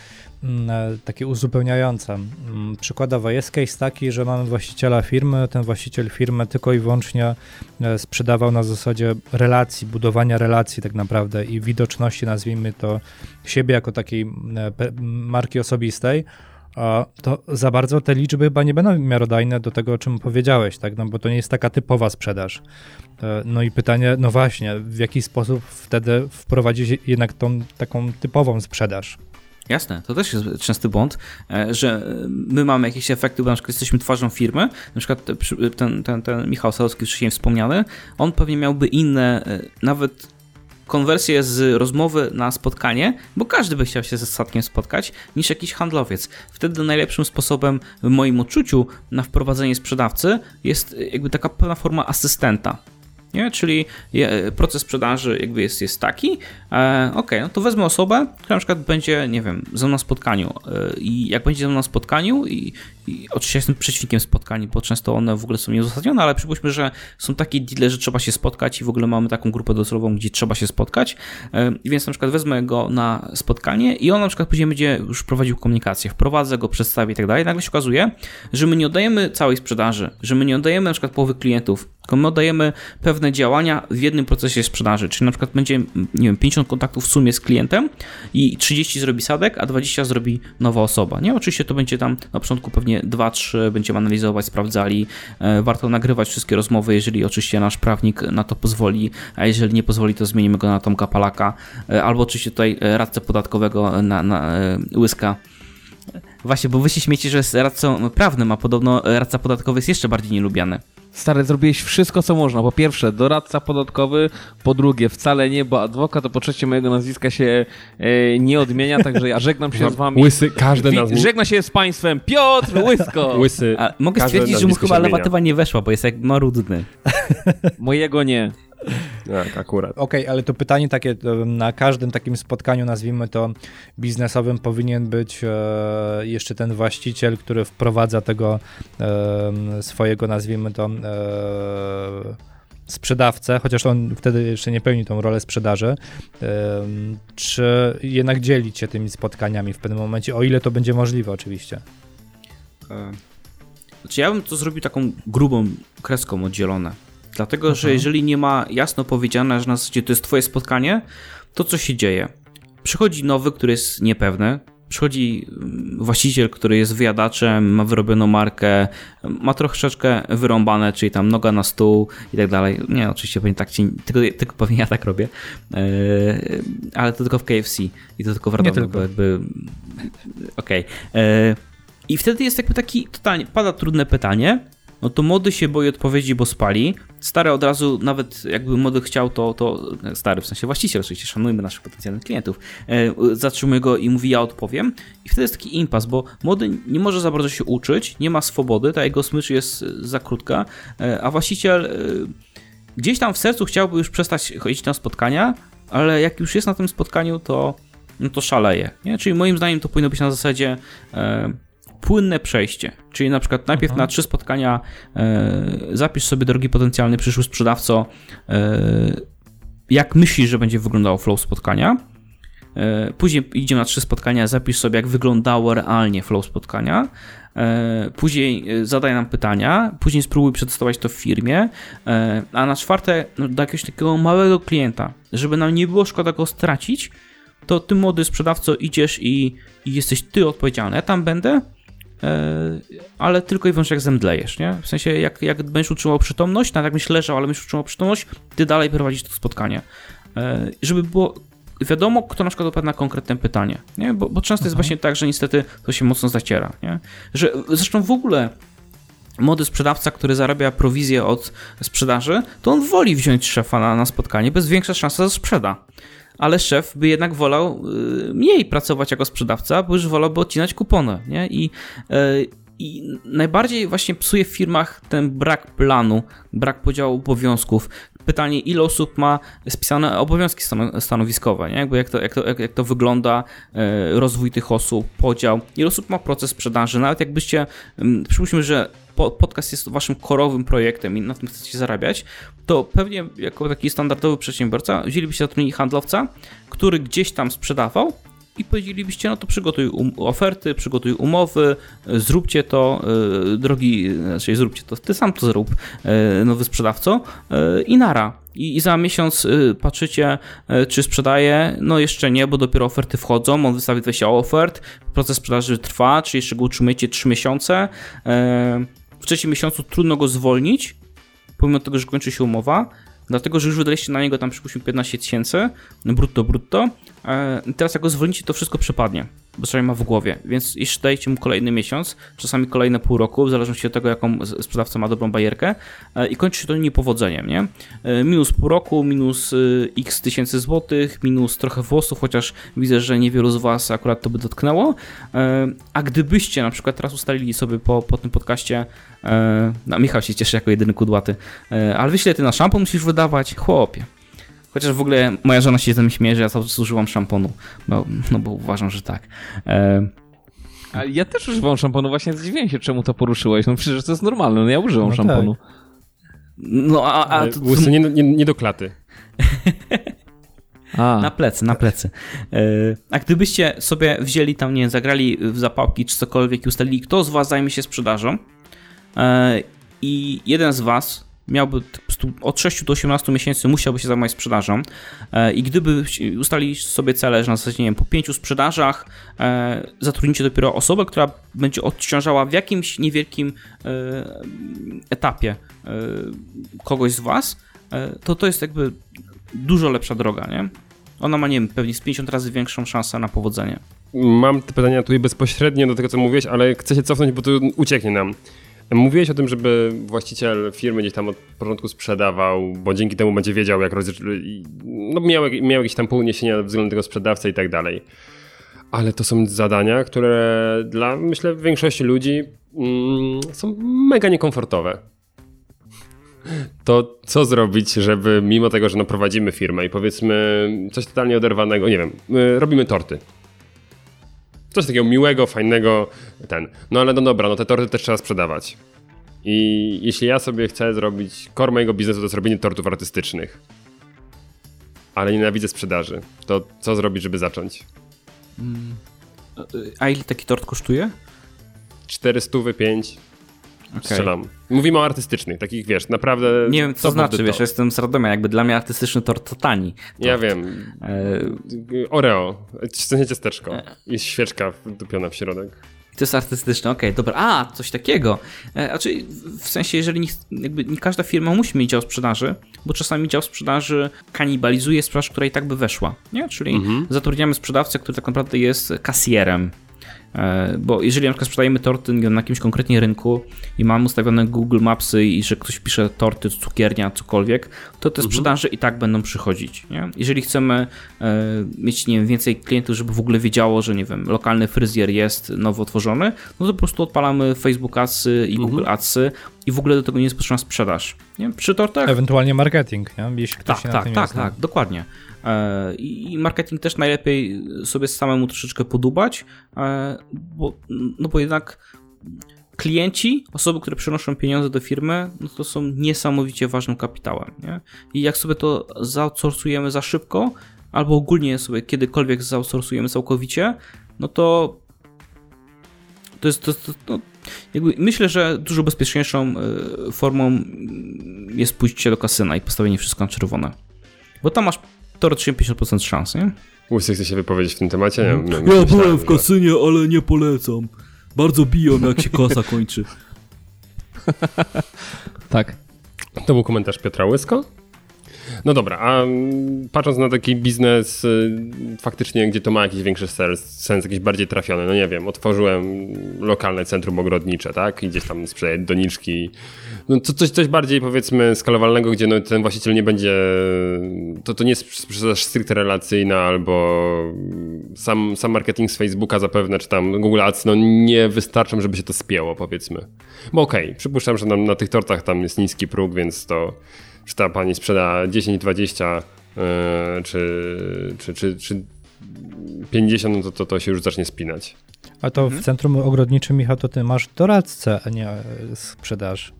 Speaker 3: mm, e, takie uzupełniające. Mm, Przykładowo jest case taki, że mamy właściciela firmy, ten właściciel firmy tylko i wyłącznie e, sprzedawał na zasadzie relacji, budowania relacji tak naprawdę i widoczności, nazwijmy to, siebie jako takiej mm, e, marki osobistej, to za bardzo te liczby chyba nie będą miarodajne do tego, o czym powiedziałeś, tak? No bo to nie jest taka typowa sprzedaż. E, No i pytanie, no właśnie, w jaki sposób wtedy wprowadzić jednak tą taką typową sprzedaż?
Speaker 5: Jasne, to też jest częsty błąd, e, że e, my mamy jakieś efekty, bo na przykład jesteśmy twarzą firmy, na przykład te- przy- ten, ten, ten Michał Salowski wcześniej wspomniany, on pewnie miałby inne, nawet konwersję z rozmowy na spotkanie, bo każdy by chciał się ze statkiem spotkać, niż jakiś handlowiec. Wtedy najlepszym sposobem, w moim odczuciu, na wprowadzenie sprzedawcy jest e, jakby taka pewna forma asystenta. Nie? Czyli je- proces sprzedaży jakby jest, jest taki, e, ok, no to wezmę osobę, która na przykład będzie, nie wiem, ze mną na spotkaniu e, i jak będzie ze mną na spotkaniu i, i oczywiście jestem przeciwnikiem spotkań, bo często one w ogóle są nieuzasadnione, ale przypuśćmy, że są takie deale, że trzeba się spotkać i w ogóle mamy taką grupę docelową, gdzie trzeba się spotkać, e, więc na przykład wezmę go na spotkanie i on na przykład później będzie już prowadził komunikację, wprowadzę go, przedstawię i tak dalej, nagle się okazuje, że my nie oddajemy całej sprzedaży, że my nie oddajemy na przykład połowy klientów, tylko my oddajemy pewne działania w jednym procesie sprzedaży, czyli na przykład będzie, nie wiem, 50 kontaktów w sumie z klientem i 30 zrobi sadek, a 20 zrobi nowa osoba, nie? Oczywiście to będzie tam na początku pewnie 2-3 będziemy analizować, sprawdzali, e, warto nagrywać wszystkie rozmowy, jeżeli oczywiście nasz prawnik na to pozwoli, a jeżeli nie pozwoli, to zmienimy go na Tomka Palaka, e, albo oczywiście tutaj e, radcę podatkowego na, na Łyska. Właśnie, bo wy się śmiecie, że jest radcą prawnym, a podobno radca podatkowy jest jeszcze bardziej nielubiany.
Speaker 4: Stary, zrobiłeś wszystko, co można. Po pierwsze, doradca podatkowy, po drugie, wcale nie, bo adwokat, to po trzecie, mojego nazwiska się e, nie odmienia, także ja żegnam się z wami.
Speaker 2: Łysy, każde
Speaker 4: Wi-
Speaker 2: nazwisko.
Speaker 4: Żegna się z państwem Piotr Łysko!
Speaker 2: Łysy.
Speaker 5: A mogę
Speaker 2: każde
Speaker 5: stwierdzić, że mu chyba lewatywa nie weszła, bo jest jak marudny.
Speaker 4: Mojego nie.
Speaker 2: Tak, akurat.
Speaker 3: Okej, ale to pytanie takie, na każdym takim spotkaniu, nazwijmy to biznesowym, powinien być e, jeszcze ten właściciel, który wprowadza tego e, swojego, nazwijmy to, e, sprzedawcę, chociaż on wtedy jeszcze nie pełni tą rolę sprzedaży, e, czy jednak dzielić się tymi spotkaniami w pewnym momencie, o ile to będzie możliwe oczywiście.
Speaker 5: Znaczy ja bym to zrobił taką grubą kreską oddzielone. Dlatego, że
Speaker 3: Mhm.
Speaker 5: jeżeli nie ma jasno powiedziane, że na zasadzie to jest twoje spotkanie, to co się dzieje? Przychodzi nowy, który jest niepewny, przychodzi mm, właściciel, który jest wyjadaczem, ma wyrobioną markę, ma troszeczkę wyrąbane, czyli tam noga na stół i tak dalej. Nie, oczywiście pewnie tak ci, tylko, tylko pewnie ja tak robię, Eee, ale to tylko w KFC i to tylko w Radomiu,
Speaker 3: tylko.
Speaker 5: bo jakby... Okej. Eee, I wtedy jest jakby taki, totalnie, pada trudne pytanie, no to młody się boi odpowiedzi, bo spali. Stary od razu, nawet jakby młody chciał, to, to stary, w sensie właściciel, oczywiście szanujmy naszych potencjalnych klientów, e, zatrzymuje go i mówi, ja odpowiem. I wtedy jest taki impas, bo młody nie może za bardzo się uczyć, nie ma swobody, ta jego smycz jest e, za krótka, e, a właściciel e, gdzieś tam w sercu chciałby już przestać chodzić na spotkania, ale jak już jest na tym spotkaniu, to, no to szaleje. Nie? Czyli moim zdaniem to powinno być na zasadzie e, płynne przejście. Czyli na przykład najpierw na trzy spotkania e, zapisz sobie, drogi potencjalny przyszły sprzedawco, e, jak myślisz, że będzie wyglądało flow spotkania. E, Później idziemy na trzy spotkania, zapisz sobie, jak wyglądało realnie flow spotkania. E, Później e, zadaj nam pytania, później spróbuj przetestować to w firmie, e, a na czwarte no, do jakiegoś takiego małego klienta, żeby nam nie było szkoda go stracić, to ty młody sprzedawco idziesz i, i jesteś ty odpowiedzialny. Ja tam będę, ale tylko i wyłącznie jak zemdlejesz, nie? W sensie jak, jak będziesz utrzymał przytomność, nawet jak będziesz leżał, ale będziesz utrzymał przytomność, ty dalej prowadzisz to spotkanie. E, Żeby było wiadomo, kto na przykład odpowiada na konkretne pytanie, nie? Bo, bo często jest właśnie tak, że niestety to się mocno zaciera, nie? Że zresztą w ogóle młody sprzedawca, który zarabia prowizję od sprzedaży, to on woli wziąć szefa na, na spotkanie, bez większa szansa, że sprzeda. Ale szef by jednak wolał y, mniej pracować jako sprzedawca, bo już wolałby odcinać kupony, nie? I, y, I najbardziej właśnie psuje w firmach ten brak planu, brak podziału obowiązków, pytanie, ile osób ma spisane obowiązki stano- stanowiskowe, nie? Jakby jak, to, jak, to, jak, to wygląda, e, rozwój tych osób, podział, ile osób ma proces sprzedaży, nawet jakbyście, przypuśćmy, że po, podcast jest waszym korowym projektem i na tym chcecie zarabiać, to pewnie jako taki standardowy przedsiębiorca wzięlibyście zatrudnienie handlowca, który gdzieś tam sprzedawał i powiedzielibyście, no to przygotuj um, oferty, przygotuj umowy, zróbcie to, e, drogi, znaczy zróbcie to, ty sam to zrób, e, nowy sprzedawco e, i nara. I, I za miesiąc patrzycie, czy sprzedaje, no jeszcze nie, bo dopiero oferty wchodzą, on wystawi 20 ofert, proces sprzedaży trwa, czy jeszcze go utrzymujecie 3 miesiące, w trzecim miesiącu trudno go zwolnić, pomimo tego, że kończy się umowa, dlatego, że już wydaliście na niego tam przypuśćmy 15 tysięcy, brutto, brutto, e, teraz jak go zwolnicie, to wszystko przepadnie, przynajmniej ma w głowie, więc jeśli dajecie mu kolejny miesiąc, czasami kolejne pół roku, w zależności od tego, jaką sprzedawca ma dobrą bajerkę e, i kończy się to niepowodzeniem, nie? E, Minus pół roku, minus y, x tysięcy złotych, minus trochę włosów, chociaż widzę, że niewielu z was akurat to by dotknęło, E, a gdybyście na przykład teraz ustalili sobie po, po tym podcaście, e, no Michał się cieszy jako jedyny kudłaty, e, ale ile ty na szampon musisz wydawać? Chłopie. Chociaż w ogóle moja żona się ze mnie śmieje, że ja cały czas używam szamponu, bo, no bo uważam, że tak. E,
Speaker 4: Ale ja też używam szamponu, właśnie zdziwiłem się, czemu to poruszyłeś. No przecież to jest normalne, no ja używam
Speaker 3: No
Speaker 4: szamponu.
Speaker 5: no a, a to,
Speaker 2: Łysy nie, nie, nie do klaty.
Speaker 4: A,
Speaker 5: Na plecy, na plecy. E, A gdybyście sobie wzięli tam, nie zagrali w zapałki czy cokolwiek i ustalili, kto z was zajmie się sprzedażą e, i jeden z was miałby od 6 do 18 miesięcy musiałby się zajmować sprzedażą e, i gdyby ustalili sobie cele, że na zasadzie, nie wiem, po pięciu sprzedażach e, zatrudnicie dopiero osobę, która będzie odciążała w jakimś niewielkim e, etapie kogoś z was, to to jest jakby dużo lepsza droga, nie? Ona ma, nie wiem, pewnie z 50 razy większą szansę na powodzenie.
Speaker 2: Mam te pytania tutaj bezpośrednio do tego, co mówiłeś, ale chcę się cofnąć, bo to ucieknie nam. Mówiłeś o tym, żeby właściciel firmy gdzieś tam od początku sprzedawał, bo dzięki temu będzie wiedział, jak no miał, miał jakieś tam pouniesienia względem tego sprzedawcy i tak dalej. Ale to są zadania, które dla, myślę, większości ludzi mm, są mega niekomfortowe. To co zrobić, żeby mimo tego, że no prowadzimy firmę i powiedzmy coś totalnie oderwanego, nie wiem, y, robimy torty. Coś takiego miłego, fajnego, ten. No ale no dobra, no te torty też trzeba sprzedawać. I jeśli ja sobie chcę zrobić, core mojego biznesu to jest robienie tortów artystycznych, ale nienawidzę sprzedaży, to co zrobić, żeby zacząć?
Speaker 5: A ile taki tort kosztuje?
Speaker 2: 400, 5, strzelam. Mówimy o artystycznych, takich wiesz, naprawdę...
Speaker 5: Nie wiem, co znaczy, wiesz, ja jestem z Radomia, jakby dla mnie artystyczny tort to tani.
Speaker 2: Ja
Speaker 5: tort.
Speaker 2: wiem.
Speaker 5: E,
Speaker 2: Oreo, w sensie ciasteczko. Jest świeczka wdupiona w środek.
Speaker 5: To jest artystyczne, okej, dobra. A, coś takiego. E, Znaczy, w sensie, jeżeli nie, jakby nie każda firma musi mieć dział sprzedaży, bo czasami dział sprzedaży kanibalizuje sprzedaż, która i tak by weszła. Nie? Czyli zatrudniamy sprzedawcę, który tak naprawdę jest kasjerem. E, Bo jeżeli na przykład sprzedajemy torty na jakimś konkretnie rynku i mamy ustawione Google Mapsy i że ktoś pisze torty, cukiernia, cokolwiek, to te sprzedaże i tak będą przychodzić. Nie? Jeżeli chcemy e, mieć nie wiem, więcej klientów, żeby w ogóle wiedziało, że nie wiem, lokalny fryzjer jest nowo otworzony, no to po prostu odpalamy Facebook Adsy i Google Adsy i w ogóle do tego nie jest potrzebna sprzedaż. Nie? Przy tortach
Speaker 3: Ewentualnie marketing, nie? jeśli ktoś
Speaker 5: tak,
Speaker 3: się na
Speaker 5: tak, tak, tak, dokładnie. E, I marketing też najlepiej sobie samemu troszeczkę podubać, e, bo, no bo jednak klienci, osoby, które przynoszą pieniądze do firmy, no to są niesamowicie ważnym kapitałem. Nie? I jak sobie to zaoutsourcujemy za szybko, albo ogólnie sobie kiedykolwiek zaoutsourcujemy całkowicie, no to to jest, to, to, no, myślę, że dużo bezpieczniejszą e, formą jest pójście do kasyna i postawienie wszystko na czerwone. Bo tam masz teoretycznie 50% szans, nie?
Speaker 2: Łysy chce się wypowiedzieć w tym temacie? Nie, nie,
Speaker 5: Ja
Speaker 2: myślałem,
Speaker 5: byłem w
Speaker 2: że-
Speaker 5: kasynie, ale nie polecam. Bardzo biją, jak się kasa kończy.
Speaker 4: tak.
Speaker 2: To był komentarz Piotra Łysko. No dobra, a mm, patrząc na taki biznes y, faktycznie, gdzie to ma jakiś większy sens, sens jakiś bardziej trafiony, no nie wiem, otworzyłem lokalne centrum ogrodnicze, tak, i gdzieś tam sprzedaję doniczki, no to coś, coś bardziej powiedzmy skalowalnego, gdzie no, ten właściciel nie będzie, to, to nie jest sprzedaż stricte relacyjna, albo sam, sam marketing z Facebooka zapewne, czy tam Google Ads, no nie wystarczą, żeby się to spięło, powiedzmy. Bo okej, przypuszczam, że na, na tych tortach tam jest niski próg, więc to czy ta pani sprzeda 10, 20 yy, czy, czy, czy, czy 50, no to, to, to się już zacznie spinać.
Speaker 3: A to w centrum ogrodniczym, Michał, to ty masz doradcę, a nie e, sprzedaż.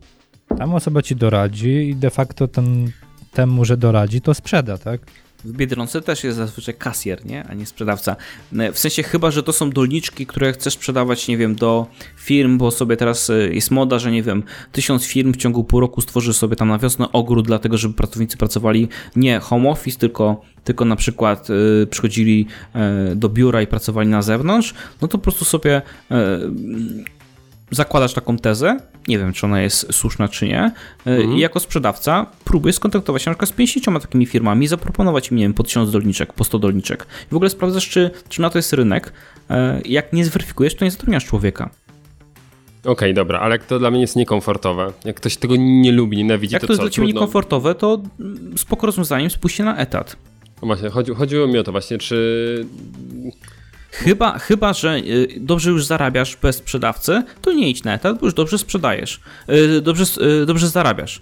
Speaker 3: Tam osoba ci doradzi i de facto ten, temu, że doradzi, to sprzeda, tak?
Speaker 5: W Biedronce też jest zazwyczaj kasjer, nie? a nie sprzedawca. E, W sensie chyba, że to są doniczki, które chcesz sprzedawać, nie wiem, do firm, bo sobie teraz e, jest moda, że nie wiem, tysiąc firm w ciągu pół roku stworzy sobie tam na wiosnę ogród, dlatego żeby pracownicy pracowali nie home office, tylko, tylko na przykład y, przychodzili y, do biura i pracowali na zewnątrz, no to po prostu sobie y, zakładasz taką tezę, nie wiem czy ona jest słuszna czy nie, y, i jako sprzedawca próbuję skontaktować się na przykład z 50 takimi firmami i zaproponować im, nie wiem, po 1000 dolniczek, po 100 dolniczek. W ogóle sprawdzasz, czy, czy na to jest rynek. Y, Jak nie zweryfikujesz, to nie zatrudniasz człowieka.
Speaker 2: Okej, dobra, ale jak to dla mnie jest niekomfortowe, jak ktoś tego nie lubi, nienawidzi,
Speaker 5: Jak
Speaker 2: to
Speaker 5: to jest dla ciebie
Speaker 2: Trudno.
Speaker 5: niekomfortowe, to mm, spoko rozwiązaniem spójrzcie na etat.
Speaker 2: No Właśnie, chodzi, chodziło mi o to właśnie, czy...
Speaker 5: Chyba, chyba, że y, dobrze już zarabiasz bez sprzedawcy, to nie idź na etat, bo już dobrze sprzedajesz. Y, Dobrze, y, dobrze zarabiasz,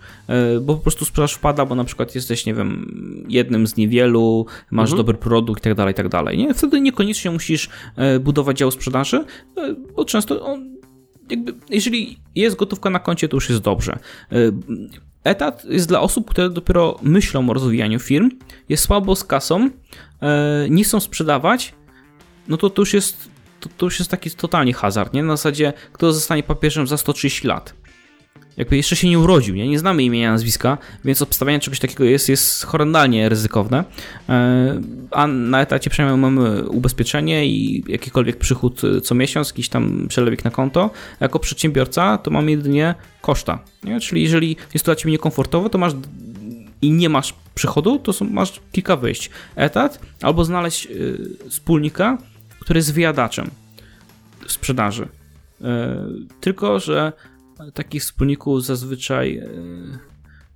Speaker 5: bo po prostu sprzedaż wpada, bo na przykład jesteś, nie wiem, jednym z niewielu, masz dobry produkt i tak dalej, tak dalej. Nie? Wtedy niekoniecznie musisz budować dział sprzedaży, bo często on, jakby, jeżeli jest gotówka na koncie, to już jest dobrze. Etat jest dla osób, które dopiero myślą o rozwijaniu firm, jest słabo z kasą, nie chcą sprzedawać, no to to już jest, to, to już jest taki totalnie hazard, nie? Na zasadzie, kto zostanie papieżem za 130 lat. Jakby jeszcze się nie urodził, nie? Nie znamy imienia, nazwiska, więc obstawianie czegoś takiego jest, jest horrendalnie ryzykowne. E, A na etacie przynajmniej mamy ubezpieczenie i jakikolwiek przychód e, co miesiąc, jakiś tam przelewik na konto. Jako przedsiębiorca to mamy jedynie koszta, nie? Czyli jeżeli jest to dla Ciebie niekomfortowe, to masz i nie masz przychodu, to są, masz kilka wyjść. Etat albo znaleźć y, wspólnika, który jest wyjadaczem sprzedaży. Y, tylko, że takich wspólników zazwyczaj. y,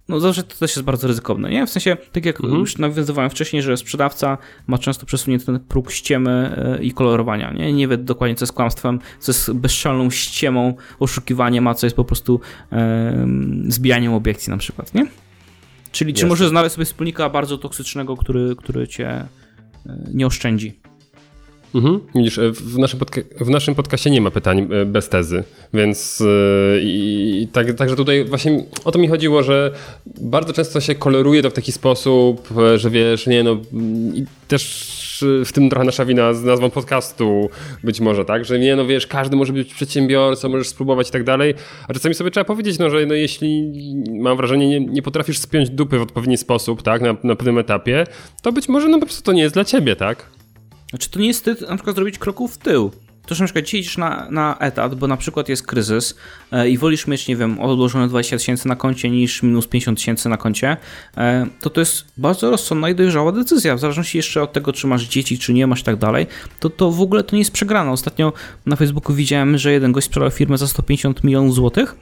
Speaker 5: no, zawsze to też jest bardzo ryzykowne, nie? W sensie, tak jak już nawiązywałem wcześniej, że sprzedawca ma często przesunięty ten próg ściemy y, i kolorowania, nie? Nie wie dokładnie, co jest kłamstwem, co jest bezczelną ściemą, oszukiwaniem, a co jest po prostu y, zbijaniem obiekcji na przykład, nie? Czyli czy możesz znaleźć sobie wspólnika bardzo toksycznego, który, który cię e, nie oszczędzi.
Speaker 2: Mhm. Widzisz, e, w naszym, podca- w naszym podcaście nie ma pytań e, bez tezy, więc i tak, także tutaj właśnie o to mi chodziło, że bardzo często się koloruje to w taki sposób, że wiesz, nie no, też w tym trochę nasza wina z nazwą podcastu być może, tak, że nie no wiesz, każdy może być przedsiębiorcą, możesz spróbować i tak dalej, a czasami sobie trzeba powiedzieć, no, że no, jeśli mam wrażenie, nie, nie potrafisz spiąć dupy w odpowiedni sposób, tak, na, na pewnym etapie, to być może no po prostu to nie jest dla ciebie, tak?
Speaker 5: Znaczy to nie jest wstyd na przykład zrobić kroków w tył. To, że na przykład idziesz na, na etat, bo na przykład jest kryzys e, i wolisz mieć, nie wiem, odłożone 20 tysięcy na koncie niż minus 50 tysięcy na koncie, e, to to jest bardzo rozsądna i dojrzała decyzja. W zależności jeszcze od tego, czy masz dzieci, czy nie masz i tak dalej, to, to w ogóle to nie jest przegrane. Ostatnio na Facebooku widziałem, że jeden gość sprzedał firmę za 150 milionów złotych,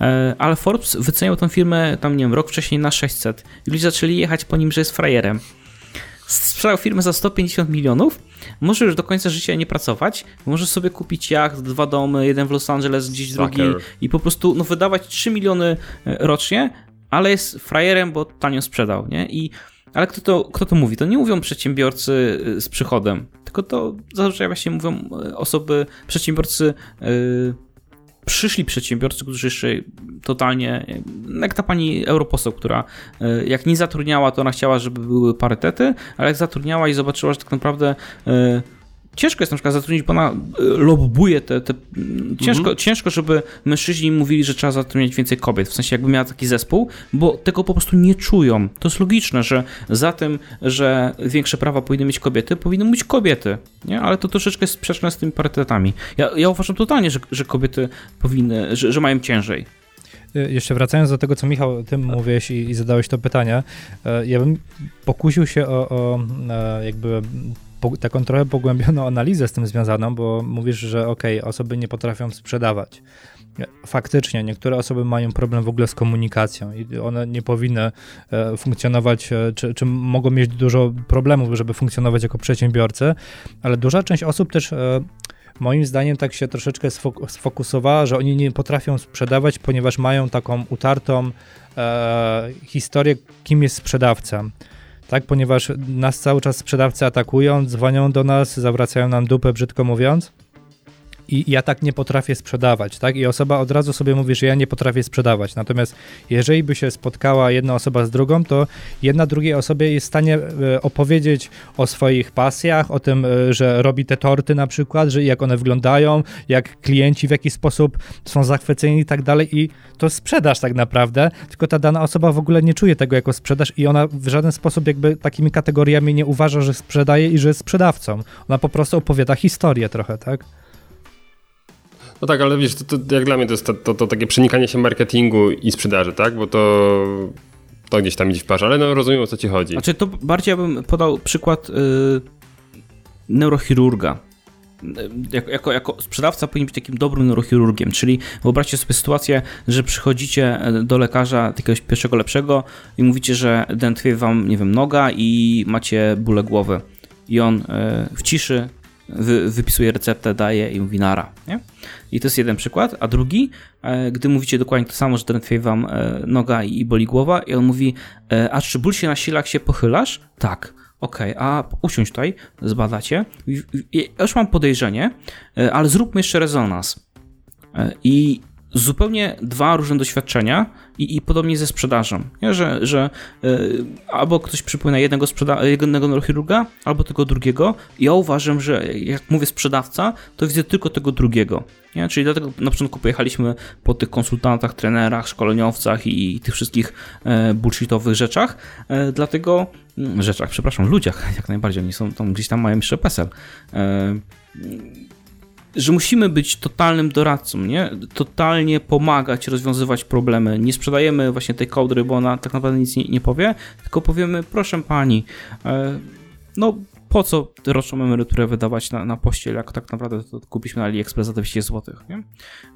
Speaker 5: e, ale Forbes wyceniał tę firmę tam, nie wiem, rok wcześniej na 600 i ludzie zaczęli jechać po nim, że jest frajerem sprzedał firmę za 150 milionów, może już do końca życia nie pracować, możesz sobie kupić jacht, dwa domy, jeden w Los Angeles, gdzieś drugi i po prostu no, wydawać 3 miliony e, rocznie, ale jest frajerem, bo tanio sprzedał, nie? I, ale kto to, kto to mówi? To nie mówią przedsiębiorcy e, z przychodem, tylko to zazwyczaj właśnie mówią e, osoby, przedsiębiorcy e, przyszli przedsiębiorcy, którzy jeszcze totalnie, jak ta pani europoseł, która e, jak nie zatrudniała, to ona chciała, żeby były parytety, ale jak zatrudniała i zobaczyła, że tak naprawdę e, ciężko jest na przykład zatrudnić, bo ona e, lobbuje te, te ciężko, ciężko, żeby mężczyźni mówili, że trzeba zatrudniać więcej kobiet, w sensie jakby miała taki zespół, bo tego po prostu nie czują. To jest logiczne, że za tym, że większe prawa powinny mieć kobiety, powinny być kobiety, nie? Ale to troszeczkę jest sprzeczne z tymi parytetami. Ja, ja uważam totalnie, że, że kobiety powinny, że, że mają ciężej.
Speaker 3: Y, Jeszcze wracając do tego, co Michał, ty mówiłeś i, i zadałeś to pytanie, e, ja bym pokusił się o, o e, jakby taką trochę pogłębioną analizę z tym związaną, bo mówisz, że okej, osoby nie potrafią sprzedawać. Faktycznie, niektóre osoby mają problem w ogóle z komunikacją i one nie powinny e, funkcjonować, e, czy, czy mogą mieć dużo problemów, żeby funkcjonować jako przedsiębiorcy, ale duża część osób też e, moim zdaniem tak się troszeczkę sfok- sfokusowała, że oni nie potrafią sprzedawać, ponieważ mają taką utartą e, historię, kim jest sprzedawca. Tak, ponieważ nas cały czas sprzedawcy atakują, dzwonią do nas, zawracają nam dupę, brzydko mówiąc i ja tak nie potrafię sprzedawać, tak? I osoba od razu sobie mówi, że ja nie potrafię sprzedawać. Natomiast jeżeli by się spotkała jedna osoba z drugą, to jedna drugiej osobie jest w stanie e, opowiedzieć o swoich pasjach, o tym, e, że robi te torty na przykład, że jak one wyglądają, jak klienci w jaki sposób są zachwyceni i tak dalej i to sprzedaż tak naprawdę, tylko ta dana osoba w ogóle nie czuje tego jako sprzedaż i ona w żaden sposób jakby takimi kategoriami nie uważa, że sprzedaje i że jest sprzedawcą. Ona po prostu opowiada historię trochę, tak?
Speaker 2: No tak, ale wiesz, to, to jak dla mnie to jest to, to, to, takie przenikanie się marketingu i sprzedaży, tak? Bo to, to gdzieś tam idzie w parze, ale no rozumiem o co ci chodzi.
Speaker 5: Znaczy to bardziej ja bym podał przykład yy, neurochirurga. Jako, jako, jako, sprzedawca powinien być takim dobrym neurochirurgiem, czyli wyobraźcie sobie sytuację, że przychodzicie do lekarza jakiegoś pierwszego lepszego i mówicie, że dętwie wam, nie wiem, noga i macie bóle głowy. I on yy, w ciszy wy, wypisuje receptę, daje i mówi nara. Nie? I to jest jeden przykład. A drugi, e, gdy mówicie dokładnie to samo, że drętwieje wam e, noga i boli głowa i on mówi, e, a czy ból się nasila, jak się pochylasz? Tak. Okej, okay, a usiądź tutaj, zbadacie. Już mam podejrzenie, ale zróbmy jeszcze rezonans. I zupełnie dwa różne doświadczenia i, i podobnie ze sprzedażą, nie? że, że y, albo ktoś przypomina jednego, sprzeda- jednego neurochirurga, albo tego drugiego. Ja uważam, że jak mówię sprzedawca, to widzę tylko tego drugiego. Nie? Czyli dlatego na początku pojechaliśmy po tych konsultantach, trenerach, szkoleniowcach i, i tych wszystkich e, bullshitowych rzeczach, e, dlatego mm, rzeczach, przepraszam, ludziach jak najbardziej, oni są tam gdzieś tam mają jeszcze PESEL. E, że musimy być totalnym doradcą, nie? Totalnie pomagać, rozwiązywać problemy. Nie sprzedajemy właśnie tej kołdry, bo ona tak naprawdę nic nie, nie powie, tylko powiemy, proszę pani, e, no po co roczną emeryturę wydawać na, na pościel, jak tak naprawdę to kupiliśmy na AliExpress za 200 zł, nie?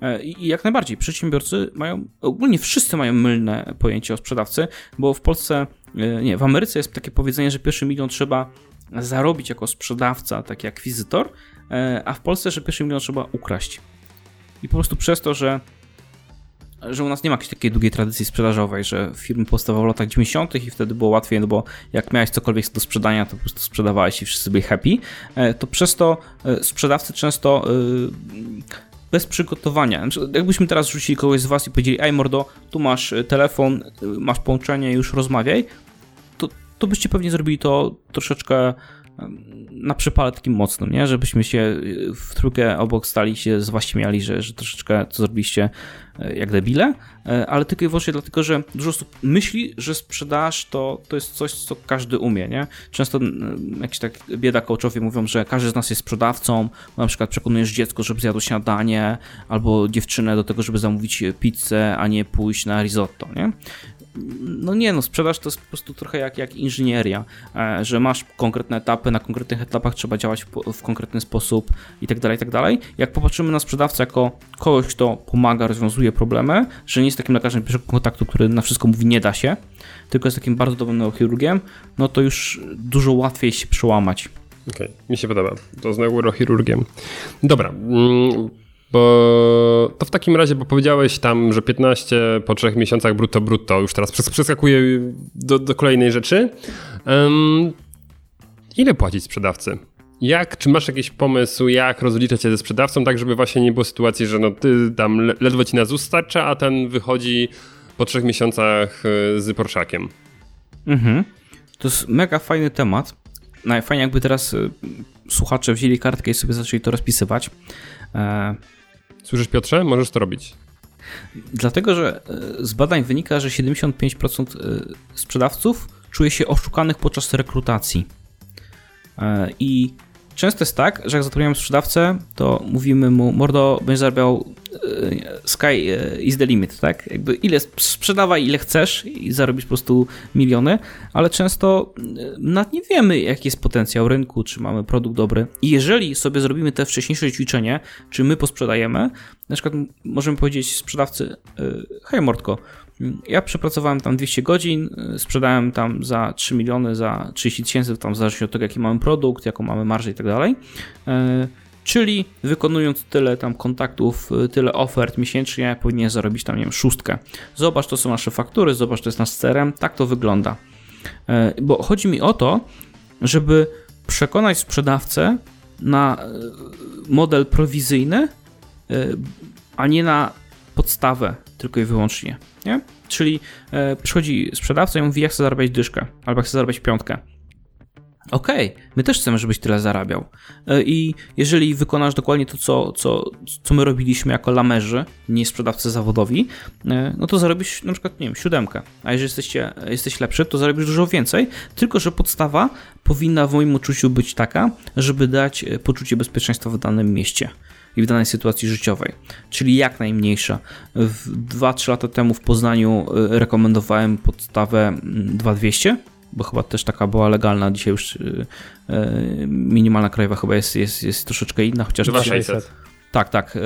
Speaker 5: E, I jak najbardziej, przedsiębiorcy mają, ogólnie wszyscy mają mylne pojęcie o sprzedawcy, bo w Polsce, e, nie, w Ameryce jest takie powiedzenie, że pierwszy milion trzeba zarobić jako sprzedawca, taki akwizytor, a w Polsce, że pierwszy milion trzeba ukraść. I po prostu przez to, że że u nas nie ma jakiejś takiej długiej tradycji sprzedażowej, że firmy powstawały w latach 90. i wtedy było łatwiej, no bo jak miałeś cokolwiek do sprzedania, to po prostu sprzedawałeś i wszyscy byli happy, e, to przez to e, sprzedawcy często bez przygotowania. Znaczy, jakbyśmy teraz rzucili kogoś z was i powiedzieli, ej mordo, tu masz telefon, masz połączenie, już rozmawiaj, to, to byście pewnie zrobili to troszeczkę na przypale takim mocnym, nie? Żebyśmy się y, w trójkę obok stali się z was śmiali, że, że troszeczkę to zrobiliście y, jak debile, y, ale tylko i wyłącznie dlatego, że dużo osób myśli, że sprzedaż to, to jest coś, co każdy umie, nie? Często jakieś tak bieda coachowie mówią, że każdy z nas jest sprzedawcą, na przykład przekonujesz dziecko, żeby zjadło śniadanie, albo dziewczynę do tego, żeby zamówić pizzę, a nie pójść na risotto, nie? No nie no, sprzedaż to jest po prostu trochę jak, jak inżynieria, e, że masz konkretne etapy, na konkretnych etapach trzeba działać w konkretny sposób i tak dalej, i tak dalej. Jak popatrzymy na sprzedawcę jako kogoś, kto pomaga, rozwiązuje problemy, że nie jest takim lekarzem pierwszego kontaktu, który na wszystko mówi nie da się, tylko jest takim bardzo dobrym neurochirurgiem, no to już dużo łatwiej się przełamać.
Speaker 2: Okej, okay, mi się podoba. To z neurochirurgiem. Dobra. Bo to w takim razie, bo powiedziałeś tam, że 15 po 3 miesiącach brutto brutto, już teraz przeskakuję do, do kolejnej rzeczy. Um, ile płacić sprzedawcy? Jak, czy masz jakiś pomysł, jak rozliczać się ze sprzedawcą, tak żeby właśnie nie było sytuacji, że no ty tam ledwo ci na ZUS starcza, a ten wychodzi po trzech miesiącach e, z Porszakiem?
Speaker 5: Mhm. To jest mega fajny temat. Najfajniej jakby teraz e, słuchacze wzięli kartkę i sobie zaczęli to rozpisywać.
Speaker 2: Słyszysz Piotrze? Możesz to robić.
Speaker 5: Dlatego, że e, z badań wynika, że 75% e, sprzedawców czuje się oszukanych podczas rekrutacji. E, I Często jest tak, że jak zatrudniamy sprzedawcę, to mówimy mu, mordo, będziesz zarabiał e, sky e, is the limit, tak? Jakby ile sprzedawaj, ile chcesz i zarobisz po prostu miliony, ale często e, nawet nie wiemy, jaki jest potencjał rynku, czy mamy produkt dobry. I jeżeli sobie zrobimy te wcześniejsze ćwiczenie, czy my posprzedajemy, na przykład możemy powiedzieć sprzedawcy, hej mordko, ja przepracowałem tam 200 godzin, y, sprzedałem tam za 3 miliony, za 30 tysięcy, tam w zależności od tego, jaki mamy produkt, jaką mamy marżę i tak dalej. Y, Czyli wykonując tyle tam kontaktów, y, tyle ofert miesięcznie, powinien zarobić tam, nie wiem, szóstkę. Zobacz, to są nasze faktury, zobacz, to jest nasz CRM, tak to wygląda. Bo chodzi mi o to, żeby przekonać sprzedawcę na model prowizyjny, a nie na podstawę tylko i wyłącznie. Nie? Czyli e, przychodzi sprzedawca i mówi, ja chcę zarabiać dyszkę, albo chcę zarabiać piątkę. Okej, my też chcemy, żebyś tyle zarabiał. E, I jeżeli wykonasz dokładnie to, co, co, co my robiliśmy jako lamerzy, nie sprzedawcy zawodowi, e, no to zarobisz na przykład, nie wiem, siódemkę. A jeżeli jesteście, jesteś lepszy, to zarobisz dużo więcej, tylko że podstawa powinna w moim odczuciu być taka, żeby dać e, poczucie bezpieczeństwa w danym mieście i w danej sytuacji życiowej, czyli jak najmniejsza. W 2-3 lata temu w Poznaniu e, rekomendowałem podstawę mm, 2200, bo chyba też taka była legalna, dzisiaj już e, e, minimalna krajowa chyba jest, jest, jest troszeczkę inna, chociaż
Speaker 2: 2600.
Speaker 5: tak, tak.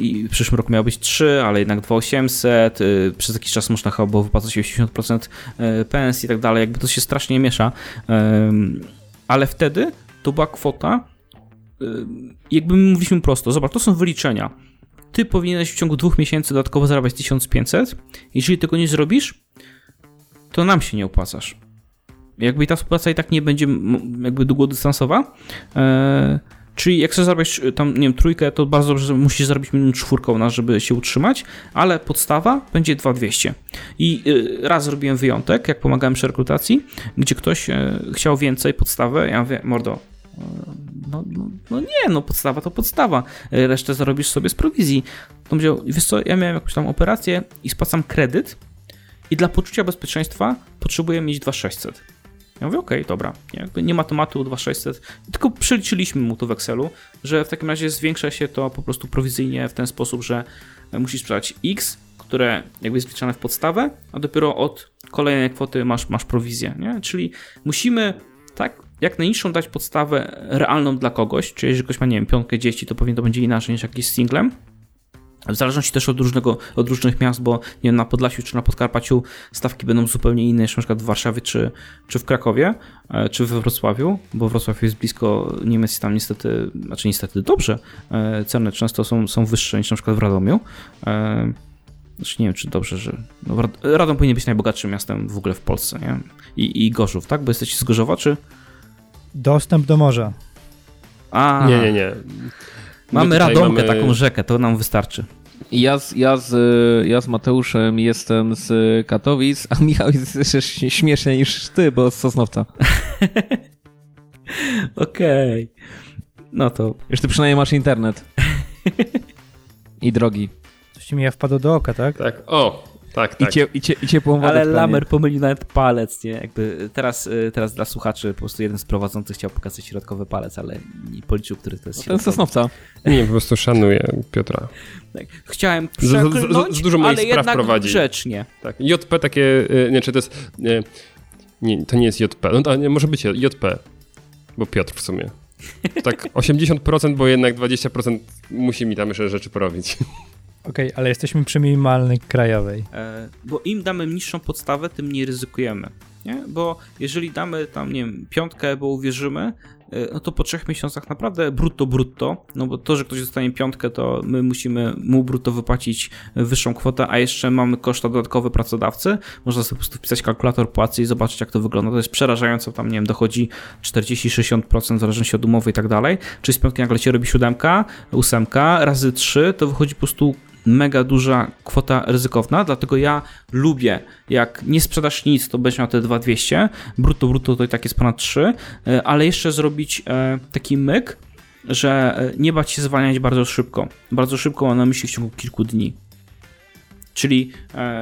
Speaker 5: I w przyszłym roku miało być 3, ale jednak 2800. e, Przez jakiś czas można chyba było wypłacać 80% e, pensji i tak dalej. Jakby to się strasznie miesza. Ale wtedy to była kwota, jakby my mówiliśmy prosto, zobacz, to są wyliczenia. Ty powinieneś w ciągu dwóch miesięcy dodatkowo zarabiać 1500. Jeżeli tego nie zrobisz, to nam się nie opłacasz. Jakby ta współpraca i tak nie będzie jakby długodystansowa. E, Czyli jak chcesz zarabiać y, tam, nie wiem, trójkę, to bardzo dobrze musisz zarobić minimum czwórką na, żeby się utrzymać, ale podstawa będzie 2200. I y, raz zrobiłem wyjątek, jak pomagałem przy rekrutacji, gdzie ktoś y, chciał więcej podstawę, ja mówię, mordo, y, no, no, no nie, no podstawa to podstawa, resztę zarobisz sobie z prowizji. To powiedział, wiesz co, ja miałem jakąś tam operację i spłacam kredyt i dla poczucia bezpieczeństwa potrzebuję mieć 2600. Ja mówię, okej, dobra, nie, nie ma tematu 2600, tylko przeliczyliśmy mu to w Excelu, że w takim razie zwiększa się to po prostu prowizyjnie w ten sposób, że musisz sprzedać X, które jakby jest wliczane w podstawę, a dopiero od kolejnej kwoty masz, masz prowizję, nie? Czyli musimy tak jak najniższą dać podstawę realną dla kogoś, czyli jeżeli ktoś ma, nie wiem, piątkę dzieci, to pewnie to będzie inaczej niż jakiś singlem, w zależności też od, różnego, od różnych miast, bo nie wiem, na Podlasiu czy na Podkarpaciu stawki będą zupełnie inne niż na przykład w Warszawie czy, czy w Krakowie, e, czy we Wrocławiu, bo Wrocław jest blisko Niemiec i tam niestety, znaczy niestety dobrze, e, ceny często są, są wyższe niż na przykład w Radomiu. E, Znaczy nie wiem, czy dobrze, że... No, Rad- Radom powinien być najbogatszym miastem w ogóle w Polsce, nie? I, i Gorzów, tak? Bo jesteście z Gorzowa, czy...
Speaker 3: Dostęp do morza.
Speaker 5: A,
Speaker 2: Nie, nie, nie.
Speaker 5: Mamy
Speaker 2: My
Speaker 5: Radomkę,
Speaker 2: mamy-
Speaker 5: taką rzekę, to nam wystarczy.
Speaker 4: Ja z, ja, z, ja z Mateuszem jestem z Katowic, a Michał jest jeszcze śmieszniej niż ty, bo z Sosnowca.
Speaker 5: Okej. No to
Speaker 4: Już ty przynajmniej masz internet. I drogi.
Speaker 3: Coś ci mi wpadło do oka, tak?
Speaker 2: Tak, o, tak,
Speaker 4: I,
Speaker 2: tak.
Speaker 4: cie, i, cie, I ciepłą wodę
Speaker 5: Ale. Lamer pomylił nawet palec, nie? Jakby teraz, y, teraz dla słuchaczy po prostu jeden z prowadzących chciał pokazać środkowy palec, ale nie policzył, który to jest
Speaker 4: Ten z
Speaker 5: środkowy.
Speaker 4: Sosnowca.
Speaker 2: Nie, po prostu szanuję Piotra.
Speaker 5: Tak. Chciałem
Speaker 2: Za- za- za-
Speaker 5: przeklnąć,
Speaker 2: za dużo moich
Speaker 5: ale
Speaker 2: spraw prowadzi.
Speaker 5: grzecznie.
Speaker 2: Tak. JP takie, y, nie, czy to jest, y, nie, to nie jest JP, no to nie, może być JP, bo Piotr w sumie. Tak 80%, bo jednak 20% musi mi tam jeszcze rzeczy porobić.
Speaker 3: Okej, ale jesteśmy przy minimalnej krajowej.
Speaker 5: E, bo im damy niższą podstawę, tym mniej ryzykujemy. Nie? Bo jeżeli damy tam, nie wiem, piątkę, bo uwierzymy, e, no to po trzech miesiącach naprawdę brutto, brutto, no bo to, że ktoś dostanie piątkę, to my musimy mu brutto wypłacić wyższą kwotę, a jeszcze mamy koszta dodatkowe pracodawcy. Można sobie po prostu wpisać kalkulator płacy i zobaczyć, jak to wygląda. To jest przerażające, tam, nie wiem, dochodzi 40-60% w zależności od umowy i tak dalej. Czyli z piątki nagle się robi siódemka, ósemka, razy trzy, to wychodzi po prostu mega duża kwota ryzykowna, dlatego ja lubię, jak nie sprzedasz nic, to będziesz miał te 2200, brutto, brutto to i tak jest ponad 3, e, ale jeszcze zrobić e, taki myk, że e, nie bać się zwalniać bardzo szybko. Bardzo szybko mam na myśli w ciągu kilku dni. Czyli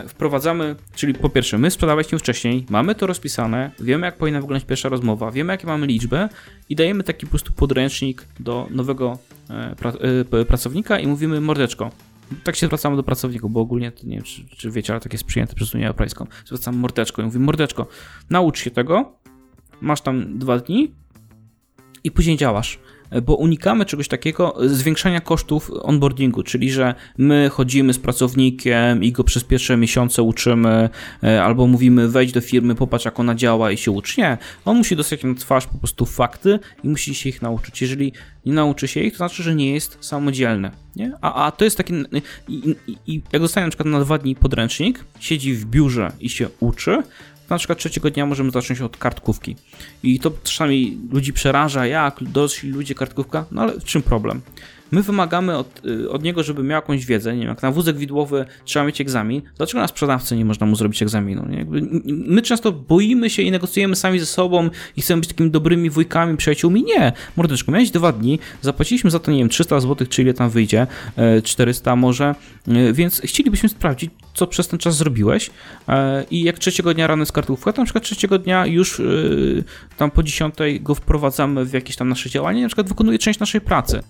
Speaker 5: wprowadzamy, czyli po pierwsze, my sprzedawaliśmy wcześniej, mamy to rozpisane, wiemy jak powinna wyglądać pierwsza rozmowa, wiemy jakie mamy liczby i dajemy taki po prostu podręcznik do nowego pracownika i mówimy mordeczko. Tak się zwracamy do pracowników, bo ogólnie, nie wiem czy, czy wiecie, ale tak jest przyjęte przez Unię Europejską. Zwracamy mordeczko i mówimy mordeczko, naucz się tego, masz tam dwa dni i później działasz. Bo unikamy czegoś takiego, zwiększania kosztów onboardingu, czyli że my chodzimy z pracownikiem i go przez pierwsze miesiące uczymy, e, albo mówimy wejdź do firmy, popatrz jak ona działa i się ucz. Nie, on musi dostać na twarz po prostu fakty i musi się ich nauczyć. Jeżeli nie nauczy się ich, to znaczy, że nie jest samodzielny. Nie? A, a to jest taki. I, i, I jak dostanie na przykład na dwa dni podręcznik, siedzi w biurze i się uczy, na przykład trzeciego dnia możemy zacząć od kartkówki. I to czasami ludzi przeraża, jak dorośli ludzie kartkówka, no ale w czym problem? My wymagamy od, y, od niego, żeby miał jakąś wiedzę, nie wiem, jak na wózek widłowy trzeba mieć egzamin, dlaczego na sprzedawcy nie można mu zrobić egzaminu? Nie? Jakby my często boimy się i negocjujemy sami ze sobą i chcemy być takimi dobrymi wujkami, przyjaciółmi. Nie, mordeczko, miałeś dwa dni, zapłaciliśmy za to, nie wiem, 300 zł, czy ile tam wyjdzie, 400 e, może, e, więc chcielibyśmy sprawdzić, co przez ten czas zrobiłeś e, i jak trzeciego dnia rano z kartówka, to na przykład trzeciego dnia już tam po dziesiątej go wprowadzamy w jakieś tam nasze działanie, na przykład wykonuje część naszej pracy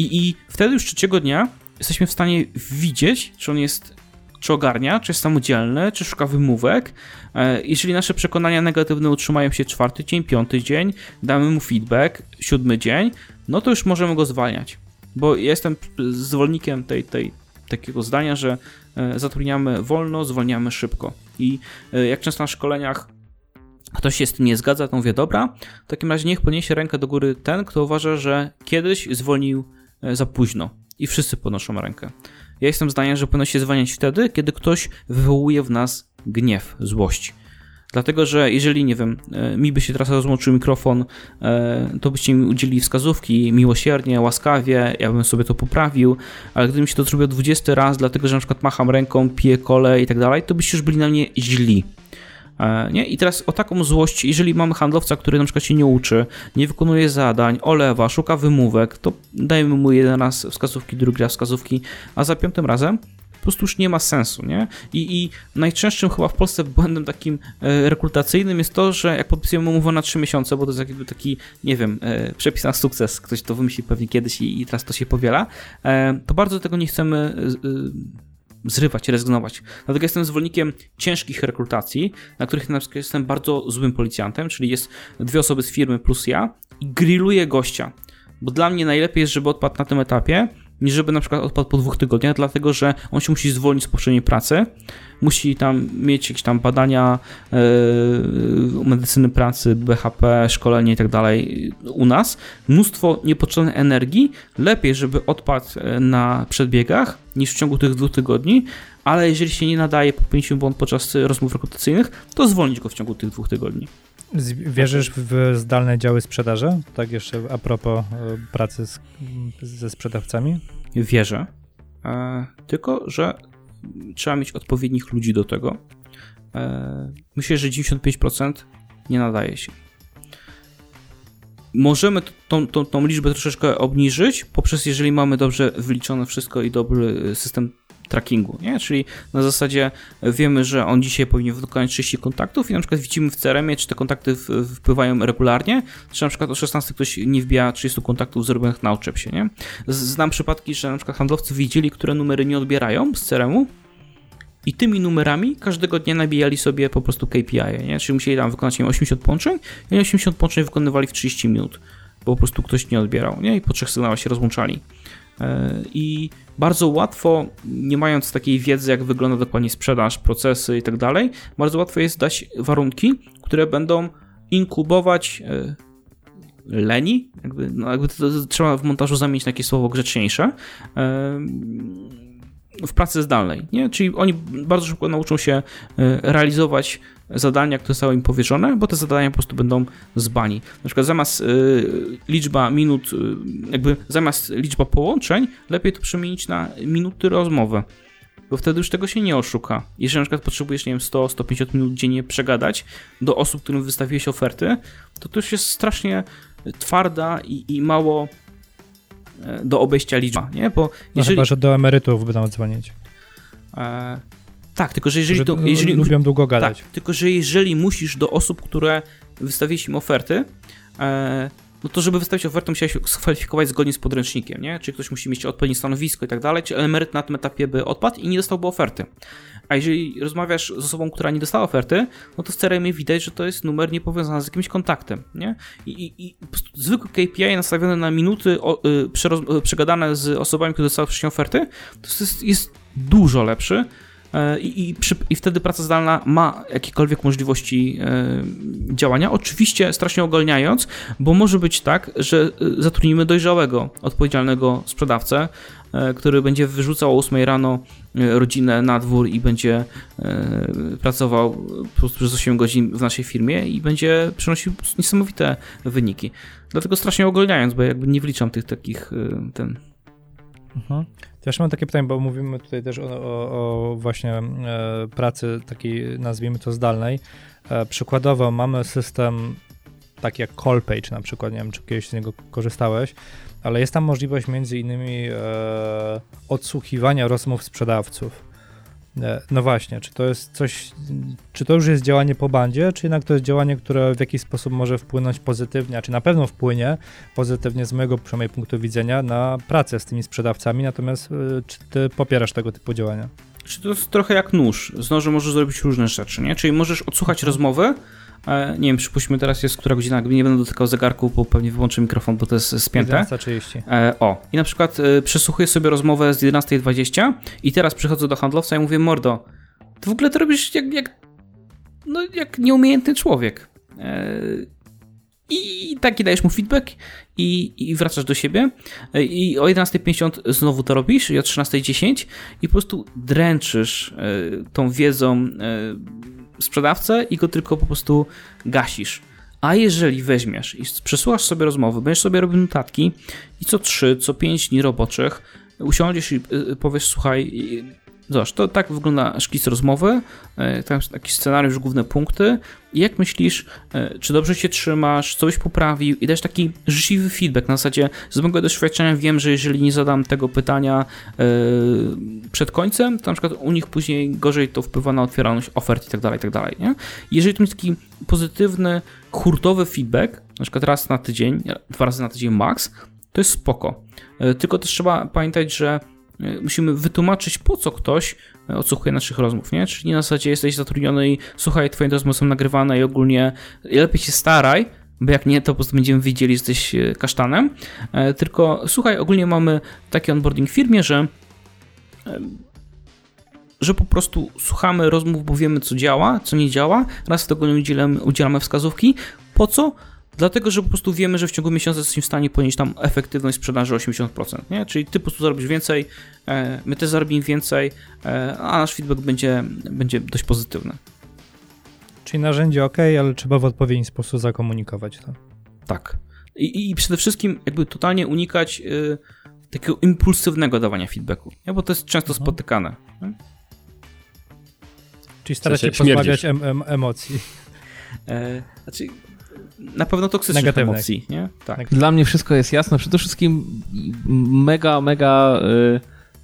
Speaker 5: i, I wtedy już trzeciego dnia jesteśmy w stanie widzieć, czy on jest, czy ogarnia, czy jest samodzielny, czy szuka wymówek. E, jeżeli nasze przekonania negatywne utrzymają się czwarty dzień, piąty dzień, damy mu feedback, siódmy dzień, no to już możemy go zwalniać. Bo ja jestem zwolennikiem tej, tej, takiego zdania, że e, zatrudniamy wolno, zwalniamy szybko. I e, jak często na szkoleniach ktoś się z tym nie zgadza, to mówię, dobra, w takim razie niech podniesie rękę do góry ten, kto uważa, że kiedyś zwolnił za późno i wszyscy podnoszą rękę. Ja jestem zdania, że powinno się zwalniać wtedy, kiedy ktoś wywołuje w nas gniew, złość. Dlatego, że jeżeli, nie wiem, e, mi by się teraz rozłączył mikrofon, e, to byście mi udzielili wskazówki miłosiernie, łaskawie, ja bym sobie to poprawił, ale gdybym się to zrobił 20 raz, dlatego, że na przykład macham ręką, piję kole i tak dalej, to byście już byli na mnie źli. E, nie? I teraz o taką złość, jeżeli mamy handlowca, który na przykład się nie uczy, nie wykonuje zadań, olewa, szuka wymówek, to dajemy mu jeden raz wskazówki, drugi raz wskazówki, a za piątym razem po prostu już nie ma sensu, nie? I, I, najczęstszym chyba w Polsce błędem takim e, rekrutacyjnym jest to, że jak podpisujemy umowę na 3 miesiące, bo to jest jakby taki, nie wiem, e, przepis na sukces, ktoś to wymyśli pewnie kiedyś i, i teraz to się powiela, to bardzo tego nie chcemy zrywać, rezygnować. Dlatego jestem zwolennikiem ciężkich rekrutacji, na których na przykład jestem bardzo złym policjantem, czyli jest dwie osoby z firmy plus ja i grilluję gościa. Bo dla mnie najlepiej jest, żeby odpadł na tym etapie, niż żeby na przykład odpadł po dwóch tygodniach, dlatego że on się musi zwolnić z poprzedniej pracy, musi tam mieć jakieś tam badania yy, medycyny pracy, BHP, szkolenie i tak dalej u nas. Mnóstwo niepotrzebnej energii. Lepiej, żeby odpadł e, na przedbiegach niż w ciągu tych dwóch tygodni, ale jeżeli się nie nadaje, popełnić błąd podczas rozmów rekrutacyjnych, to zwolnić go w ciągu tych dwóch tygodni.
Speaker 3: Wierzysz w zdalne działy sprzedaży? Tak jeszcze a propos e, pracy z, ze sprzedawcami?
Speaker 5: Wierzę. E, tylko, że trzeba mieć odpowiednich ludzi do tego. E, myślę, że 95% nie nadaje się. Możemy tą, tą, tą liczbę troszeczkę obniżyć poprzez, jeżeli mamy dobrze wyliczone wszystko i dobry system trackingu, nie? Czyli na zasadzie wiemy, że on dzisiaj powinien wykonać 30 kontaktów i na przykład widzimy w crm czy te kontakty wpływają regularnie, czy na przykład o 16 ktoś nie wbija 30 kontaktów zrobionych na oczepsie, nie? Znam przypadki, że na przykład handlowcy wiedzieli, które numery nie odbierają z CRM-u i tymi numerami każdego dnia nabijali sobie po prostu KPI, nie? Czyli musieli tam wykonać nie 80 połączeń i 80 połączeń wykonywali w 30 minut, bo po prostu ktoś nie odbierał, nie? I po trzech sygnałach się rozłączali. E, I bardzo łatwo, nie mając takiej wiedzy, jak wygląda dokładnie sprzedaż, procesy i tak dalej, bardzo łatwo jest dać warunki, które będą inkubować e, leni, jakby, no jakby to, to, trzeba w montażu zamienić na jakieś słowo grzeczniejsze, e, w pracy zdalnej, nie? Czyli oni bardzo szybko nauczą się realizować zadania, które zostały im powierzone, bo te zadania po prostu będą z bani. Na przykład zamiast y, liczba minut, y, jakby zamiast liczba połączeń, lepiej to przemienić na minuty rozmowy. Bo wtedy już tego się nie oszuka. Jeżeli na przykład potrzebujesz, nie wiem, 100-150 minut dziennie przegadać do osób, którym wystawiłeś oferty, to to już jest strasznie twarda i, i mało e, do obejścia liczba, nie? Bo
Speaker 3: no jeżeli... No chyba, że do emerytów będą dzwonić.
Speaker 5: E, tak, tylko że jeżeli to. Jeżeli,
Speaker 3: lubią długo gadać.
Speaker 5: Tak, tylko że jeżeli musisz do osób, które wystawiłeś im oferty, e, no to żeby wystawić ofertę musiałeś skwalifikować zgodnie z podręcznikiem, nie? Czy ktoś musi mieć odpowiednie stanowisko i tak dalej, czy emeryt na tym etapie by odpadł i nie dostałby oferty. A jeżeli rozmawiasz z osobą, która nie dostała oferty, no to w CRM widać, że to jest numer niepowiązany z jakimś kontaktem, nie? I, i, i zwykły KPI nastawiony na minuty o, y, przeroz, y, przegadane z osobami, które dostały wcześniej oferty, to jest, jest dużo lepszy I, i, przy, I, wtedy praca zdalna ma jakiekolwiek możliwości e, działania. Oczywiście strasznie ogolniając, bo może być tak, że e, zatrudnimy dojrzałego, odpowiedzialnego sprzedawcę, który będzie wyrzucał o 8 rano rodzinę na dwór i będzie pracował po prostu przez 8 godzin w naszej firmie i będzie przynosił niesamowite wyniki. Dlatego strasznie ogolniając, bo jakby nie wliczam tych takich ten.
Speaker 3: Mhm. Też mam takie pytanie, bo mówimy tutaj też o, o, o właśnie e, pracy takiej, nazwijmy to zdalnej. E, przykładowo mamy system taki jak Callpage na przykład, nie wiem, czy kiedyś z niego korzystałeś, ale jest tam możliwość między innymi e, odsłuchiwania rozmów sprzedawców. E, no właśnie, czy to jest coś, czy to już jest działanie po bandzie, czy jednak to jest działanie, które w jakiś sposób może wpłynąć pozytywnie, a czy na pewno wpłynie pozytywnie z mojego przynajmniej punktu widzenia na pracę z tymi sprzedawcami, natomiast e, czy ty popierasz tego typu działania?
Speaker 5: Czy to jest trochę jak nóż. Z nożem możesz zrobić różne rzeczy, nie? Czyli możesz odsłuchać rozmowy, nie wiem, przypuśćmy teraz jest która godzina, nie będę dotykał zegarku, bo pewnie wyłączę mikrofon, bo to jest spięte.
Speaker 3: 11.30.
Speaker 5: E, o, i na przykład e, przesłuchuję sobie rozmowę z 11.20 i teraz przychodzę do handlowca i mówię, mordo, ty w ogóle to robisz jak, jak no, jak nieumiejętny człowiek. E, i taki dajesz mu feedback i, i wracasz do siebie. I o 11.50 znowu to robisz i o 13.10 i po prostu dręczysz tą wiedzą sprzedawcę i go tylko po prostu gasisz. A jeżeli weźmiesz i przesłuchasz sobie rozmowy, będziesz sobie robił notatki i co 3, co 5 dni roboczych usiądziesz i y, powiesz, słuchaj, Zobacz, to tak wygląda szkic rozmowy, e, tam taki scenariusz, główne punkty. I jak myślisz, e, czy dobrze się trzymasz, co byś poprawił i dać taki życzliwy feedback. Na zasadzie z mojego doświadczenia wiem, że jeżeli nie zadam tego pytania e, przed końcem, to na przykład u nich później gorzej to wpływa na otwieralność ofert i tak dalej, i tak dalej. Nie? Jeżeli to jest taki pozytywny, hurtowy feedback, na przykład raz na tydzień, dwa razy na tydzień max, to jest spoko. Tylko też trzeba pamiętać, że musimy wytłumaczyć, po co ktoś e, odsłuchuje naszych rozmów, nie? Czyli na zasadzie jesteś zatrudniony i słuchaj, twoje rozmowy są nagrywane i ogólnie lepiej się staraj, bo jak nie, to po prostu będziemy widzieli, że jesteś e, kasztanem. Tylko słuchaj, ogólnie mamy taki onboarding w firmie, że że po prostu słuchamy rozmów, bo wiemy, co działa, co nie działa. Raz w tygodniu udzielamy, udzielamy wskazówki. Po co? Dlatego, że po prostu wiemy, że w ciągu miesiąca jesteśmy w stanie ponieść tam efektywność sprzedaży 80%, nie? Czyli ty po prostu zarobisz więcej, e, my też zarobimy więcej, e, a nasz feedback będzie, będzie dość pozytywny.
Speaker 3: Czyli narzędzie ok, ale trzeba w odpowiedni sposób zakomunikować to.
Speaker 5: Tak. I, i przede wszystkim jakby totalnie unikać y, takiego impulsywnego dawania feedbacku, nie? bo to jest często mhm. spotykane. Nie?
Speaker 3: Czyli starać się pozbawiać em, em, emocji.
Speaker 5: E, znaczy, na pewno toksycznych Negatywnych. emocji, nie?
Speaker 4: Tak. Dla mnie wszystko jest jasne. Przede wszystkim mega, mega y,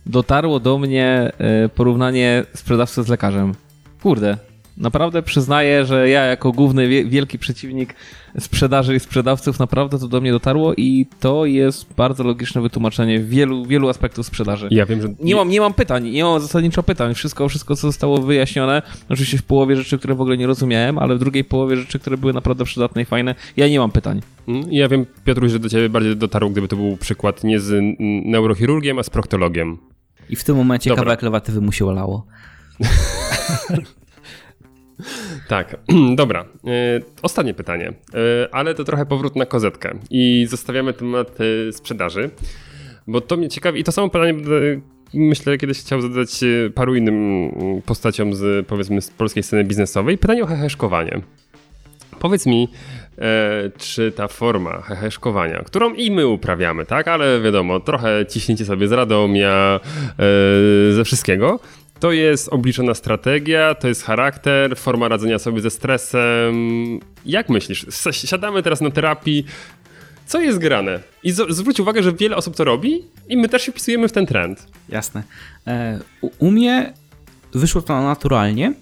Speaker 4: dotarło do mnie y, porównanie sprzedawcy z lekarzem. Kurde, Naprawdę przyznaję, że ja jako główny wielki przeciwnik sprzedaży i sprzedawców naprawdę to do mnie dotarło i to jest bardzo logiczne wytłumaczenie wielu, wielu aspektów sprzedaży.
Speaker 2: Ja wiem, że...
Speaker 4: Nie mam, nie mam pytań, nie mam zasadniczo pytań. Wszystko, wszystko, co zostało wyjaśnione, oczywiście w połowie rzeczy, które w ogóle nie rozumiałem, ale w drugiej połowie rzeczy, które były naprawdę przydatne i fajne, ja nie mam pytań.
Speaker 2: Mm, ja wiem, Piotr, że do ciebie bardziej dotarło, gdyby to był przykład nie z neurochirurgiem, a z proktologiem.
Speaker 5: I w tym momencie Dobra. kawałek lewatywy mu się olało.
Speaker 2: Tak, dobra. E, ostatnie pytanie, e, ale to trochę powrót na kozetkę i zostawiamy temat e, sprzedaży, bo to mnie ciekawi i to samo pytanie myślę, kiedyś chciał zadać paru innym postaciom z powiedzmy z polskiej sceny biznesowej. Pytanie o heheszkowanie. Powiedz mi, e, czy ta forma heheszkowania, którą i my uprawiamy, tak, ale wiadomo, trochę ciśnięcie sobie z Radomia, e, ze wszystkiego, to jest obliczona strategia, to jest charakter, forma radzenia sobie ze stresem. Jak myślisz? Siadamy teraz na terapii. Co jest grane? I zwróć uwagę, że wiele osób to robi i my też się wpisujemy w ten trend.
Speaker 5: Jasne. E, u, mnie wyszło to naturalnie,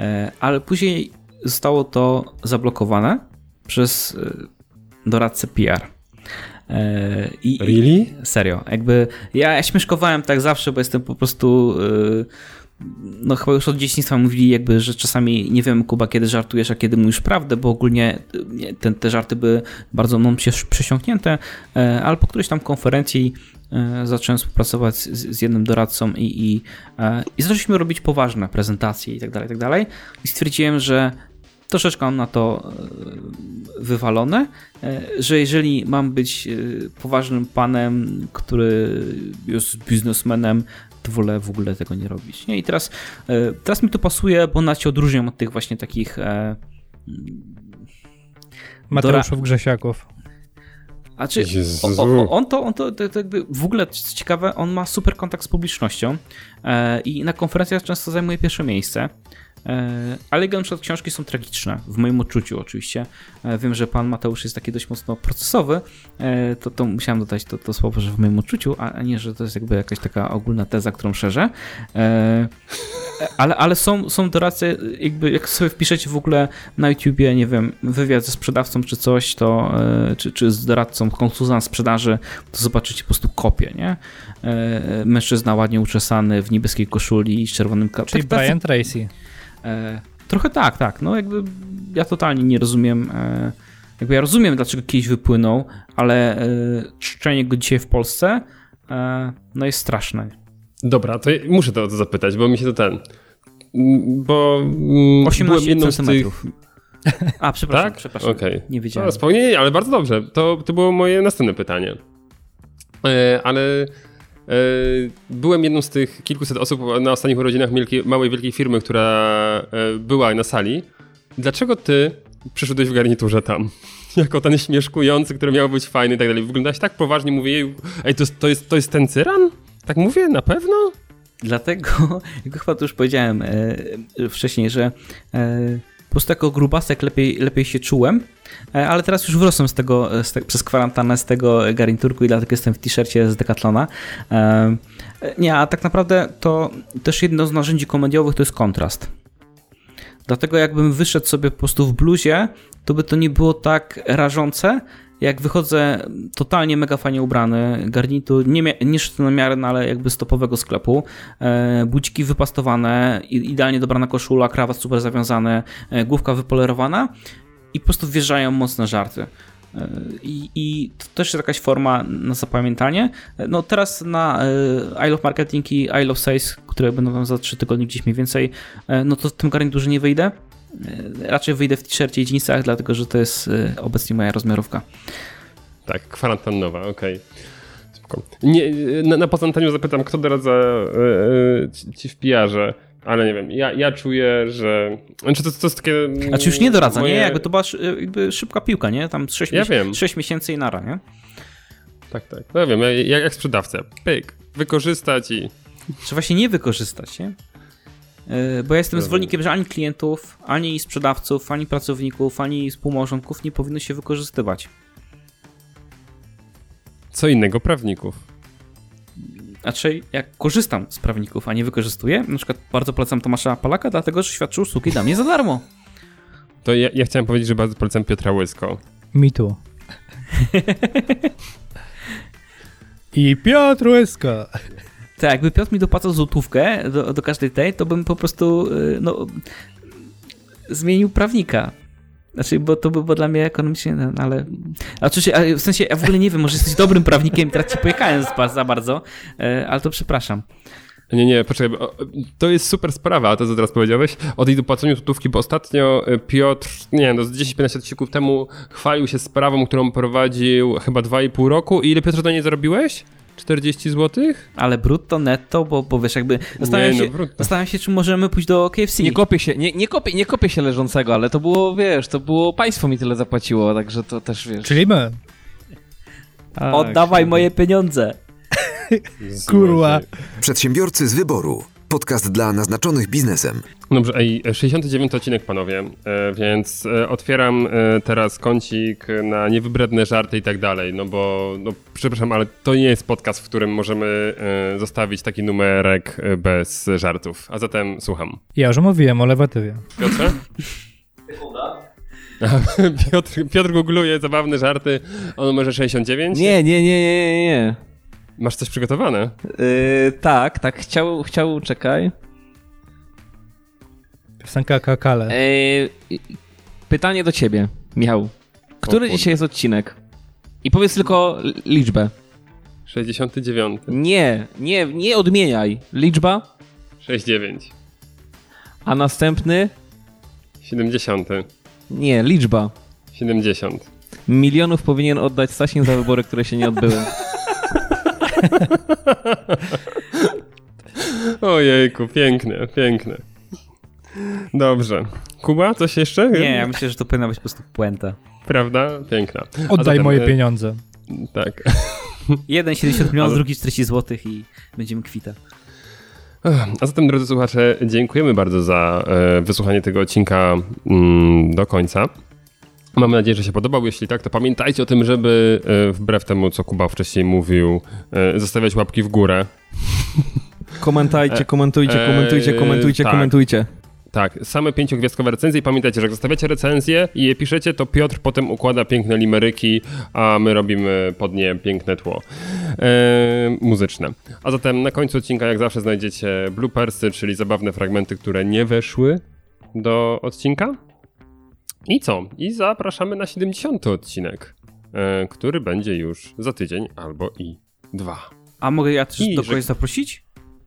Speaker 5: e, ale później zostało to zablokowane przez e, doradcę PR. E, I,
Speaker 2: Really?
Speaker 5: Serio. Jakby ja, ja śmieszkowałem tak zawsze, bo jestem po prostu. Yy, no chyba już od dzieciństwa mówili jakby, że czasami nie wiem Kuba kiedy żartujesz, a kiedy mówisz prawdę, bo ogólnie te, te żarty były bardzo mną przesiąknięte, e, ale po którejś tam konferencji e, zacząłem współpracować z, z jednym doradcą i, i, e, i zaczęliśmy robić poważne prezentacje i tak dalej, i tak dalej. I stwierdziłem, że troszeczkę mam na to wywalone, że jeżeli mam być poważnym panem, który jest biznesmenem, to wolę w ogóle tego nie robić. Nie? I teraz, e, teraz mi to pasuje, bo nas się odróżniam od tych właśnie takich e,
Speaker 3: Mateuszów Grzesiaków.
Speaker 5: A czy o, o, on to, on to, to, to, jakby w ogóle co ciekawe, on ma super kontakt z publicznością e, i na konferencjach często zajmuje pierwsze miejsce. E, ale jego na przykład książki są tragiczne, w moim odczuciu oczywiście. E, wiem, że pan Mateusz jest taki dość mocno procesowy, e, to, to musiałem dodać to, to słowo, że w moim odczuciu, a nie, że to jest jakby jakaś taka ogólna teza, którą szerzę. Ale, ale są, są doradcy, jakby jak sobie wpiszecie w ogóle na YouTubie, nie wiem, wywiad ze sprzedawcą czy coś, to czy, czy z doradcą, konsultant sprzedaży, to zobaczycie po prostu kopię, nie? Mężczyzna ładnie uczesany w niebieskiej koszuli z czerwonym kapem.
Speaker 3: Czyli tak, Brian Tracy.
Speaker 5: E, trochę tak, tak. No jakby ja totalnie nie rozumiem. E, jakby ja rozumiem, dlaczego kiedyś wypłynął, ale e, czczenie go dzisiaj w Polsce no jest straszne.
Speaker 2: Dobra, to muszę to, to zapytać, bo mi się to ten. Bo
Speaker 5: 18 byłem jedną centymetrów. A, przepraszam, tak? przepraszam.
Speaker 2: Okay.
Speaker 5: Nie wiedziałem. No,
Speaker 2: spokojnie, ale bardzo dobrze. To, to było moje następne pytanie. Ale byłem jedną z tych kilkuset osób na ostatnich urodzinach małej, wielkiej firmy, która e, była na sali. Dlaczego ty przyszedłeś w garniturze tam? Jako ten śmieszkujący, który miał być fajny i tak dalej. Wyglądałeś tak poważnie, mówię, ej, to, to, jest, to jest ten cyran? Tak mówię, na pewno?
Speaker 5: Dlatego, jak chyba to już powiedziałem e, wcześniej, że e, po prostu jako grubasek lepiej, lepiej się czułem, e, ale teraz już wyrosłem z tego, e, z te, przez kwarantannę z tego garniturku i dlatego jestem w t-shircie z Decathlona. E, nie, a tak naprawdę to też jedno z narzędzi komediowych to jest kontrast. Dlatego jakbym wyszedł sobie po prostu w bluzie, to by to nie było tak rażące, jak wychodzę totalnie mega fajnie ubrany, garnitur, nie, nie na miarę, no ale jakby stopowego sklepu, e, buciki wypastowane, idealnie dobrana koszula, krawat super zawiązany, e, główka wypolerowana i po prostu wjeżdżają mocne żarty. E, I, I, to też jest jakaś forma na zapamiętanie. E, no teraz na e, I Love Marketing i I Love Sales, które będą za 3 tygodnie gdzieś mniej więcej, no to w tym garniturze nie wyjdę. E, raczej wyjdę w t-shircie i jeansach, dlatego że to jest e, obecnie moja rozmiarówka.
Speaker 2: Tak, kwarantannowa, okej. Okay. Nie, na, na pozantaniu zapytam, kto doradza e, ci w PR-ze, ale nie wiem, ja, ja czuję, że... Znaczy to, to jest takie...
Speaker 5: Znaczy już nie doradza, moje... nie? Jakby to była jakby szybka piłka, nie? Tam 6, ja wiem. 6 miesięcy i nara, nie?
Speaker 2: Tak, tak. No ja wiem, jak, jak sprzedawca. Pyk, wykorzystać i...
Speaker 5: Trzeba właśnie nie wykorzystać, nie? E, bo ja jestem zwolennikiem, że ani klientów, ani sprzedawców, ani pracowników, ani współmałżonków nie powinno się wykorzystywać.
Speaker 2: Co innego prawników.
Speaker 5: Znaczy, jak korzystam z prawników, a nie wykorzystuję, na przykład bardzo polecam Tomasza Palaka, dlatego że świadczy usługi dla mnie za darmo.
Speaker 2: To ja, ja chciałem powiedzieć, że bardzo polecam Piotra Łysko.
Speaker 3: Mi tu. I Piotr Łysko.
Speaker 5: Tak, jakby Piotr mi dopłacał złotówkę do, do każdej tej, to bym po prostu y, no, zmienił prawnika. Znaczy, bo to by było dla mnie ekonomicznie, no, ale... Oczywiście, w sensie, ja w ogóle nie wiem, może jesteś dobrym prawnikiem, teraz ci pojechałem za bardzo, y, ale to przepraszam.
Speaker 2: Nie, nie, poczekaj, to jest super sprawa, to co teraz powiedziałeś, o tej dopłaceniu złotówki, bo ostatnio y, Piotr, nie no, z 10-15 odcinków temu chwalił się sprawą, którą prowadził chyba 2,5 roku i ile Piotr na nie zarobiłeś? 40 zł?
Speaker 5: Ale brutto, netto, bo, bo wiesz, jakby zastanawiam, nie, no, się, zastanawiam się, czy możemy pójść do KFC.
Speaker 4: Nie kopię się, nie, nie, kopię, nie kopię się leżącego, ale to było, wiesz, to było, państwo mi tyle zapłaciło, także to też, wiesz.
Speaker 3: Czyli my.
Speaker 5: Tak, Oddawaj moje pieniądze.
Speaker 3: Kurwa.
Speaker 1: Przedsiębiorcy z wyboru. Podcast dla naznaczonych biznesem.
Speaker 2: Dobrze, ej, 69 odcinek, panowie, e, więc e, otwieram e, teraz kącik na niewybredne żarty i tak dalej, no bo, no, przepraszam, ale to nie jest podcast, w którym możemy zostawić taki numerek bez żartów. A zatem słucham.
Speaker 3: Ja już mówiłem o lewatywie.
Speaker 2: Piotrze? Piotr, Piotr googluje zabawne żarty o numerze 69.
Speaker 4: Nie, nie, nie, nie, nie, nie.
Speaker 2: Masz coś przygotowane?
Speaker 4: Yy, tak, tak, chciał, chciał, czekaj.
Speaker 3: Piosenka Kakale.
Speaker 4: Yy, pytanie do ciebie, Michał. Który
Speaker 2: O
Speaker 4: dzisiaj jest odcinek? I powiedz tylko liczbę.
Speaker 2: 69.
Speaker 4: Nie, nie, nie odmieniaj. Liczba,
Speaker 2: 69.
Speaker 4: a następny?
Speaker 2: 70.
Speaker 4: Nie, liczba.
Speaker 2: 70.
Speaker 4: Milionów powinien oddać Sasin za wybory, które się nie odbyły.
Speaker 2: Ojejku, piękne, piękne. Dobrze. Kuba, coś jeszcze?
Speaker 5: Nie, ja myślę, że to powinna być po prostu puenta.
Speaker 2: Prawda? Piękna.
Speaker 3: Oddaj
Speaker 2: zatem,
Speaker 3: moje
Speaker 2: e,
Speaker 3: pieniądze.
Speaker 2: Tak.
Speaker 5: Jeden 70 milionów,
Speaker 2: Ale-
Speaker 5: drugi 40 zł i będziemy kwita.
Speaker 2: A zatem, drodzy słuchacze, dziękujemy bardzo za e, wysłuchanie tego odcinka mm, do końca. Mamy nadzieję, że się podobał. Jeśli tak, to pamiętajcie o tym, żeby e, wbrew temu, co Kuba wcześniej mówił, e, zostawiać łapki w górę.
Speaker 4: Komentajcie, komentujcie,
Speaker 2: Eee,
Speaker 4: komentujcie, komentujcie,
Speaker 2: tak.
Speaker 4: komentujcie.
Speaker 2: Tak, same pięciogwiazdkowe recenzje i pamiętajcie, że jak zostawiacie recenzje i je piszecie, to Piotr potem układa piękne limeryki, a my robimy pod nie piękne tło e, muzyczne. A zatem na końcu odcinka jak zawsze znajdziecie bloopersy, czyli zabawne fragmenty, które nie weszły do odcinka. I co? I zapraszamy na 70 odcinek, e, który będzie już za tydzień albo i dwa.
Speaker 5: A mogę ja też
Speaker 2: I
Speaker 5: do
Speaker 2: że-
Speaker 5: kogoś zaprosić?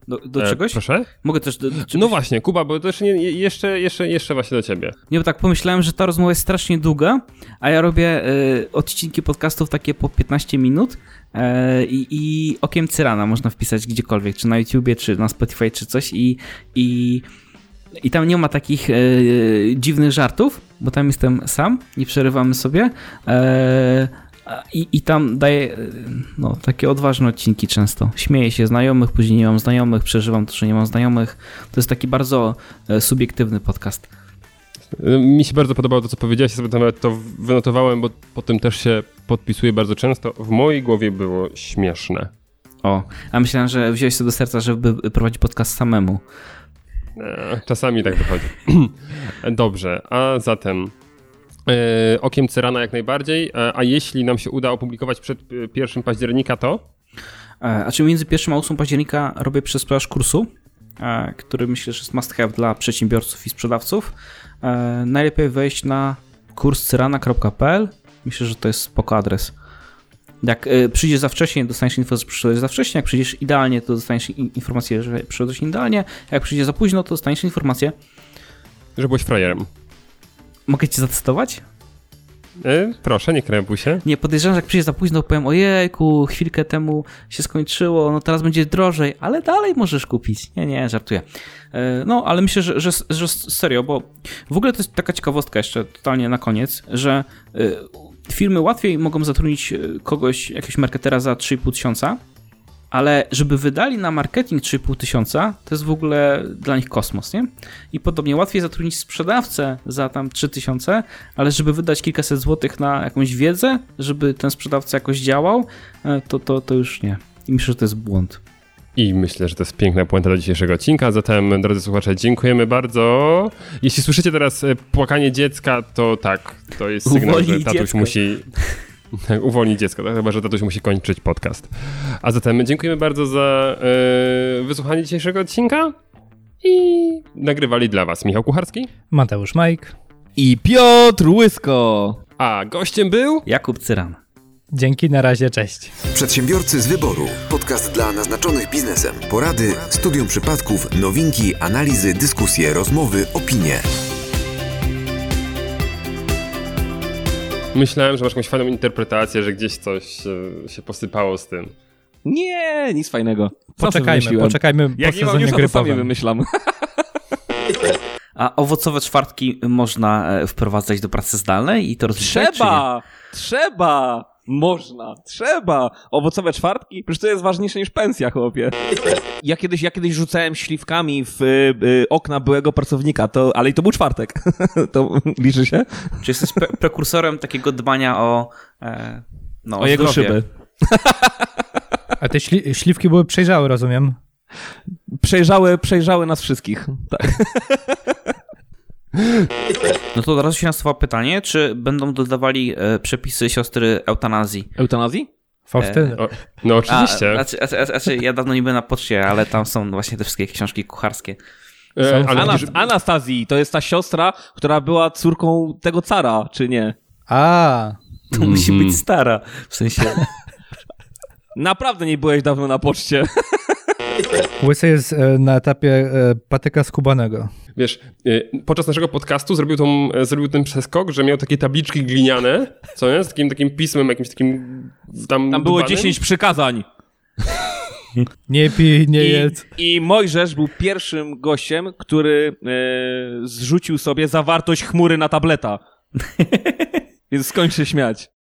Speaker 5: Do, do
Speaker 2: E,
Speaker 5: czegoś?
Speaker 2: Proszę?
Speaker 5: Mogę też do, do?
Speaker 2: No właśnie, Kuba, bo to jeszcze, nie, jeszcze, jeszcze, jeszcze właśnie do ciebie.
Speaker 5: Nie, bo tak pomyślałem, że ta rozmowa jest strasznie długa, a ja robię y, odcinki podcastów takie po 15 minut y, i, i okiem cyrana można wpisać gdziekolwiek, czy na YouTubie, czy na Spotify, czy coś i, i, i tam nie ma takich y, dziwnych żartów, bo tam jestem sam, nie przerywamy sobie e, i, i tam daję y, no, takie odważne odcinki często. Śmieję się znajomych, później nie mam znajomych, przeżywam to, że nie mam znajomych. To jest taki bardzo e, subiektywny podcast.
Speaker 2: Mi się bardzo podobało to, co powiedziałeś, ja sobie nawet to wynotowałem, bo po tym też się podpisuję bardzo często. W mojej głowie było śmieszne.
Speaker 5: O, a myślałem, że wziąłeś sobie do serca, żeby prowadzić podcast samemu.
Speaker 2: E, Czasami tak wychodzi. Dobrze, a zatem e, okiem Cyrana jak najbardziej, e, a jeśli nam się uda opublikować przed e, 1 października, to
Speaker 5: A czy między 1 a 8 października robię przesprzedaż kursu, który myślę, że jest must have dla przedsiębiorców i sprzedawców. Najlepiej wejść na kurscyrana.pl. Myślę, że to jest spoko adres. Jak e, przyjdziesz za wcześnie, dostaniesz info, że przyszedłeś za wcześnie. Jak przyjdziesz idealnie, to dostaniesz in- informację, że przyszedłeś idealnie. Jak przyjdziesz za późno, to dostaniesz informację.
Speaker 2: że byłeś frajerem.
Speaker 5: Mogę cię zatestować?
Speaker 2: E, proszę, nie krępuj się.
Speaker 5: Nie, podejrzewam, że jak przyjdzie za późno, powiem ojejku, chwilkę temu się skończyło, no teraz będzie drożej, ale dalej możesz kupić. Nie, nie, żartuję. E, No, ale myślę, że, że, że serio, bo w ogóle to jest taka ciekawostka jeszcze totalnie na koniec, że firmy łatwiej mogą zatrudnić e, kogoś, jakiegoś marketera za 3,5 tysiąca, ale żeby wydali na marketing 3,5 tysiąca, to jest w ogóle dla nich kosmos, nie? I podobnie łatwiej zatrudnić sprzedawcę za tam 3 tysiące, ale żeby wydać kilkaset złotych na jakąś wiedzę, żeby ten sprzedawca jakoś działał, e, to, to, to już nie. I myślę, że to jest błąd.
Speaker 2: I myślę, że to jest piękna puenta do dzisiejszego odcinka. Zatem, drodzy słuchacze, dziękujemy bardzo. Jeśli słyszycie teraz e, płakanie dziecka, to tak, to jest sygnał, że tatuś
Speaker 5: dziecko.
Speaker 2: musi uwolnić dziecko, tak? chyba że tatuś musi kończyć podcast. A zatem dziękujemy bardzo za e, wysłuchanie dzisiejszego odcinka i nagrywali dla was Michał Kucharski,
Speaker 3: Mateusz Majk.
Speaker 4: I Piotr Łysko!
Speaker 2: a gościem był
Speaker 5: Jakub Cyran.
Speaker 3: Dzięki, na razie, cześć.
Speaker 1: Przedsiębiorcy z wyboru. Podcast dla naznaczonych biznesem. Porady, studium przypadków, nowinki, analizy, dyskusje, rozmowy, opinie.
Speaker 2: Myślałem, że masz jakąś fajną interpretację, że gdzieś coś e, się posypało z tym.
Speaker 4: Nie, nic fajnego. Sam
Speaker 3: Poczekajmy, poczekajmy po
Speaker 4: Jak nie mam newsa, to wymyślam.
Speaker 5: A owocowe czwartki można e, wprowadzać do pracy zdalnej i to rozliczać?
Speaker 4: Trzeba! Trzeba! Można, trzeba! Owocowe czwartki? Przecież to jest ważniejsze niż pensja, chłopie. Ja kiedyś, ja kiedyś rzucałem śliwkami w y, y, okna byłego pracownika, to, ale i to był czwartek. to liczy się?
Speaker 5: Czy, jesteś pre prekursorem takiego dbania o, e, no,
Speaker 4: O jego
Speaker 5: zdrowie?
Speaker 4: szyby.
Speaker 3: A te śli śliwki były przejrzałe, rozumiem?
Speaker 4: Przejrzały, przejrzały nas wszystkich. Tak.
Speaker 5: No to od razu się nasuwa pytanie, czy będą dodawali e, przepisy siostry eutanazji?
Speaker 4: Eutanazji?
Speaker 3: Faustyny.
Speaker 2: O, no oczywiście.
Speaker 5: A, znaczy, znaczy, znaczy, ja dawno nie byłem na poczcie, ale tam są właśnie te wszystkie książki kucharskie.
Speaker 2: E, ale
Speaker 4: Anas
Speaker 2: widzisz,
Speaker 4: Anastazji, to jest ta siostra, która była córką tego cara, czy nie?
Speaker 3: A,
Speaker 5: To musi być stara, w sensie...
Speaker 4: Naprawdę nie byłeś dawno na poczcie.
Speaker 3: Łysy jest e, na etapie e, patyka skubanego.
Speaker 2: wiesz, e, podczas naszego podcastu zrobił, tą, zrobił ten przeskok, że miał takie tabliczki gliniane, co nie? Z takim, takim pismem, jakimś takim tam
Speaker 4: Tam było
Speaker 2: dubanym.
Speaker 4: 10 przykazań.
Speaker 3: Nie pij, nie
Speaker 4: I,
Speaker 3: jedz.
Speaker 4: I Mojżesz był pierwszym gościem, który e, zrzucił sobie zawartość chmury na tableta. Więc skończ się śmiać.